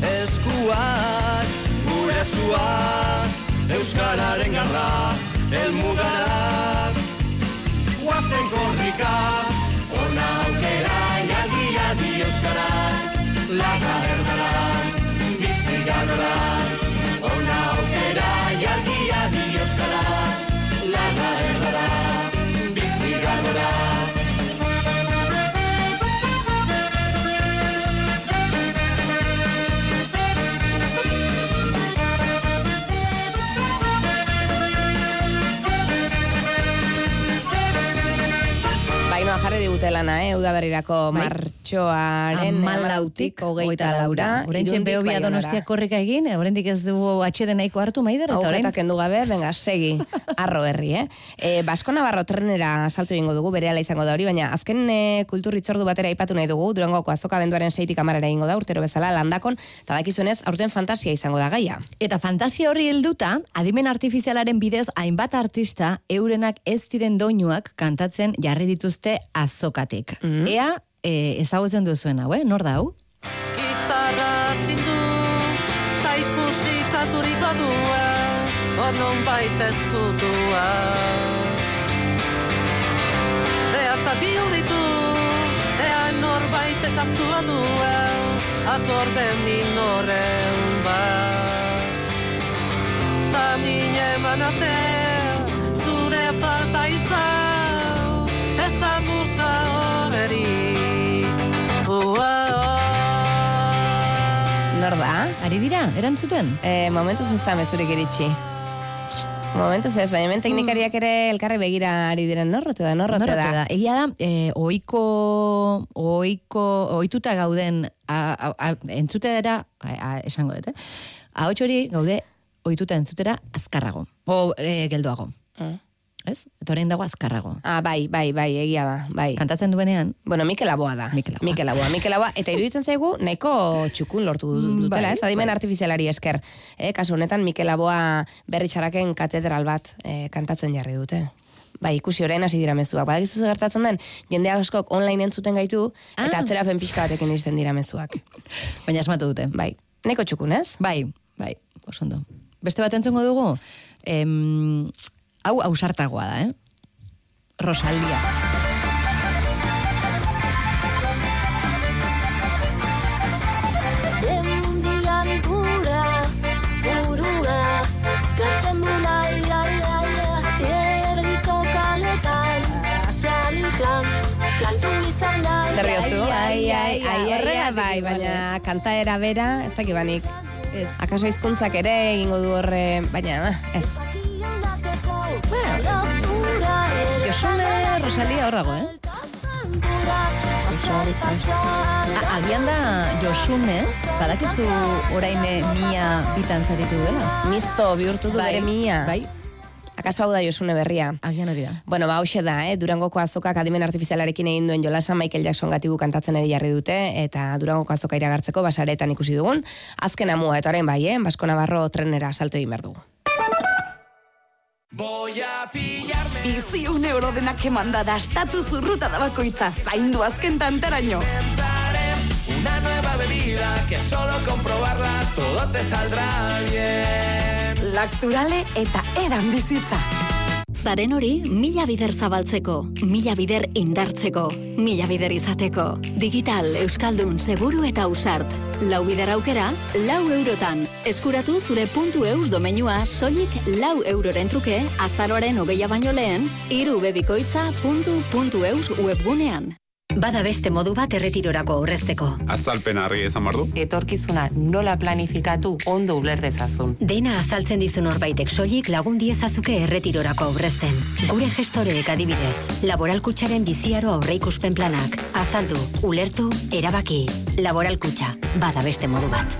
[SPEAKER 4] eskuak, gure zuak, Euskararen garra, elmugarak, guazen korrika, ona aukera, jalgia di euskaraz, laga erdara, bizi ganoraz, ona aukera, jalgia di euskaraz, laga erdara, bizi ganoraz.
[SPEAKER 2] Bainoa jarri digute lana, eh? Udaberrirako
[SPEAKER 5] Bai.
[SPEAKER 2] Martxoaren
[SPEAKER 5] Amalautik, hogeita laura. Horentxe
[SPEAKER 2] Irundik
[SPEAKER 5] beho bia
[SPEAKER 2] Baionara.
[SPEAKER 5] donostia korrika egin, eh, oraindik ez dugu atxede nahiko hartu maider, eta orain...
[SPEAKER 2] Auketa kendu gabe, venga, segi, [laughs] arro herri, eh? E, Basko Navarro trenera saltu egingo dugu, berehala izango da hori, baina azken e, kulturritzordu batera aipatu nahi dugu, durangoko azoka benduaren seitik amarera egingo da, urtero bezala landakon, eta dakizuenez, aurten fantasia izango da gaia.
[SPEAKER 5] Eta fantasia horri helduta, adimen artifizialaren bidez hainbat artista eurenak ez diren doinuak kantatzen jarri dituzte azokatik.
[SPEAKER 2] Mhm.
[SPEAKER 5] Ea, e, ezagutzen duzuen hau, eh? Nor da hau?
[SPEAKER 54] Gitarra zindu, ta ikusi katurik badua, onon baita eskutua. Eatza bihuritu, ea norbait ekastua dua, akorde minoren bat. Ta mine
[SPEAKER 2] Nor da?
[SPEAKER 5] Ari dira, erantzuten?
[SPEAKER 2] E, momentuz ez da mezurik iritsi. Momentuz ez, baina hemen teknikariak ere elkarri begira ari diren norrote da, norrote,
[SPEAKER 5] Norrote
[SPEAKER 2] da.
[SPEAKER 5] da. Egia da, e, oiko, oiko, oituta gauden, a, a, a, entzutera, a, a, esango dut, eh? Hori gaude oituta entzutera azkarrago. O, e, geldoago.
[SPEAKER 2] Mm.
[SPEAKER 5] Ez? Eta orain dago azkarrago.
[SPEAKER 2] Ah, bai, bai, bai, egia da, bai.
[SPEAKER 5] Kantatzen duenean,
[SPEAKER 2] Bueno, Mikel Aboa da.
[SPEAKER 5] Mikel Aboa.
[SPEAKER 2] Mikel Aboa. Mikel Aboa. Eta iruditzen zaigu, nahiko txukun lortu
[SPEAKER 5] Mm,
[SPEAKER 2] dutela,
[SPEAKER 5] bai,
[SPEAKER 2] ez? Adimen
[SPEAKER 5] bai.
[SPEAKER 2] artifizialari esker. Eh, kasu honetan, Mikel Aboa berritxaraken katedral bat eh, kantatzen jarri dute. Bai, ikusi orain hasi dira mezuak. Badakizu zer gertatzen den, jende askok online entzuten gaitu, eta
[SPEAKER 5] Ah.
[SPEAKER 2] atzerapen pixka batekin izten dira mezuak. [laughs]
[SPEAKER 5] baina asmatu dute.
[SPEAKER 2] Bai, nahiko txukun, ez?
[SPEAKER 5] Bai, bai, oso ondo. Beste bat entzungo dugu, em, hau ausartagoa da, eh? Rosalia.
[SPEAKER 53] Emundian gura, burua, erdiko kaletan, salikan, kantu izan da,
[SPEAKER 2] Zer diozu? Ai, ai, ai,
[SPEAKER 5] horregatik
[SPEAKER 2] bai,
[SPEAKER 5] igual,
[SPEAKER 2] baina kantaera bera, ez dakit banik. Akaso hizkuntzak ere egingo du horre, baina, ez.
[SPEAKER 5] Josune Rosalia hor dago, eh? A, agian da Josune, badakizu orain mia bitan zaritu dela.
[SPEAKER 2] Misto bihurtu du
[SPEAKER 5] Bai,
[SPEAKER 2] bere mia.
[SPEAKER 5] Bai,
[SPEAKER 2] Akaso hau da Josune berria.
[SPEAKER 5] agian hori da.
[SPEAKER 2] Bueno, ba, hauxe da, eh? Durangoko azokak adimen artifizialarekin egin duen jolasa Michael Jackson gatibu kantatzen eri jarri dute, eta Durangoko azoka iragartzeko basaretan ikusi dugun, azken amua, eta orain bai, eh? Basko Navarro trenera salto egin behar dugu.
[SPEAKER 55] Bizi un euro denak emanda da estatu zurruta da bakoitza zaindu azken tantaraino.
[SPEAKER 4] Una nueva bebida que solo comprobarla todo te saldrá bien.
[SPEAKER 55] Lakturale eta edan bizitza.
[SPEAKER 10] Zaren hori, mila bider zabaltzeko, mila bider indartzeko, mila bider izateko. Digital, Euskaldun, Seguru eta Ausart. Lau bider aukera, lau eurotan. Eskuratu zure puntu eus domenua soilik lau euroren truke, azaroaren hogeia baino lehen, iru bebikoitza puntu puntu eus webgunean. Bada beste modu bat erretirorako aurrezteko.
[SPEAKER 18] Azalpen harri ezan bardu.
[SPEAKER 56] Etorkizuna nola planifikatu ondo uler dezazun.
[SPEAKER 10] Dena azaltzen dizu norbaitek soilik lagun diezazuke erretirorako aurrezten. Gure gestoreek adibidez, laboralkutxaren biziaro aurreikuspen planak. Azaldu, ulertu, erabaki. Laboralkutxa, bada beste modu bat.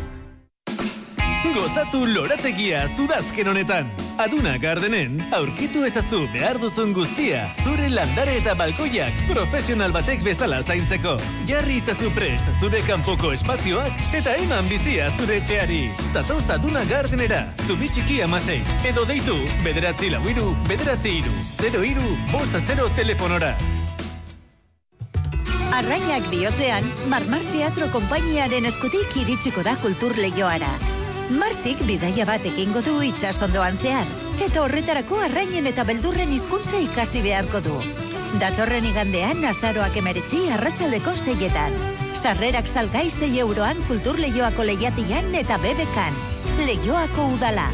[SPEAKER 15] Gozatu lorategia zudazken honetan. Aduna Gardenen, aurkitu ezazu behar duzun guztia, zure landare eta balkoiak profesional batek bezala zaintzeko. Jarri itzazu prest zure kanpoko espazioak eta eman bizia zure etxeari. Zatoz Aduna Gardenera, zubitxiki amasei, edo deitu, bederatzi lau iru, bederatzi iru, 0 iru, bosta 0 telefonora.
[SPEAKER 12] Arrainak bihotzean, Marmar Teatro Konpainiaren eskutik iritsiko da kultur lehioara. Martik bidaia bat egingo du itxasondoan zehar, eta horretarako arrainen eta beldurren hizkuntza ikasi beharko du. Datorren igandean, azaroak emeretzi arratsaldeko zeietan. Sarrerak salgai 6 euroan kultur lehioako lehiatian eta bebekan. Lehioako udala.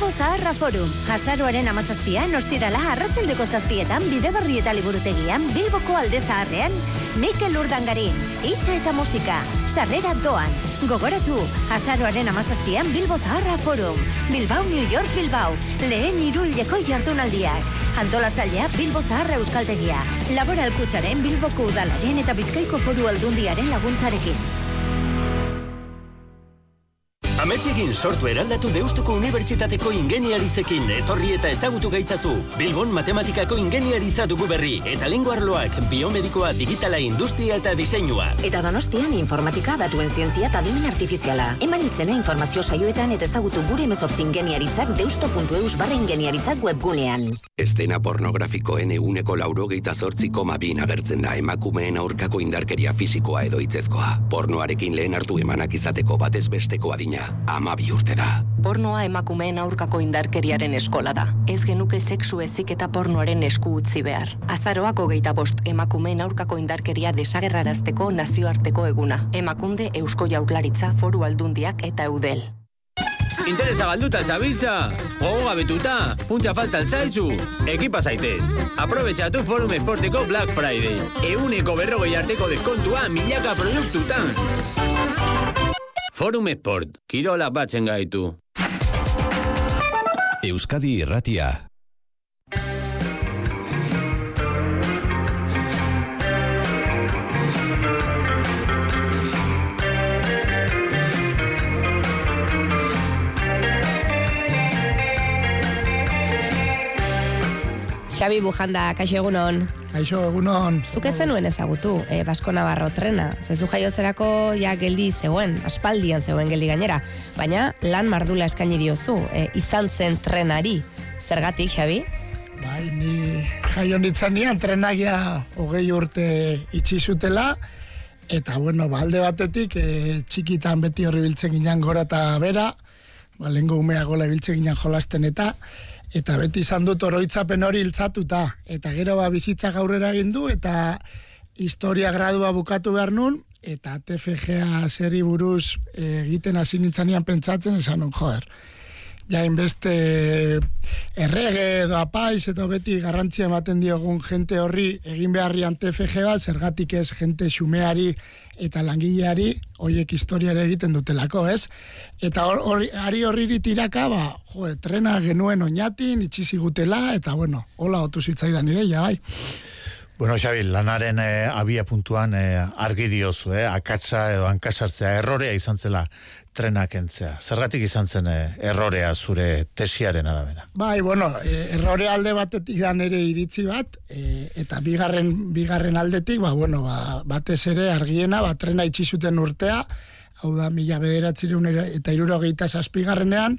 [SPEAKER 12] Bilbo Zaharra Forum, jazaroaren amazazpian, ostirala, arratsaldeko zazpietan, bidegarri eta liburutegian, Bilboko alde zaharrean, Mikel Urdangarin, hitza eta musika, sarrera doan. Gogoratu, jazaroaren amazazpian, Bilbo Zaharra Forum, Bilbao, New York, Bilbao, lehen irulleko jardunaldiak. Antolatzailea Bilbo Zaharra Euskaltegia, Laboral Kutsaren Bilboko udalaren eta Bizkaiko foru aldundiaren laguntzarekin.
[SPEAKER 18] Ametxegin sortu eraldatu Deustuko Unibertsitateko ingeniaritzekin etorri eta ezagutu gaitzazu. Bilbon matematikako ingeniaritza dugu berri eta lingua arloak, biomedikoa, digitala, industria eta diseinua.
[SPEAKER 14] Eta donostian informatika, datuen zientzia eta dimen artifiziala. Eman izena informazio saioetan eta ezagutu gure emezortzi ingeniaritzak deusto.eus barra ingeniaritzak webgunean.
[SPEAKER 13] Estena pornografikoen euneko laurogeita zortzi koma bin agertzen da emakumeen aurkako indarkeria fisikoa edo hitzezkoa. Pornoarekin lehen hartu emanak izateko batez besteko adina, ama bi urte da.
[SPEAKER 14] Pornoa emakumeen aurkako indarkeriaren eskola da. Ez genuke sexu ezik eta pornoaren esku utzi behar. Azaroako geita bost emakumeen aurkako indarkeria desagerrarazteko nazioarteko eguna. Emakunde Eusko Jaurlaritza Foru Aldundiak eta Eudel.
[SPEAKER 57] Interesa galduta zabiltza, gogo gabetuta, puntxa falta zaizu, ekipa zaitez. Aprobetxatu Forum Esporteko Black Friday. Euneko berrogei arteko deskontua milaka produktutan. Forum Sport, kirola batzen gaitu.
[SPEAKER 58] Euskadi Irratia.
[SPEAKER 2] Xabi Bujanda, kaixo egunon.
[SPEAKER 59] Kaixo egunon.
[SPEAKER 2] Zuk ez zenuen ezagutu, e, Basko Navarro trena. Zezu jaiotzerako ja geldi zegoen, aspaldian zegoen geldi gainera. Baina lan mardula eskaini diozu, e, izan zen trenari. Zergatik, Xabi?
[SPEAKER 59] Bai, ni jaio nintzen nian, trenagia hogei urte itxi zutela, eta bueno, ba, alde batetik, e, txikitan beti horri biltzen ginen gora eta bera, ba, lehenko umea gola biltzen ginen jolasten eta, eta beti izan dut oroitzapen hori hiltzatuta. Eta gero ba, bizitza gaurrera egin du, eta historia gradua bukatu behar nun, eta TFGA seri buruz eh, egiten hasi nintzanean pentsatzen, esan joder, jain beste errege edo apaiz eta beti garrantzia ematen diogun jente horri egin beharrian TFG bat, zergatik ez jente xumeari eta langileari hoiek historiare egiten dutelako, ez? Eta hor, hor, ari horri tiraka, ba, jo, trena genuen oinatin, itxizi gutela, eta bueno, hola otu zitzaidan ideia, bai.
[SPEAKER 60] Bueno, Xabi, lanaren eh, abia puntuan eh, argi diozu, eh, akatsa edo hankasartzea, errorea izan zela trenak entzea. Zergatik izan zen eh, errorea zure tesiaren arabera?
[SPEAKER 59] Bai, bueno, eh, errore alde batetik da nere iritzi bat, eh, eta bigarren, bigarren aldetik, ba, bueno, ba, batez ere argiena, ba, trena itxi zuten urtea, hau da, mila bederatzireun eta irurogeita zazpigarrenean,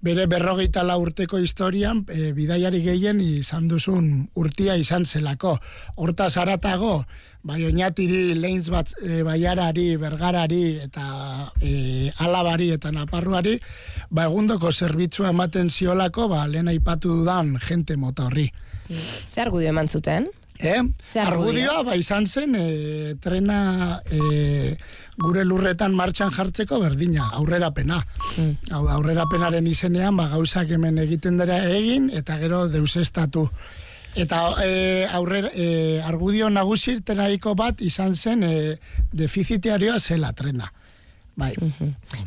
[SPEAKER 59] bere berrogeita la urteko historian e, bidaiari gehien izan duzun urtia izan zelako. Hortaz aratago, bai oinatiri, lehintz bat e, baiarari, bergarari eta e, alabari eta naparruari, ba egundoko zerbitzua ematen ziolako, ba lehen aipatu dudan jente mota horri.
[SPEAKER 2] Zer argudio eman zuten?
[SPEAKER 59] Eh?
[SPEAKER 2] Argudioa?
[SPEAKER 59] Ba izan zen, e, trena e, gure lurretan martxan jartzeko berdina, aurrerapena.
[SPEAKER 2] Mm.
[SPEAKER 59] Aurrerapenaren izenean, ba, gauzak hemen egiten dira egin, eta gero deusestatu. Eta e, aurrer, e, argudio nagusi tenariko bat izan zen e, defizitearioa zela trena. Bai.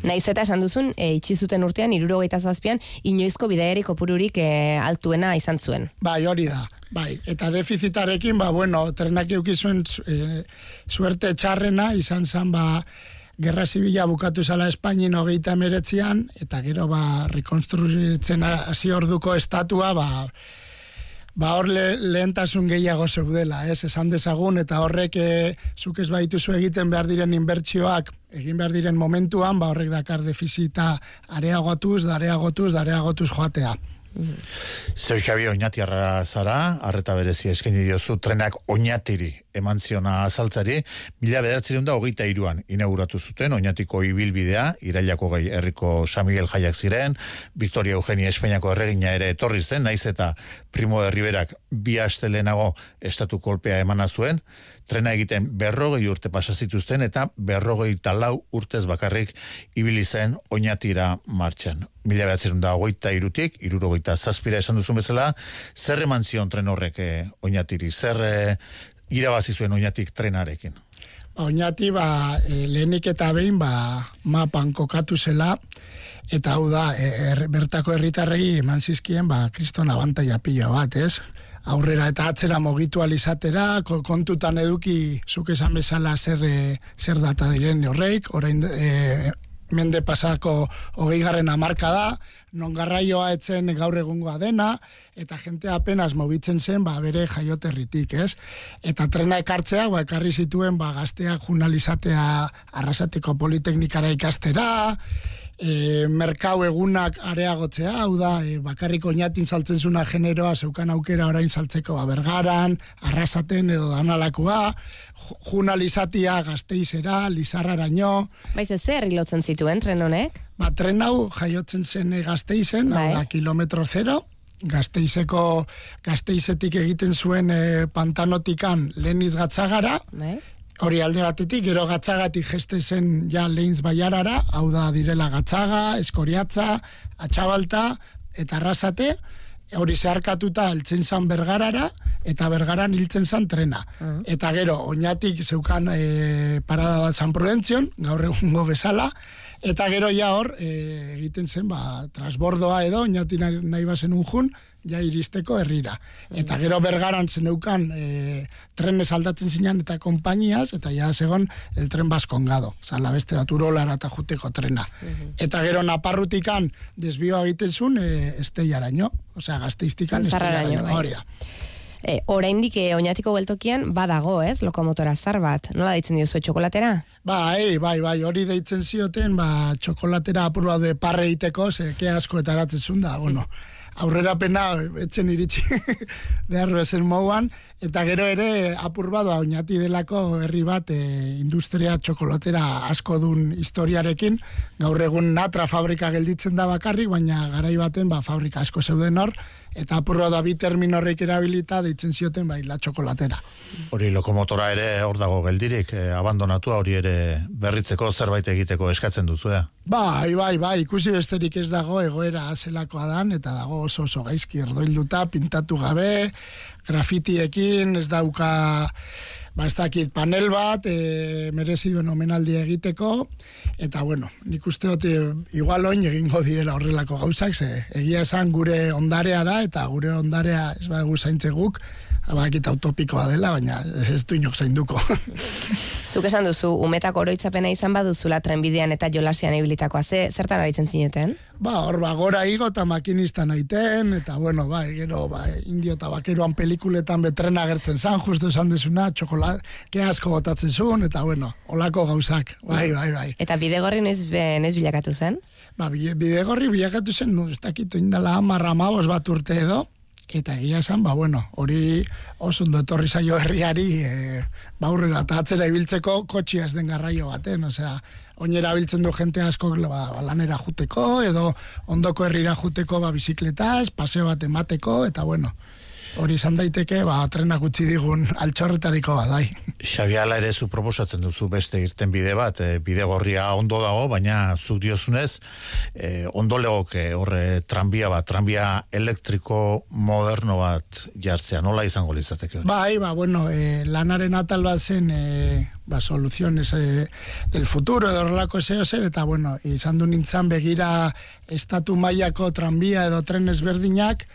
[SPEAKER 2] Naiz eta esan duzun, e, itxi zuten urtean, irurogeita zazpian, inoizko bidaiari kopururik e, altuena izan zuen.
[SPEAKER 59] Bai, hori da. Bai, eta defizitarekin, ba, bueno, trenak eukizuen e, suerte txarrena, izan zen, ba, gerra zibila bukatu zala Espainin hogeita emeretzian, eta gero ba, rekonstruitzen hasi orduko estatua, ba, ba hor le, lehentasun gehiago zeudela, ez, esan dezagun, eta horrek e, zuk ez baituzu egiten behar diren inbertsioak, egin behar diren momentuan, ba horrek dakar defizita areagotuz, dareagotuz, dareagotuz joatea.
[SPEAKER 60] Zeu Xabi oinatiarra zara, arreta berezi eskaini diozu, trenak oinatiri eman ziona azaltzari, mila bederatzireun da hogeita iruan inauguratu zuten, oinatiko ibilbidea, irailako gai herriko San Miguel jaiak ziren, Victoria Eugenia Espainiako erregina ere etorri zen, naiz eta Primo de Riberak bi astelenago estatu kolpea emana zuen, trena egiten berrogei urte pasazituzten eta berrogei talau urtez bakarrik ibili zen oinatira martxan. Mila behatzerun da ogoita irutik, irurogoita zazpira esan duzun bezala, zer eman zion tren horrek eh, oinatiri, zer eh, irabazi zuen oinatik trenarekin?
[SPEAKER 59] Ba, oinati, ba, e, lehenik eta behin, ba, mapan kokatu zela, eta hau da, e, er, bertako herritarrei eman zizkien, ba, kriston abantaia pila bat, ez? Aurrera eta atzera mogitu alizatera, ko- kontutan eduki zuk esan bezala zer, e, zer data diren horreik, orain e, mende pasako hogei garren amarka da, non garraioa etzen gaur egungoa dena, eta jente apenas mobitzen zen, ba, bere jaioterritik, ez? Eta trena ekartzeak, ba, ekarri zituen, ba, gazteak junalizatea arrasateko politeknikara ikastera, e, merkau egunak areagotzea, hau da, e, bakarrik oinatin saltzen zuna generoa zeukan aukera orain saltzeko ba, bergaran, arrasaten edo danalakoa, ju- junalizatia gazteizera, lizarraraino,
[SPEAKER 2] Baiz ez zer ilotzen zituen tren honek?
[SPEAKER 59] Ba, tren hau jaiotzen zen eh, gazteizen, hau da, kilometro zero, gazteizeko, gazteizetik egiten zuen e, pantanotikan leheniz gatzagara,
[SPEAKER 2] Bai.
[SPEAKER 59] Hori alde batetik, gero gatzagatik jeste zen ja lehintz baiarara, hau da direla gatzaga, eskoriatza, atxabalta, eta arrasate, hori zeharkatuta altzen zan bergarara, eta bergaran hiltzen zan trena. Eta gero, oinatik zeukan e, parada bat San Prudentzion, gaur egungo bezala, eta gero ja hor e, egiten zen, ba, transbordoa edo, oinatik nahi, nahi bazen unjun, ja iristeko herrira. Eta gero bergaran zeneukan e, trenez aldatzen zinan eta konpainiaz, eta ja segon el tren baskongado, zala beste da turolara eta juteko trena. Eta gero naparrutikan desbioa egiten zuen e, esteiaraino, osea gazteiztikan esteiaraino,
[SPEAKER 2] bai.
[SPEAKER 59] hori da.
[SPEAKER 2] E, oraindik eh, oinatiko geltokian badago, ez? Lokomotora zar bat. Nola ditzen diozu txokolatera?
[SPEAKER 59] Bai, bai, bai, hori deitzen zioten, ba, txokolatera apur bat de parre iteko, ze, ke asko eta aratzen da, bueno, aurrera pena etzen iritsi [laughs] behar bezen mouan, eta gero ere apur bat ba, oinati delako herri bat e, industria txokolatera asko dun historiarekin, gaur egun natra fabrika gelditzen da bakarrik, baina garai baten ba, fabrika asko zeuden hor, eta apur bat da bi termin horrek erabilita deitzen zioten bai la txokolatera.
[SPEAKER 60] Hori lokomotora ere hor dago geldirik, eh, abandonatua hori ere berritzeko zerbait egiteko eskatzen duzu, eh?
[SPEAKER 59] Bai, bai, bai, ikusi besterik ez dago egoera zelakoa dan, eta dago oso oso gaizki erdoilduta, pintatu gabe, grafitiekin, ez dauka, ba, ez dakit panel bat, e, merezi duen omenaldia egiteko, eta bueno, nik uste dut, e, igual oin egingo direla horrelako gauzak, ze egia esan gure ondarea da, eta gure ondarea ez badugu zaintze guk, abakit utopikoa dela, baina ez du inok zainduko. [laughs]
[SPEAKER 2] Zuk esan duzu, umetak oroitzapena izan baduzula trenbidean eta jolasian ibilitakoa. Ze, zertan aritzen zineten?
[SPEAKER 59] Ba, hor, ba, gora igo eta makinista naiten, eta bueno, ba, gero, ba, indio eta bakeroan pelikuletan betrena agertzen zan, justu esan desuna, txokolat, ke asko botatzen zuen, eta bueno, olako gauzak, bai, bai, bai.
[SPEAKER 2] Eta bidegorri noiz, noiz bilakatu zen?
[SPEAKER 59] Ba, bide, bidegorri bilakatu zen, ez dakit, indala amarra bat urte edo, eta egia esan, ba, bueno, hori oso ondo etorri zaio herriari, e, ba, aurrera eta atzera ibiltzeko kotxia ez den garraio baten, osea, oinera biltzen du jente asko ba, lanera juteko, edo ondoko herrira juteko ba, bizikletaz, paseo bat emateko, eta bueno, hori izan daiteke, ba, trenak utzi digun altxorretariko badai.
[SPEAKER 60] Xabi ala ere zu proposatzen duzu beste irten bide bat, e, bide gorria ondo dago, baina zuk diozunez, e, ondo legoke horre tranbia bat, tranbia elektriko moderno bat jartzea, nola izango litzateke hori?
[SPEAKER 59] Bai, ba, bueno, eh, lanaren atal bat zen eh, ba, soluciones eh, del futuro edo horrelako zeo zer, eta bueno, izan du nintzen begira estatu mailako tranbia edo tren ezberdinak,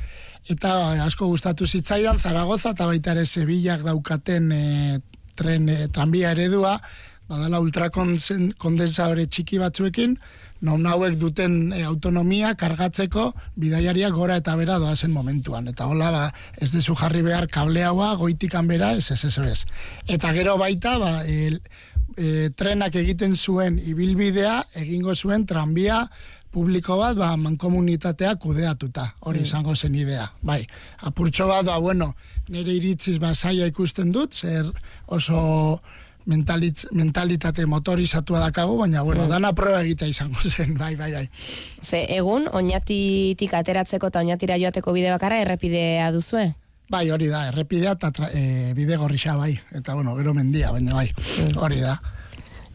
[SPEAKER 59] eta asko gustatu zitzaidan Zaragoza eta baita ere Sevillak daukaten eh, tren, eh, tranbia eredua, badala ultrakondensadore txiki batzuekin, non hauek duten e, autonomia kargatzeko bidaiariak gora eta bera doazen momentuan. Eta hola, ba, ez dezu jarri behar kable haua, goitikan bera, ez ez ez ez. Eta gero baita, ba, e, e, trenak egiten zuen ibilbidea, egingo zuen tranbia publiko bat, ba, mankomunitatea kudeatuta, hori
[SPEAKER 2] Mm.
[SPEAKER 59] izango zen idea. Bai, apurtxo bat, ba, bueno, nire iritziz ba, saia ikusten dut, zer oso mentalitz, mentalitate motorizatua dakago, baina, bueno,
[SPEAKER 2] Mm.
[SPEAKER 59] dana proba egita izango zen, bai, bai, bai.
[SPEAKER 2] Ze egun, oinatitik ateratzeko eta oinatira joateko bide bakarra errepidea duzue?
[SPEAKER 59] Bai, hori da, errepidea eta e, bide gorrixa, bai, eta, bueno, gero mendia, baina, bai, hori da.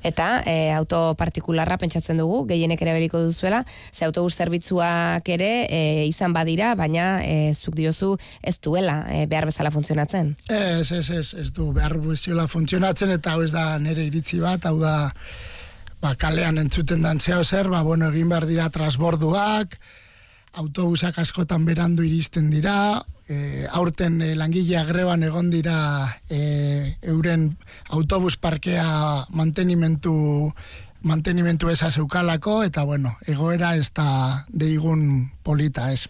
[SPEAKER 2] Eta e, auto partikularra pentsatzen dugu, gehienek ere beliko duzuela, ze autobus zerbitzuak ere e, izan badira, baina e, zuk diozu ez duela e, behar bezala funtzionatzen.
[SPEAKER 59] Ez, ez, ez, ez du behar beziola funtzionatzen eta hau ez da nire iritzi bat, hau da ba, kalean entzuten dan zeo zer, ba, bueno, egin behar dira transborduak, autobusak askotan berandu iristen dira, e, aurten e, langilea greban egon dira e, euren autobus parkea mantenimentu mantenimentu eza zeukalako, eta bueno, egoera ez da deigun polita ez.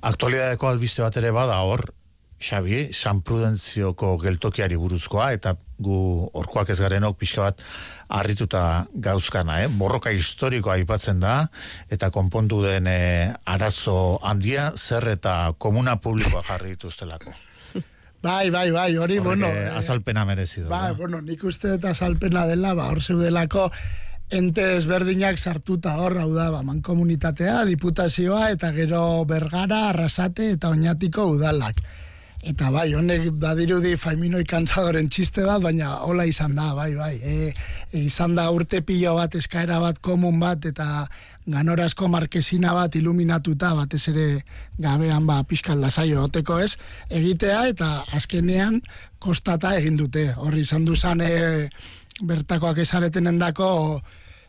[SPEAKER 60] Aktualidadeko albiste bat ere bada hor, Xabi, San Prudentzioko geltokiari buruzkoa, eta gu orkoak ez garenok pixka bat harrituta gauzkana, eh? borroka historikoa aipatzen da, eta konpondu den eh, arazo handia, zer eta komuna publikoa jarri dituztelako. [laughs]
[SPEAKER 59] Bai, bai, bai, hori,
[SPEAKER 60] Horrek,
[SPEAKER 59] bueno...
[SPEAKER 60] eh, azalpena merezi du.
[SPEAKER 59] Ba,
[SPEAKER 60] eh?
[SPEAKER 59] bueno, nik uste eta salpena dela, ba, hor zeudelako ente ezberdinak sartuta hor, hau da, ba, mankomunitatea, diputazioa, eta gero bergara, arrasate, eta oinatiko udalak. Eta bai, honek badirudi faiminoi kantzadoren txiste bat, baina hola izan da, bai, bai. E, e, izan da urte pilo bat, eskaera bat, komun bat, eta ganorazko markesina bat iluminatuta, batez ere gabean ba, pixkal lasaio oteko ez, egitea, eta azkenean kostata egin dute. Horri izan duzan e, bertakoak esaretenen dako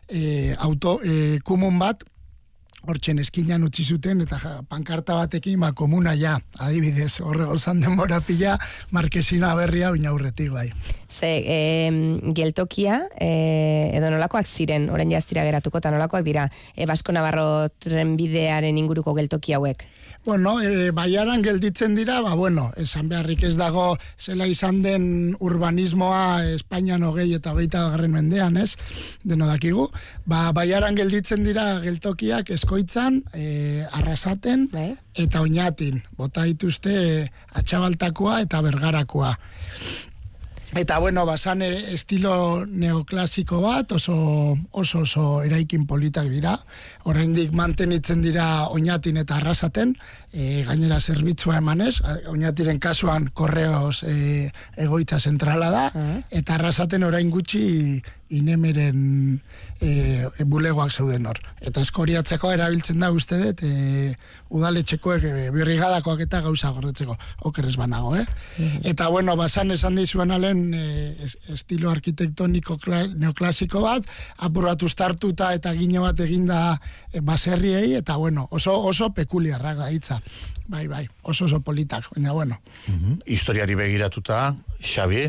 [SPEAKER 59] e, auto, e, kumun bat, hortzen eskinan utzi zuten eta ja, pankarta batekin ba komuna ja adibidez horre gozan denbora pila markesina berria baina aurretik bai
[SPEAKER 2] Ze e, geltokia, e, edo nolakoak ziren, orain jaztira geratuko, eta nolakoak dira, e, Basko Navarro trenbidearen inguruko geltoki hauek.
[SPEAKER 59] Bueno, e, baiaran gelditzen dira, ba, bueno, esan beharrik ez dago zela izan den urbanismoa Espainian hogei eta beita garren mendean, ez? Deno dakigu. Ba, baiaran gelditzen dira geltokiak eskoitzan, e, arrasaten, eta oinatin. Bota dituzte e, atxabaltakoa eta bergarakoa. Eta bueno, basan eh, estilo neoklasiko bat, oso oso oso eraikin politak dira. Oraindik mantenitzen dira oinatin eta arrasaten, e, gainera zerbitzua emanez, oinatiren kasuan korreos e, egoitza zentrala da, eta arrasaten orain gutxi inemeren e, bulegoak zeuden hor. Eta eskoriatzeko erabiltzen da uste dut, e, udaletxekoek e, birrigadakoak eta gauza gordetzeko, okerrez banago, eh? Eta bueno, basan esan dizuan alen e, es- estilo arkitektoniko kla- neoklasiko bat, apur bat ustartuta eta gino bat eginda e, baserriei, eta bueno, oso, oso pekuliarrak da hitza. Bai, bai, oso oso politak, baina bueno.
[SPEAKER 60] Mhm. Historiari begiratuta, Xabi,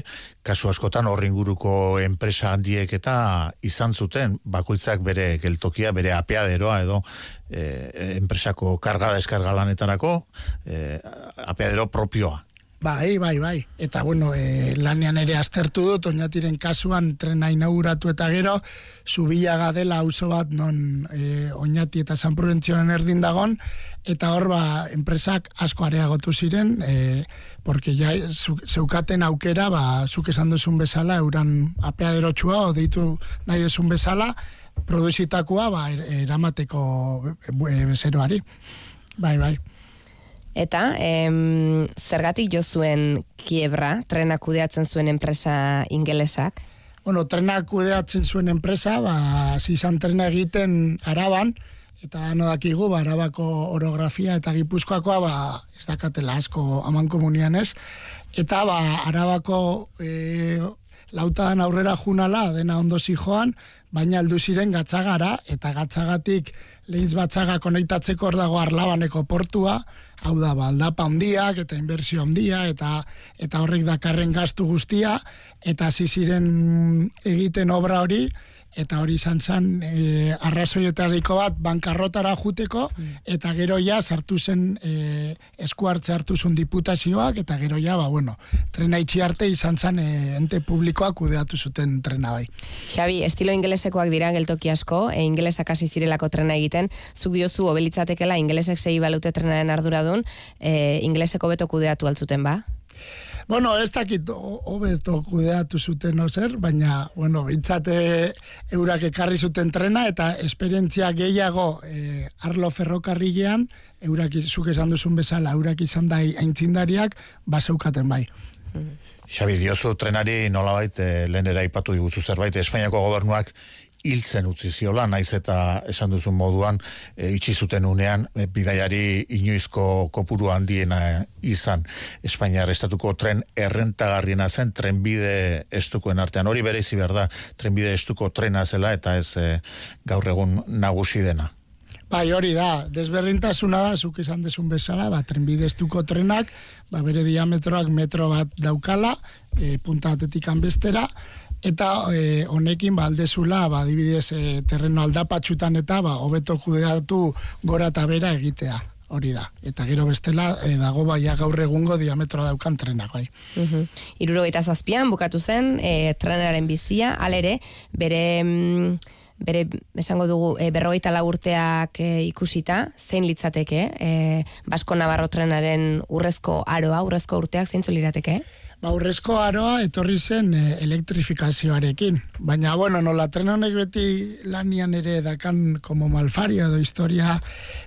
[SPEAKER 60] kasu askotan horri inguruko enpresa handiek eta izan zuten bakoitzak bere geltokia, bere apeaderoa edo eh, enpresako karga deskarga lanetarako eh, apeadero propioa.
[SPEAKER 59] Bai, bai, bai. Eta, bueno, e, lanean ere aztertu dut, oinatiren kasuan trena inauguratu eta gero, zubilaga dela auzo bat non e, oinati eta San Prudentzioen erdin dagon, eta hor ba, enpresak asko areagotu ziren, e, porque ja zu, zeukaten aukera, ba, zuk esan duzun bezala, euran apeaderotxua, o deitu nahi duzun bezala, produzitakoa ba, er- eramateko be- bezeroari. Bai, bai.
[SPEAKER 2] Eta, em, zergatik jo zuen kiebra, trena kudeatzen zuen enpresa ingelesak?
[SPEAKER 59] bueno, trenak kudeatzen zuen enpresa, ba, hasi izan trena egiten araban, eta no dakigu, ba, arabako orografia eta gipuzkoakoa, ba, ez dakatela asko aman komunian ez, eta ba, arabako e, lautadan aurrera junala, dena ondo joan, baina heldu ziren gatzagara, eta gatzagatik lehintz batzaga konektatzeko hor dago arlabaneko portua, hau da, ba, aldapa handiak eta inbertsio handia, eta eta horrek dakarren gastu guztia, eta hasi ziren egiten obra hori, eta hori izan zen e, arrazoietariko bat bankarrotara juteko eta gero ja sartu zen e, esku hartze hartu zuen diputazioak eta gero ja ba bueno trena itxi arte izan zen e, ente publikoak kudeatu zuten trena bai.
[SPEAKER 2] Xabi, estilo ingelesekoak dira geltoki asko, e ingelesak hasi zirelako trena egiten, zuk diozu obelitzatekela ingelesek sei balute trenaren arduradun, e, ingeleseko beto kudeatu altzuten ba?
[SPEAKER 59] Bueno, ez dakit hobeto kudeatu zuten ozer, baina, bueno, bintzate eurak ekarri zuten trena eta esperientzia gehiago e, arlo ferrokarrilean, eurak zuk esan duzun bezala, eurak izan da aintzindariak, baseukaten bai.
[SPEAKER 60] Xabi, diozu trenari nolabait eh, lehen ere aipatu diguzu zerbait, Espainiako gobernuak hiltzen utzi ziola, naiz eta esan duzun moduan e, itxi zuten unean e, bidaiari inoizko kopuru handiena izan Espainiar estatuko tren errentagarriena zen trenbide estukoen artean. Hori bere izi behar da, trenbide estuko trena zela eta ez e, gaur egun nagusi dena.
[SPEAKER 59] Bai, hori da, desberdintasuna da, zuk esan desun bezala, ba, trenbide estuko trenak, ba, bere diametroak metro bat daukala, e, punta batetik bestera, eta e, honekin ba, aldezula, ba, adibidez, e, terreno aldapatxutan eta ba, hobeto kudeatu gora eta bera egitea, hori da. Eta gero bestela, e, dago baia gaur egungo diametroa daukan trenak, bai.
[SPEAKER 2] Mhm. Irurogeita zazpian bukatu zen e, trenaren bizia, alere, bere mm, bere esango dugu e, berrogeita lau urteak e, ikusita, zein litzateke, e, Basko Navarro trenaren urrezko aroa, urrezko urteak zeintzu lirateke?
[SPEAKER 59] Ba, urrezko aroa etorri zen e, elektrifikazioarekin. Baina, bueno, nola tren honek beti lanian ere dakan como malfaria edo historia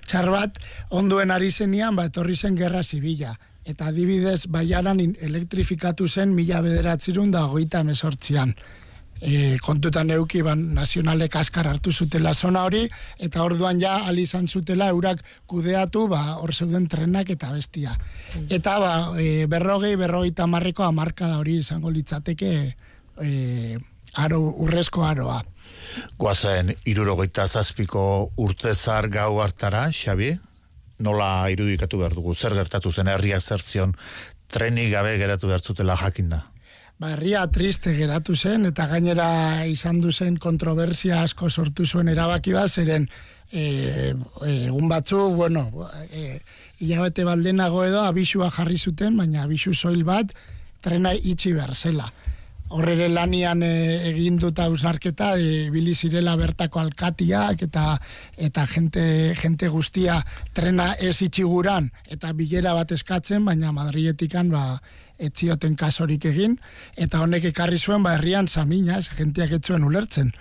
[SPEAKER 59] txar bat, onduen ari zenian, ba, etorri zen gerra zibila. Eta adibidez, baiaran elektrifikatu zen mila bederatzirun da hogeita mesortzian. E, kontutan euki ban nazionalek askar hartu zutela zona hori eta orduan ja ali izan zutela eurak kudeatu ba hor zeuden trenak eta bestia. Eta ba e, berrogei berrogeita marreko amarka da hori izango litzateke e, aro, urrezko aroa.
[SPEAKER 60] Guazen, irurogeita zazpiko urtezar gau hartara, Xabi, nola irudikatu behar dugu, zer gertatu zen herriak zer zion, trenik gabe geratu behar zutela jakinda.
[SPEAKER 59] Ba, herria triste geratu zen, eta gainera izan du zen kontroversia asko sortu zuen erabaki bat, zeren e, e, egun batzu, bueno, e, hilabete baldenago edo abisua jarri zuten, baina abisu soil bat trena itxi behar zela. Horrere lanian e, egin dut ausarketa, e, bili zirela bertako alkatiak eta eta jente, jente guztia trena ez itxiguran eta bilera bat eskatzen, baina Madrietikan ba, etzioten kasorik egin, eta honek ekarri zuen ba herrian samina, ez, jenteak etzuen ulertzen.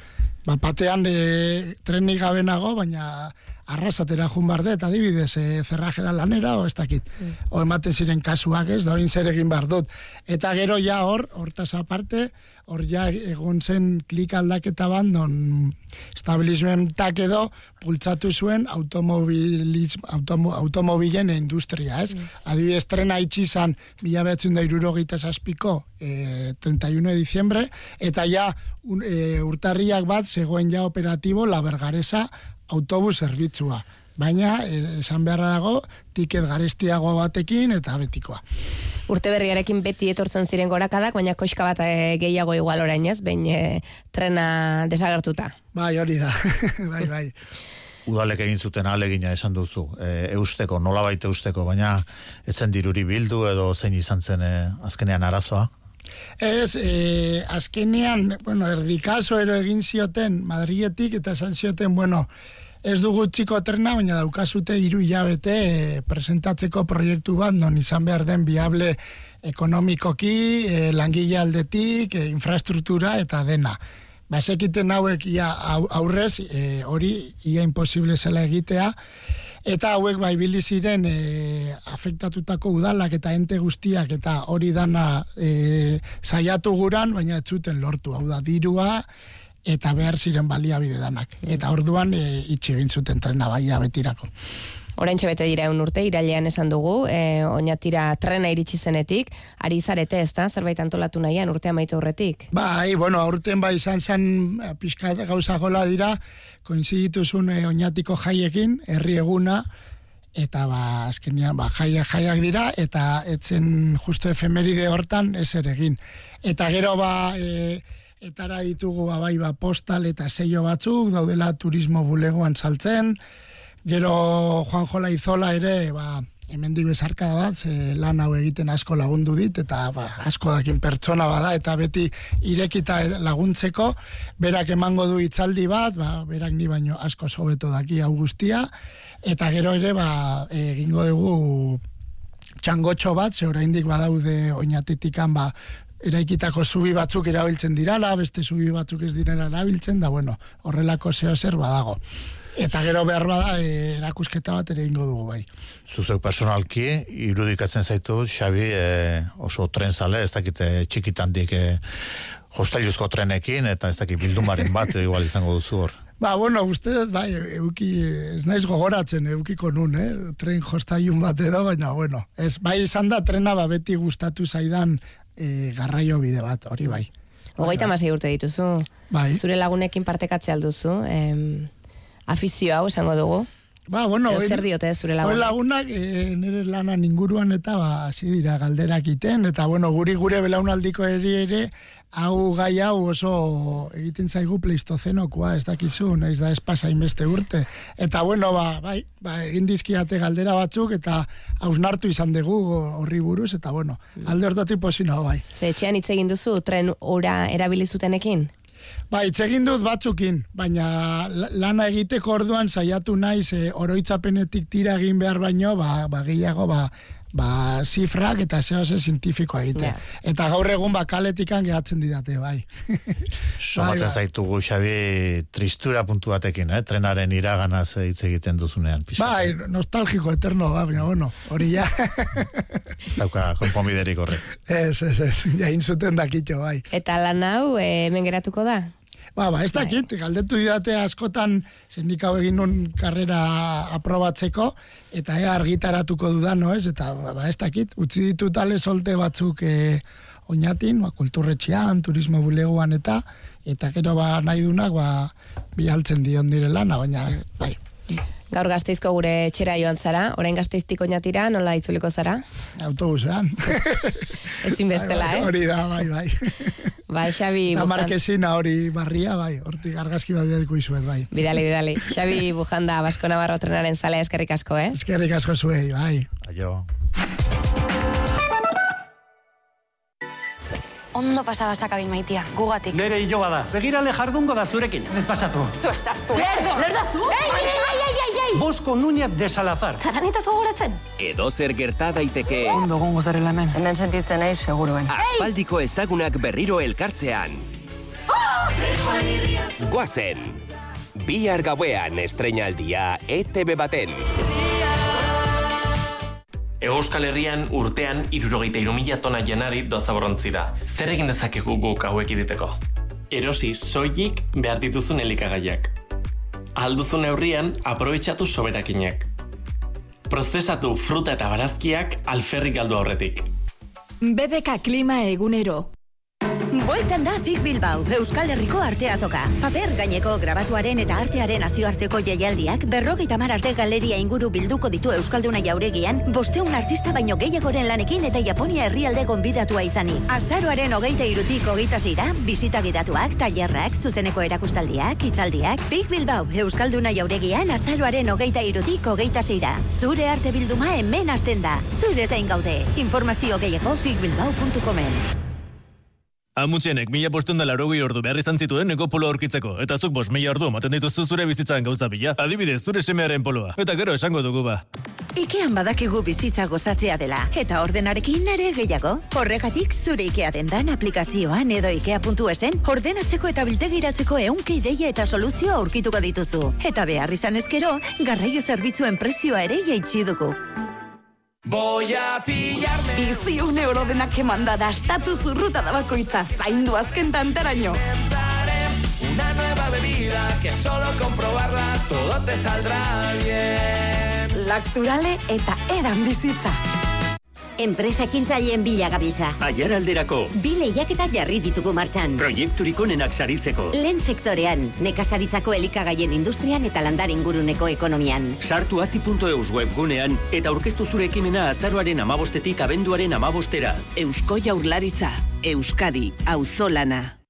[SPEAKER 59] Ba, batean e, trenik gabe nago, baina arrasatera jun dut, adibidez, e, zerrajera lanera, o ez dakit. O ematen ziren kasuak ez, da oin zer egin behar dut. Eta gero ja hor, hortaz aparte, hor ja egon zen klik aldaketa bat, non establishmentak edo bultzatu zuen automobiliz, automo, automobilen industria, ez? Adibidez, trena itxi izan mila behatzen da irurogeita zazpiko e, 31 de diciembre, eta ja un, e, urtarriak bat zegoen ja operatibo la bergaresa autobus zerbitzua. Baina, e, esan beharra dago, tiket garestiago batekin eta betikoa.
[SPEAKER 2] Urte berriarekin beti etortzen ziren gorakadak, baina koixka bat e, gehiago igual orain ez, behin e, trena desagertuta.
[SPEAKER 59] Bai, hori da. [laughs] bai, bai.
[SPEAKER 60] Udalek egin zuten alegina esan duzu, e, eusteko, nolabait eusteko, baina etzen diruri bildu edo zein izan zen e, azkenean arazoa.
[SPEAKER 59] Ez, e, azkenean, bueno, erdikazo ero egin zioten Madrietik eta esan zioten, bueno, ez dugu txiko trena, baina daukazute hiru hilabete e, presentatzeko proiektu bat, non izan behar den viable ekonomikoki, e, langile aldetik, e, infrastruktura eta dena. Basekiten hauek ia au- aurrez, e, hori ia imposible zela egitea, eta hauek bai bili ziren e, afektatutako udalak eta ente guztiak eta hori dana e, saiatu guran, baina ez zuten lortu, hau da dirua eta behar ziren baliabide danak. Eta orduan e, itxi egin zuten trena bai betirako.
[SPEAKER 2] Orain bete dira egun urte, irailean esan dugu, e, oinatira trena iritsi zenetik, ari zarete ez da, zerbait antolatu nahian urtea maitu horretik.
[SPEAKER 59] Bai, bueno, aurten bai izan zen pixka gauza gola dira, koinzidituzun e, oinatiko jaiekin, herri eguna, eta ba, azkenean, ba, jaiak jaiak dira, eta etzen justo efemeride hortan ez ere egin. Eta gero ba, e, etara ditugu ba, bai, ba, postal eta seio batzuk, daudela turismo bulegoan saltzen, gero Juan Jola Izola ere, ba, hemendik bezarka bat, ze lan hau egiten asko lagundu dit, eta ba, asko dakin pertsona bada, eta beti irekita laguntzeko, berak emango du hitzaldi bat, ba, berak ni baino asko sobeto daki hau guztia, eta gero ere, ba, egingo dugu txangotxo bat, ze oraindik badaude oinatitikan, ba, eraikitako zubi batzuk erabiltzen dirala, beste zubi batzuk ez direla erabiltzen, da bueno, horrelako zeo zer badago. Eta gero behar bada, e, erakusketa bat ere ingo dugu bai.
[SPEAKER 60] Zuzeu personalki, irudikatzen zaitu, Xabi, e, oso tren zale, ez dakit e, txikitandik e, hostailuzko trenekin, eta ez dakit bildumaren bat [laughs] igual izango duzu hor.
[SPEAKER 59] Ba, bueno, uste dut, bai, euki, ez naiz gogoratzen, eukiko nun, eh? tren jostailun bat edo, baina, bueno, ez, bai izan da trena, ba, beti gustatu zaidan e, garraio bide bat, hori bai.
[SPEAKER 2] Hogeita masei urte dituzu.
[SPEAKER 59] Bai.
[SPEAKER 2] Zure lagunekin partekatze alduzu. Em, afizio hau esango dugu.
[SPEAKER 59] Ba, bueno,
[SPEAKER 2] Edo
[SPEAKER 59] hoi-
[SPEAKER 2] zer diote zure
[SPEAKER 59] hoi
[SPEAKER 2] lagunek?
[SPEAKER 59] lagunak e, nire lanan inguruan eta ba, hasi dira galderak iten, eta bueno, guri gure belaunaldiko eri ere, hau gai hau oso egiten zaigu pleistozenokoa, ez dakizu, naiz da espasa inbeste urte. Eta bueno, ba, bai, ba, egin dizkiate galdera batzuk, eta hausnartu izan dugu horri buruz, eta bueno, alde hortatik posina bai.
[SPEAKER 2] Ze etxean hitz egin duzu tren ora erabili zutenekin?
[SPEAKER 59] Ba, hitz egin dut batzukin, baina la- lana egiteko orduan saiatu naiz e, oroitzapenetik tira egin behar baino, ba, ba gehiago, ba, ba zifrak eta zeo ze zientifikoa egite.
[SPEAKER 2] Ja.
[SPEAKER 59] Eta gaur egun ba kaletikan gehatzen didate, bai. [laughs]
[SPEAKER 60] Somatzen
[SPEAKER 59] bai.
[SPEAKER 60] zaitugu, Xabi, tristura puntu batekin, eh? trenaren iraganaz hitz egiten duzunean. pixka.
[SPEAKER 59] Bai, nostalgiko eterno, ba, baina bueno, hori ja. [laughs]
[SPEAKER 60] Ez dauka konponbiderik horrek.
[SPEAKER 59] ez, ez, ez, jain zuten dakitxo, bai.
[SPEAKER 2] Eta lan hau eh, hemen geratuko da?
[SPEAKER 59] Ba, ba, ez dakit, galdetu didate askotan, zendik hau egin nun karrera aprobatzeko, eta ea argitaratuko dudan, no ez? Eta, ba, ba, ez dakit, utzi ditut ale solte batzuk e, oinatin, ba, kulturretxean, turismo buleguan eta, eta gero ba, nahi dunak, ba, bialtzen dion direla, na, baina, bai,
[SPEAKER 2] Gaur gazteizko gure etxera joan zara, orain gazteiztik oinatira, nola itzuliko zara?
[SPEAKER 59] autobusean. [laughs]
[SPEAKER 2] Ezin bestela,
[SPEAKER 59] Bai, bai,
[SPEAKER 2] eh?
[SPEAKER 59] Hori da, bai, bai.
[SPEAKER 2] Bai, Xabi
[SPEAKER 59] Da markezina hori barria, bai, hortik argazki bat bidaliko izuet, bai.
[SPEAKER 2] Bidali, bidali. Xabi Bujanda, Basko Navarro trenaren zale eskerrik asko, eh?
[SPEAKER 59] Eskerrik asko zuei, bai.
[SPEAKER 60] Aio.
[SPEAKER 61] Ondo pasaba sakabil maitia, gugatik.
[SPEAKER 62] Nere hilo bada. Begirale jardungo da zurekin. Ez pasatu.
[SPEAKER 61] Zu esartu. Lerdo! Lerdo zu! Ei, ei, ei, ei, ei, ei!
[SPEAKER 62] Bosko Núñez de Salazar.
[SPEAKER 61] Zaranitaz gogoratzen?
[SPEAKER 18] Edo zer gerta daiteke
[SPEAKER 62] Ondo gongo zarela hemen.
[SPEAKER 61] Hemen sentitzen naiz, seguruen.
[SPEAKER 18] aspaldiko ezagunak berriro elkartzean. Goazen! Bihar gauean estreinaldia ETV baten.
[SPEAKER 63] Euskal Herrian urtean irurogeita irumila tona janari doazaborontzi da. Zer egin dezakegu guk hauek iditeko? Erosi soilik behar dituzun elikagaiak. Alduzun neurrian aprobetxatu soberakinak. Prozesatu fruta eta barazkiak alferrik galdu aurretik.
[SPEAKER 55] BBK Klima egunero.
[SPEAKER 12] Bueltan da Zig Bilbao, Euskal Herriko arte azoka. Paper gaineko grabatuaren eta artearen nazioarteko jaialdiak berrogeita mar arte galeria inguru bilduko ditu Euskalduna jauregian, bosteun artista baino gehiagoren lanekin eta Japonia herrialde gonbidatua izani. Azaroaren hogeita irutik hogeita zira, bisita gidatuak, tailerrak, zuzeneko erakustaldiak, hitzaldiak, Zig Bilbao, Euskalduna jauregian azaroaren hogeita irutik hogeita zira. Zure arte bilduma hemen hasten da. Zure zain gaude. Informazio gehiago zigbilbao.comen.
[SPEAKER 15] Amutxenek mila bostuen da laurogei ordu behar izan zituen neko polo aurkitzeko. Eta zuk bost mila ordu ematen dituzu zure bizitzan gauza bila. Adibidez, zure semearen poloa. Eta gero esango dugu ba.
[SPEAKER 12] Ikean badakigu bizitza gozatzea dela, eta ordenarekin ere gehiago. Horregatik, zure Ikea dendan aplikazioan edo ikea.esen, ordenatzeko eta biltegiratzeko eunke ideia eta soluzio aurkituko dituzu. Eta behar izan ezkero, garraio zerbitzuen prezioa ere jaitsi dugu.
[SPEAKER 4] Voy a pillarme
[SPEAKER 55] Bizi un euro denak emanda dastatu zurruta da bakoitza zaindu azken tantaraino.
[SPEAKER 4] una nueva bebida que solo comprobarla todo te saldrá bien.
[SPEAKER 55] lakturale eta edan bizitza.
[SPEAKER 64] Enpresa ekintzaileen bila gabiltza.
[SPEAKER 18] Aiaralderako.
[SPEAKER 64] Bi lehiaketa jarri ditugu martxan.
[SPEAKER 18] Proiekturik onenak saritzeko.
[SPEAKER 64] Lehen sektorean, nekazaritzako elikagaien industrian eta landar inguruneko ekonomian.
[SPEAKER 18] Sartu azi.eus webgunean eta aurkeztu zure ekimena azaroaren amabostetik abenduaren amabostera.
[SPEAKER 65] Eusko jaurlaritza, Euskadi, auzolana.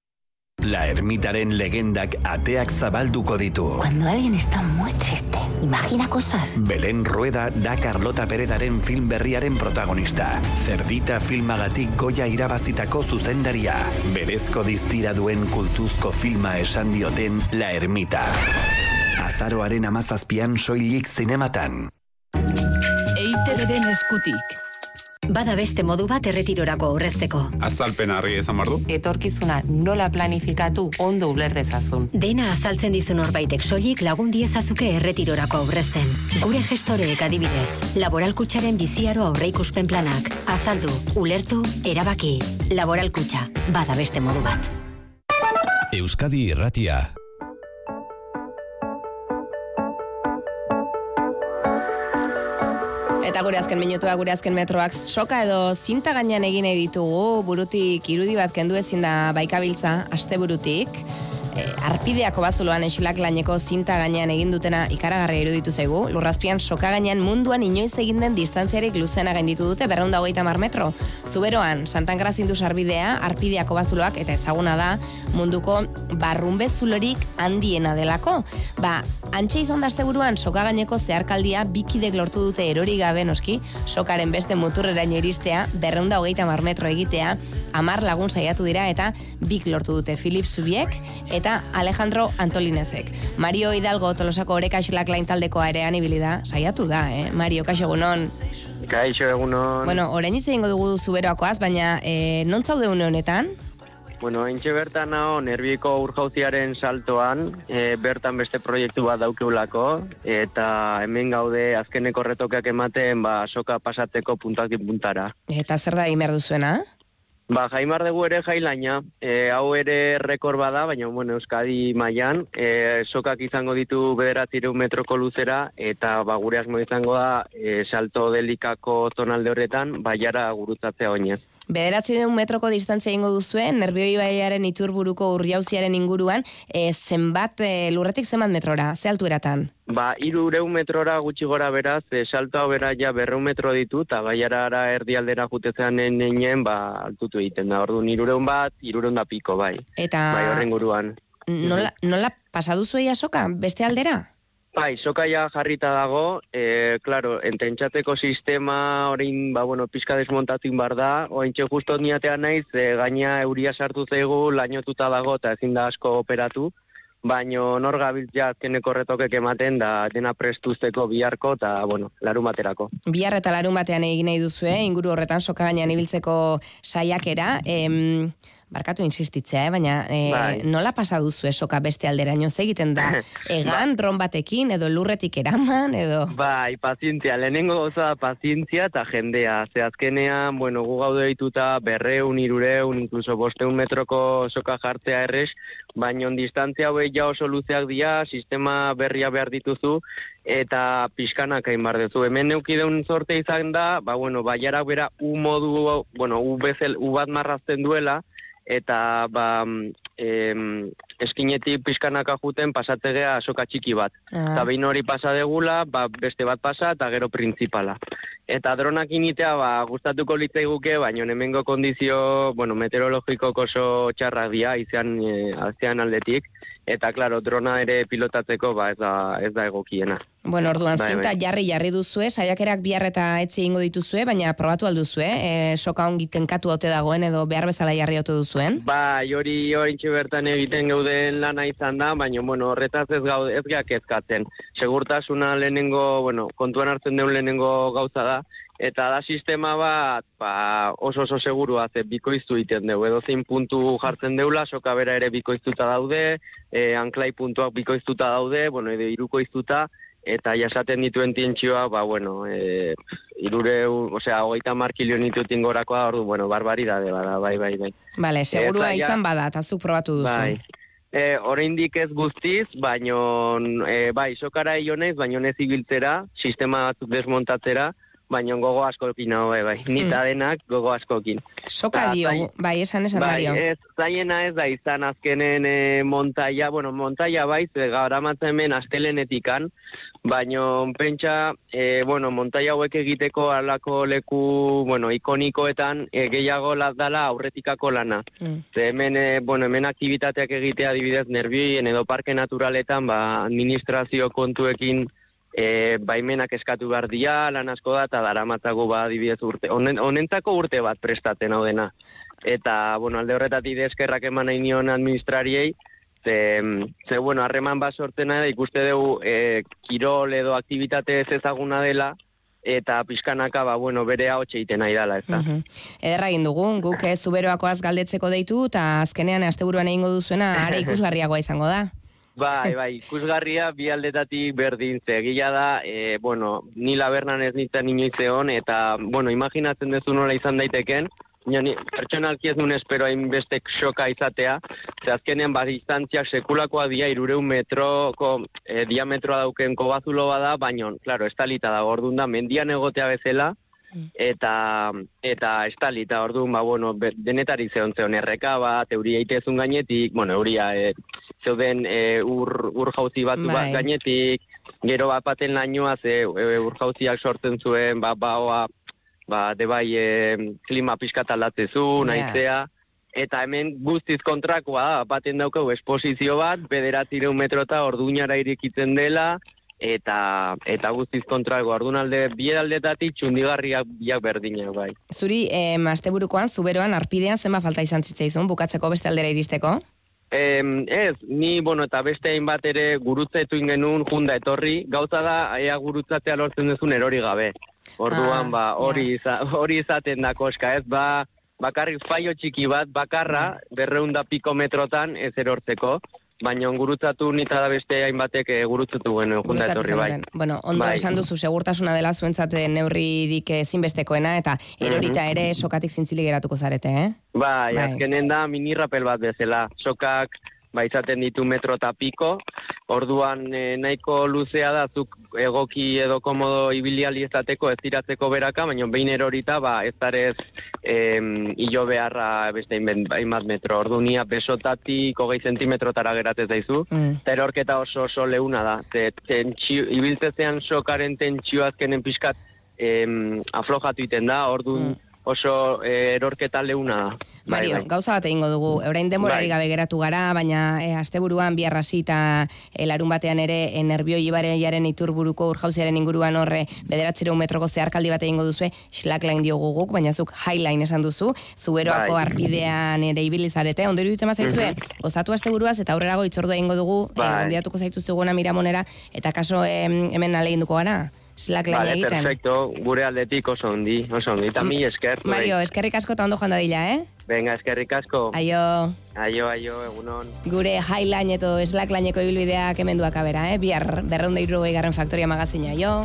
[SPEAKER 32] La ermitaren legendak ateak zabalduko ditu.
[SPEAKER 64] Cuando alguien está muy triste, imagina cosas.
[SPEAKER 32] Belén Rueda da Carlota Peredaren film berriaren protagonista. Zerdita filmagatik goia irabazitako zuzendaria. Berezko diztira duen kultuzko filma esan dioten La Ermita. Azaroaren amazazpian soilik zinematan.
[SPEAKER 65] EITB-den eskutik.
[SPEAKER 10] Bada beste modu bat erretirorako aurrezteko.
[SPEAKER 66] Azalpen harri ezan bardu?
[SPEAKER 56] Etorkizuna nola planifikatu ondo uler dezazun.
[SPEAKER 10] Dena azaltzen dizu norbaitek soilik lagun diezazuke erretirorako aurrezten. Gure gestoreek adibidez, laboralkutxaren biziaro aurreikuspen planak. Azaldu, ulertu, erabaki. Laboralkutxa, bada beste modu bat.
[SPEAKER 32] Euskadi Irratia.
[SPEAKER 2] Eta gure azken minutua, gure azken metroak soka edo zinta gainean egin ditugu, burutik irudi bat kendu ezin da baikabiltza, aste burutik. E, arpideako bazuloan esilak laneko zinta gainean egin dutena ikaragarria iruditu zaigu. Lurrazpian soka gainean munduan inoiz egin den distantziarik luzena gainditu dute berreunda hogeita mar metro. Zuberoan, Santankara zindu sarbidea, arpideako bazuloak eta ezaguna da munduko barrunbe zulorik handiena delako. Ba, antxe izan da asteburuan soka gaineko zeharkaldia bikidek lortu dute erori gabe noski, sokaren beste muturreraino iristea, berreunda hogeita mar metro egitea, amar lagun saiatu dira eta bik lortu dute Filip Zubiek eta Alejandro Antolinezek. Mario Hidalgo tolosako oreka xilak lain taldekoa erean ibili da, saiatu da, eh? Mario, kaixo egunon.
[SPEAKER 67] Kaixo egunon.
[SPEAKER 2] Bueno, orain hitz egingo dugu zuberoakoaz, baina eh, non zaude une honetan?
[SPEAKER 67] Bueno, entxe bertan hau, nerbiko urjauziaren saltoan, e, bertan beste proiektu bat daukeulako, eta hemen gaude azkeneko retokeak ematen, ba, soka pasateko puntakin puntara.
[SPEAKER 2] Eta zer da imer duzuena?
[SPEAKER 67] Ba, jaimar dugu ere jailaina, e, hau ere rekor bada, baina, bueno, Euskadi mailan, e, sokak izango ditu bederatzireun metroko luzera, eta ba, gure asmo izango da, e, salto delikako zonalde horretan, baiara gurutzatzea oinez.
[SPEAKER 2] Bederatzireun metroko distantzia ingo duzue, nerbioi baiaren iturburuko urriauziaren inguruan, e, zenbat e, lurretik zenbat metrora, ze altueratan?
[SPEAKER 67] Ba, irureun metrora gutxi gora beraz, e, salto hau bera ja berreun metro ditu, eta baiara ara erdialdera jutezean neinen, ba, altutu egiten da. Ordu, irureun bat, irureun da piko, bai.
[SPEAKER 2] Eta...
[SPEAKER 67] Bai, horren guruan.
[SPEAKER 2] Nola, nola pasaduzu eia soka, beste aldera?
[SPEAKER 67] Bai, soka ja jarrita dago, e, claro, ententxateko sistema orain, ba, bueno, pizka desmontatin bar da, ointxe justo niatean naiz, e, gaina euria sartu zaigu, lainotuta dago, eta ezin da asko operatu, baino nor gabiltza azkeneko retokek ematen da dena prestuzteko biharko eta bueno, larun baterako.
[SPEAKER 2] Bihar eta larun batean egin nahi duzue, inguru horretan soka gainean ibiltzeko saiakera, em, barkatu insistitzea, eh? baina e,
[SPEAKER 67] Bai.
[SPEAKER 2] nola pasa duzu soka beste alderaino egiten da? [laughs] Egan, dron batekin, edo lurretik eraman, edo...
[SPEAKER 67] Bai, pazientzia, lehenengo da pazientzia eta jendea. Ze azkenean, bueno, gu gaude dituta berreun, irureun, inkluso bosteun metroko soka jartzea errez, baina distantzia hauek ja oso luzeak dira, sistema berria behar dituzu, eta pixkanak hain bar duzu. Hemen neukideun sorte izan da, ba, bueno, baiara bera u modu, bueno, u, bezel, u bat marrazten duela, eta ba, em, eskinetik pixkanaka juten pasategea soka txiki bat.
[SPEAKER 2] Ah.
[SPEAKER 67] Eta behin hori pasa degula, ba, beste bat pasa eta gero printzipala. Eta dronak initea, ba, gustatuko litzaiguke, baina hemengo kondizio, bueno, meteorologiko oso txarrak dira, izan, e, azean aldetik. Eta, klaro, drona ere pilotatzeko, ba, ez da, ez da egokiena.
[SPEAKER 2] Bueno, orduan
[SPEAKER 67] Bai,
[SPEAKER 2] zinta
[SPEAKER 67] bai.
[SPEAKER 2] jarri jarri duzue, saiakerak bihar eta etzi ingo dituzue, baina probatu alduzue, e, soka ongi tenkatu haute dagoen edo behar bezala jarri haute duzuen.
[SPEAKER 67] Bai, hori horintxe bertan egiten geuden lana izan da, baina, bueno, horretaz ez gaude, ez geak ezkatzen. Segurtasuna lehenengo, bueno, kontuan hartzen deun lehenengo gauza da, eta da sistema bat, ba, oso oso segurua, ze bikoiztu iten dugu, edo zein puntu jartzen deula, soka bera ere bikoiztuta daude, e, anklai puntuak bikoiztuta daude, bueno, edo irukoiztuta, eta jasaten dituen tintxioa, ba, bueno, e, irure, osea, hogeita mar kilio nitutin gorakoa, ordu, bueno, barbaridade bada, bai, bai, bai.
[SPEAKER 2] Bale, segurua
[SPEAKER 67] Eta ja-
[SPEAKER 2] izan bada, eta zuk probatu duzu.
[SPEAKER 67] Bai. E, oraindik ez guztiz, baino e, bai, sokara ionez, baino ez ibiltzera, sistema batzuk desmontatzera, baino gogo askokin hau, bai, bai. Nita denak gogo askokin.
[SPEAKER 2] Soka dio, bai, esan esan
[SPEAKER 67] bai, ez, zaiena ez da izan azkenen e, montaia, bueno, montaia bai, ze gara hemen astelenetikan, baino pentsa, e, bueno, montaia hauek egiteko alako leku, bueno, ikonikoetan e, gehiago la- dala aurretikako lana. Ze hemen, e, bueno, hemen aktivitateak egitea adibidez nerbioien edo parke naturaletan, ba, administrazio kontuekin e, baimenak eskatu behar dira, lan asko da, eta daramatzago ba, adibidez urte. Honen, honentzako urte bat prestatzen hau dena. Eta, bueno, alde horretatik eskerrak eman nahi nion administrariei, ze, ze bueno, harreman bat sortena da, ikuste dugu e, kirol edo aktivitate ez ezaguna dela, eta pixkanaka, ba, bueno, bere hau egiten nahi dela, ez da.
[SPEAKER 2] Mhm. Ederra egin dugu, guk ez zuberoakoaz galdetzeko deitu, eta azkenean asteburuan egingo duzuena, are [laughs] ikusgarriagoa izango da.
[SPEAKER 67] Bai, bai, ikusgarria bi aldetatik berdin ze. Egia da, e, bueno, ni labernan ez nintzen inoiz egon, eta, bueno, imaginatzen duzu nola izan daiteken, baina ni pertsonalki ez nun espero hainbeste xoka izatea, ze azkenean ba, distantziak sekulakoa dira irureun metroko e, diametroa dauken kobazulo bada, baina, claro, estalita da, orduan da, mendian egotea bezala, eta eta estalita orduan ba bueno be- denetari zeon zeon erreka bat euria itezun gainetik bueno euria e, zeuden e, ur ur jauzi batu bat
[SPEAKER 2] Bai.
[SPEAKER 67] gainetik gero bat baten lainoa ze e, ur jauziak sortzen zuen ba baoa ba de bai e, klima pixkat aldatzezu
[SPEAKER 2] Ja.
[SPEAKER 67] naizea eta hemen guztiz kontrakoa baten daukau esposizio bat, bederatzireun metrota orduñara irikitzen dela, eta eta guztiz kontrago ordun alde bi aldetatik txundigarriak biak berdinak bai.
[SPEAKER 2] Zuri, em, asteburukoan, zuberoan, arpidean, zenba falta izan zitzaizun, bukatzeko beste aldera iristeko?
[SPEAKER 67] Em, ez, ni, bueno, eta beste hainbat ere gurutzetu genuen junda etorri, gauza da, ea gurutzatea lortzen duzun erori gabe. Orduan,
[SPEAKER 2] Ah,
[SPEAKER 67] ba, hori, iza, hori izaten da koska, ez, ba, bakarrik faio txiki bat, bakarra, berreunda piko metrotan ez erortzeko, baina gurutzatu nita da beste hainbatek eh, gurutzatu genuen
[SPEAKER 2] Gurutzatu
[SPEAKER 67] etorri bai.
[SPEAKER 2] Bueno, ondo
[SPEAKER 67] Bai.
[SPEAKER 2] esan duzu, segurtasuna dela zuentzat eh, neurririk ezinbestekoena, eta erorita
[SPEAKER 67] Mhm.
[SPEAKER 2] ere sokatik zintzilik geratuko zarete, eh?
[SPEAKER 67] Bai,
[SPEAKER 2] Bai.
[SPEAKER 67] azkenen da minirrapel bat bezala. Sokak ba, izaten ditu metro eta piko, orduan eh, nahiko luzea da, zuk egoki edo komodo ibiliali ezateko ez tiratzeko beraka, baina behin erorita, ba, ez darez em, hilo beharra beste hainbat metro. Ordunia besotatik hogei zentimetrotara geratzen zaizu,
[SPEAKER 2] Mm.
[SPEAKER 67] eta erorketa oso oso leuna da. Ze, tentsio, ibiltzezean sokaren tentsio azkenen pixkat em, aflojatu iten da, orduan oso eh, erorketa leuna da. Bai,
[SPEAKER 2] Mario,
[SPEAKER 67] bai.
[SPEAKER 2] gauza bat egingo dugu, orain denborari
[SPEAKER 67] Bai.
[SPEAKER 2] gabe geratu gara, baina e, asteburuan bihar hasi eta e, larun batean ere e, nervio ibareiaren iturburuko urjauziaren inguruan horre bederatzireun metroko zeharkaldi bat egingo duzue, slackline diogu guk, baina zuk highline esan duzu, zuberoako
[SPEAKER 67] Bai.
[SPEAKER 2] arpidean ere ibilizarete, ondo iruditzen bazaizue,
[SPEAKER 67] Mhm.
[SPEAKER 2] gozatu asteburuaz eta aurrerago itzordua egingo dugu, e,
[SPEAKER 67] Bai.
[SPEAKER 2] gonbidatuko zaituzteguna miramonera, eta kaso em, hemen alegin gara, slackline
[SPEAKER 67] Vale,
[SPEAKER 2] egiten.
[SPEAKER 67] perfecto, gure aldetik oso ondi, oso ondi, eta mi esker.
[SPEAKER 2] Mario, eskerrik asko eta ondo joan dadila, eh?
[SPEAKER 67] Venga, eskerrik asko.
[SPEAKER 2] Aio.
[SPEAKER 67] Aio, aio, egunon.
[SPEAKER 2] gure highline edo slacklineko ibilbideak hemen duak abera, eh? Bihar berreunda irurogei garren faktoria magazina, jo.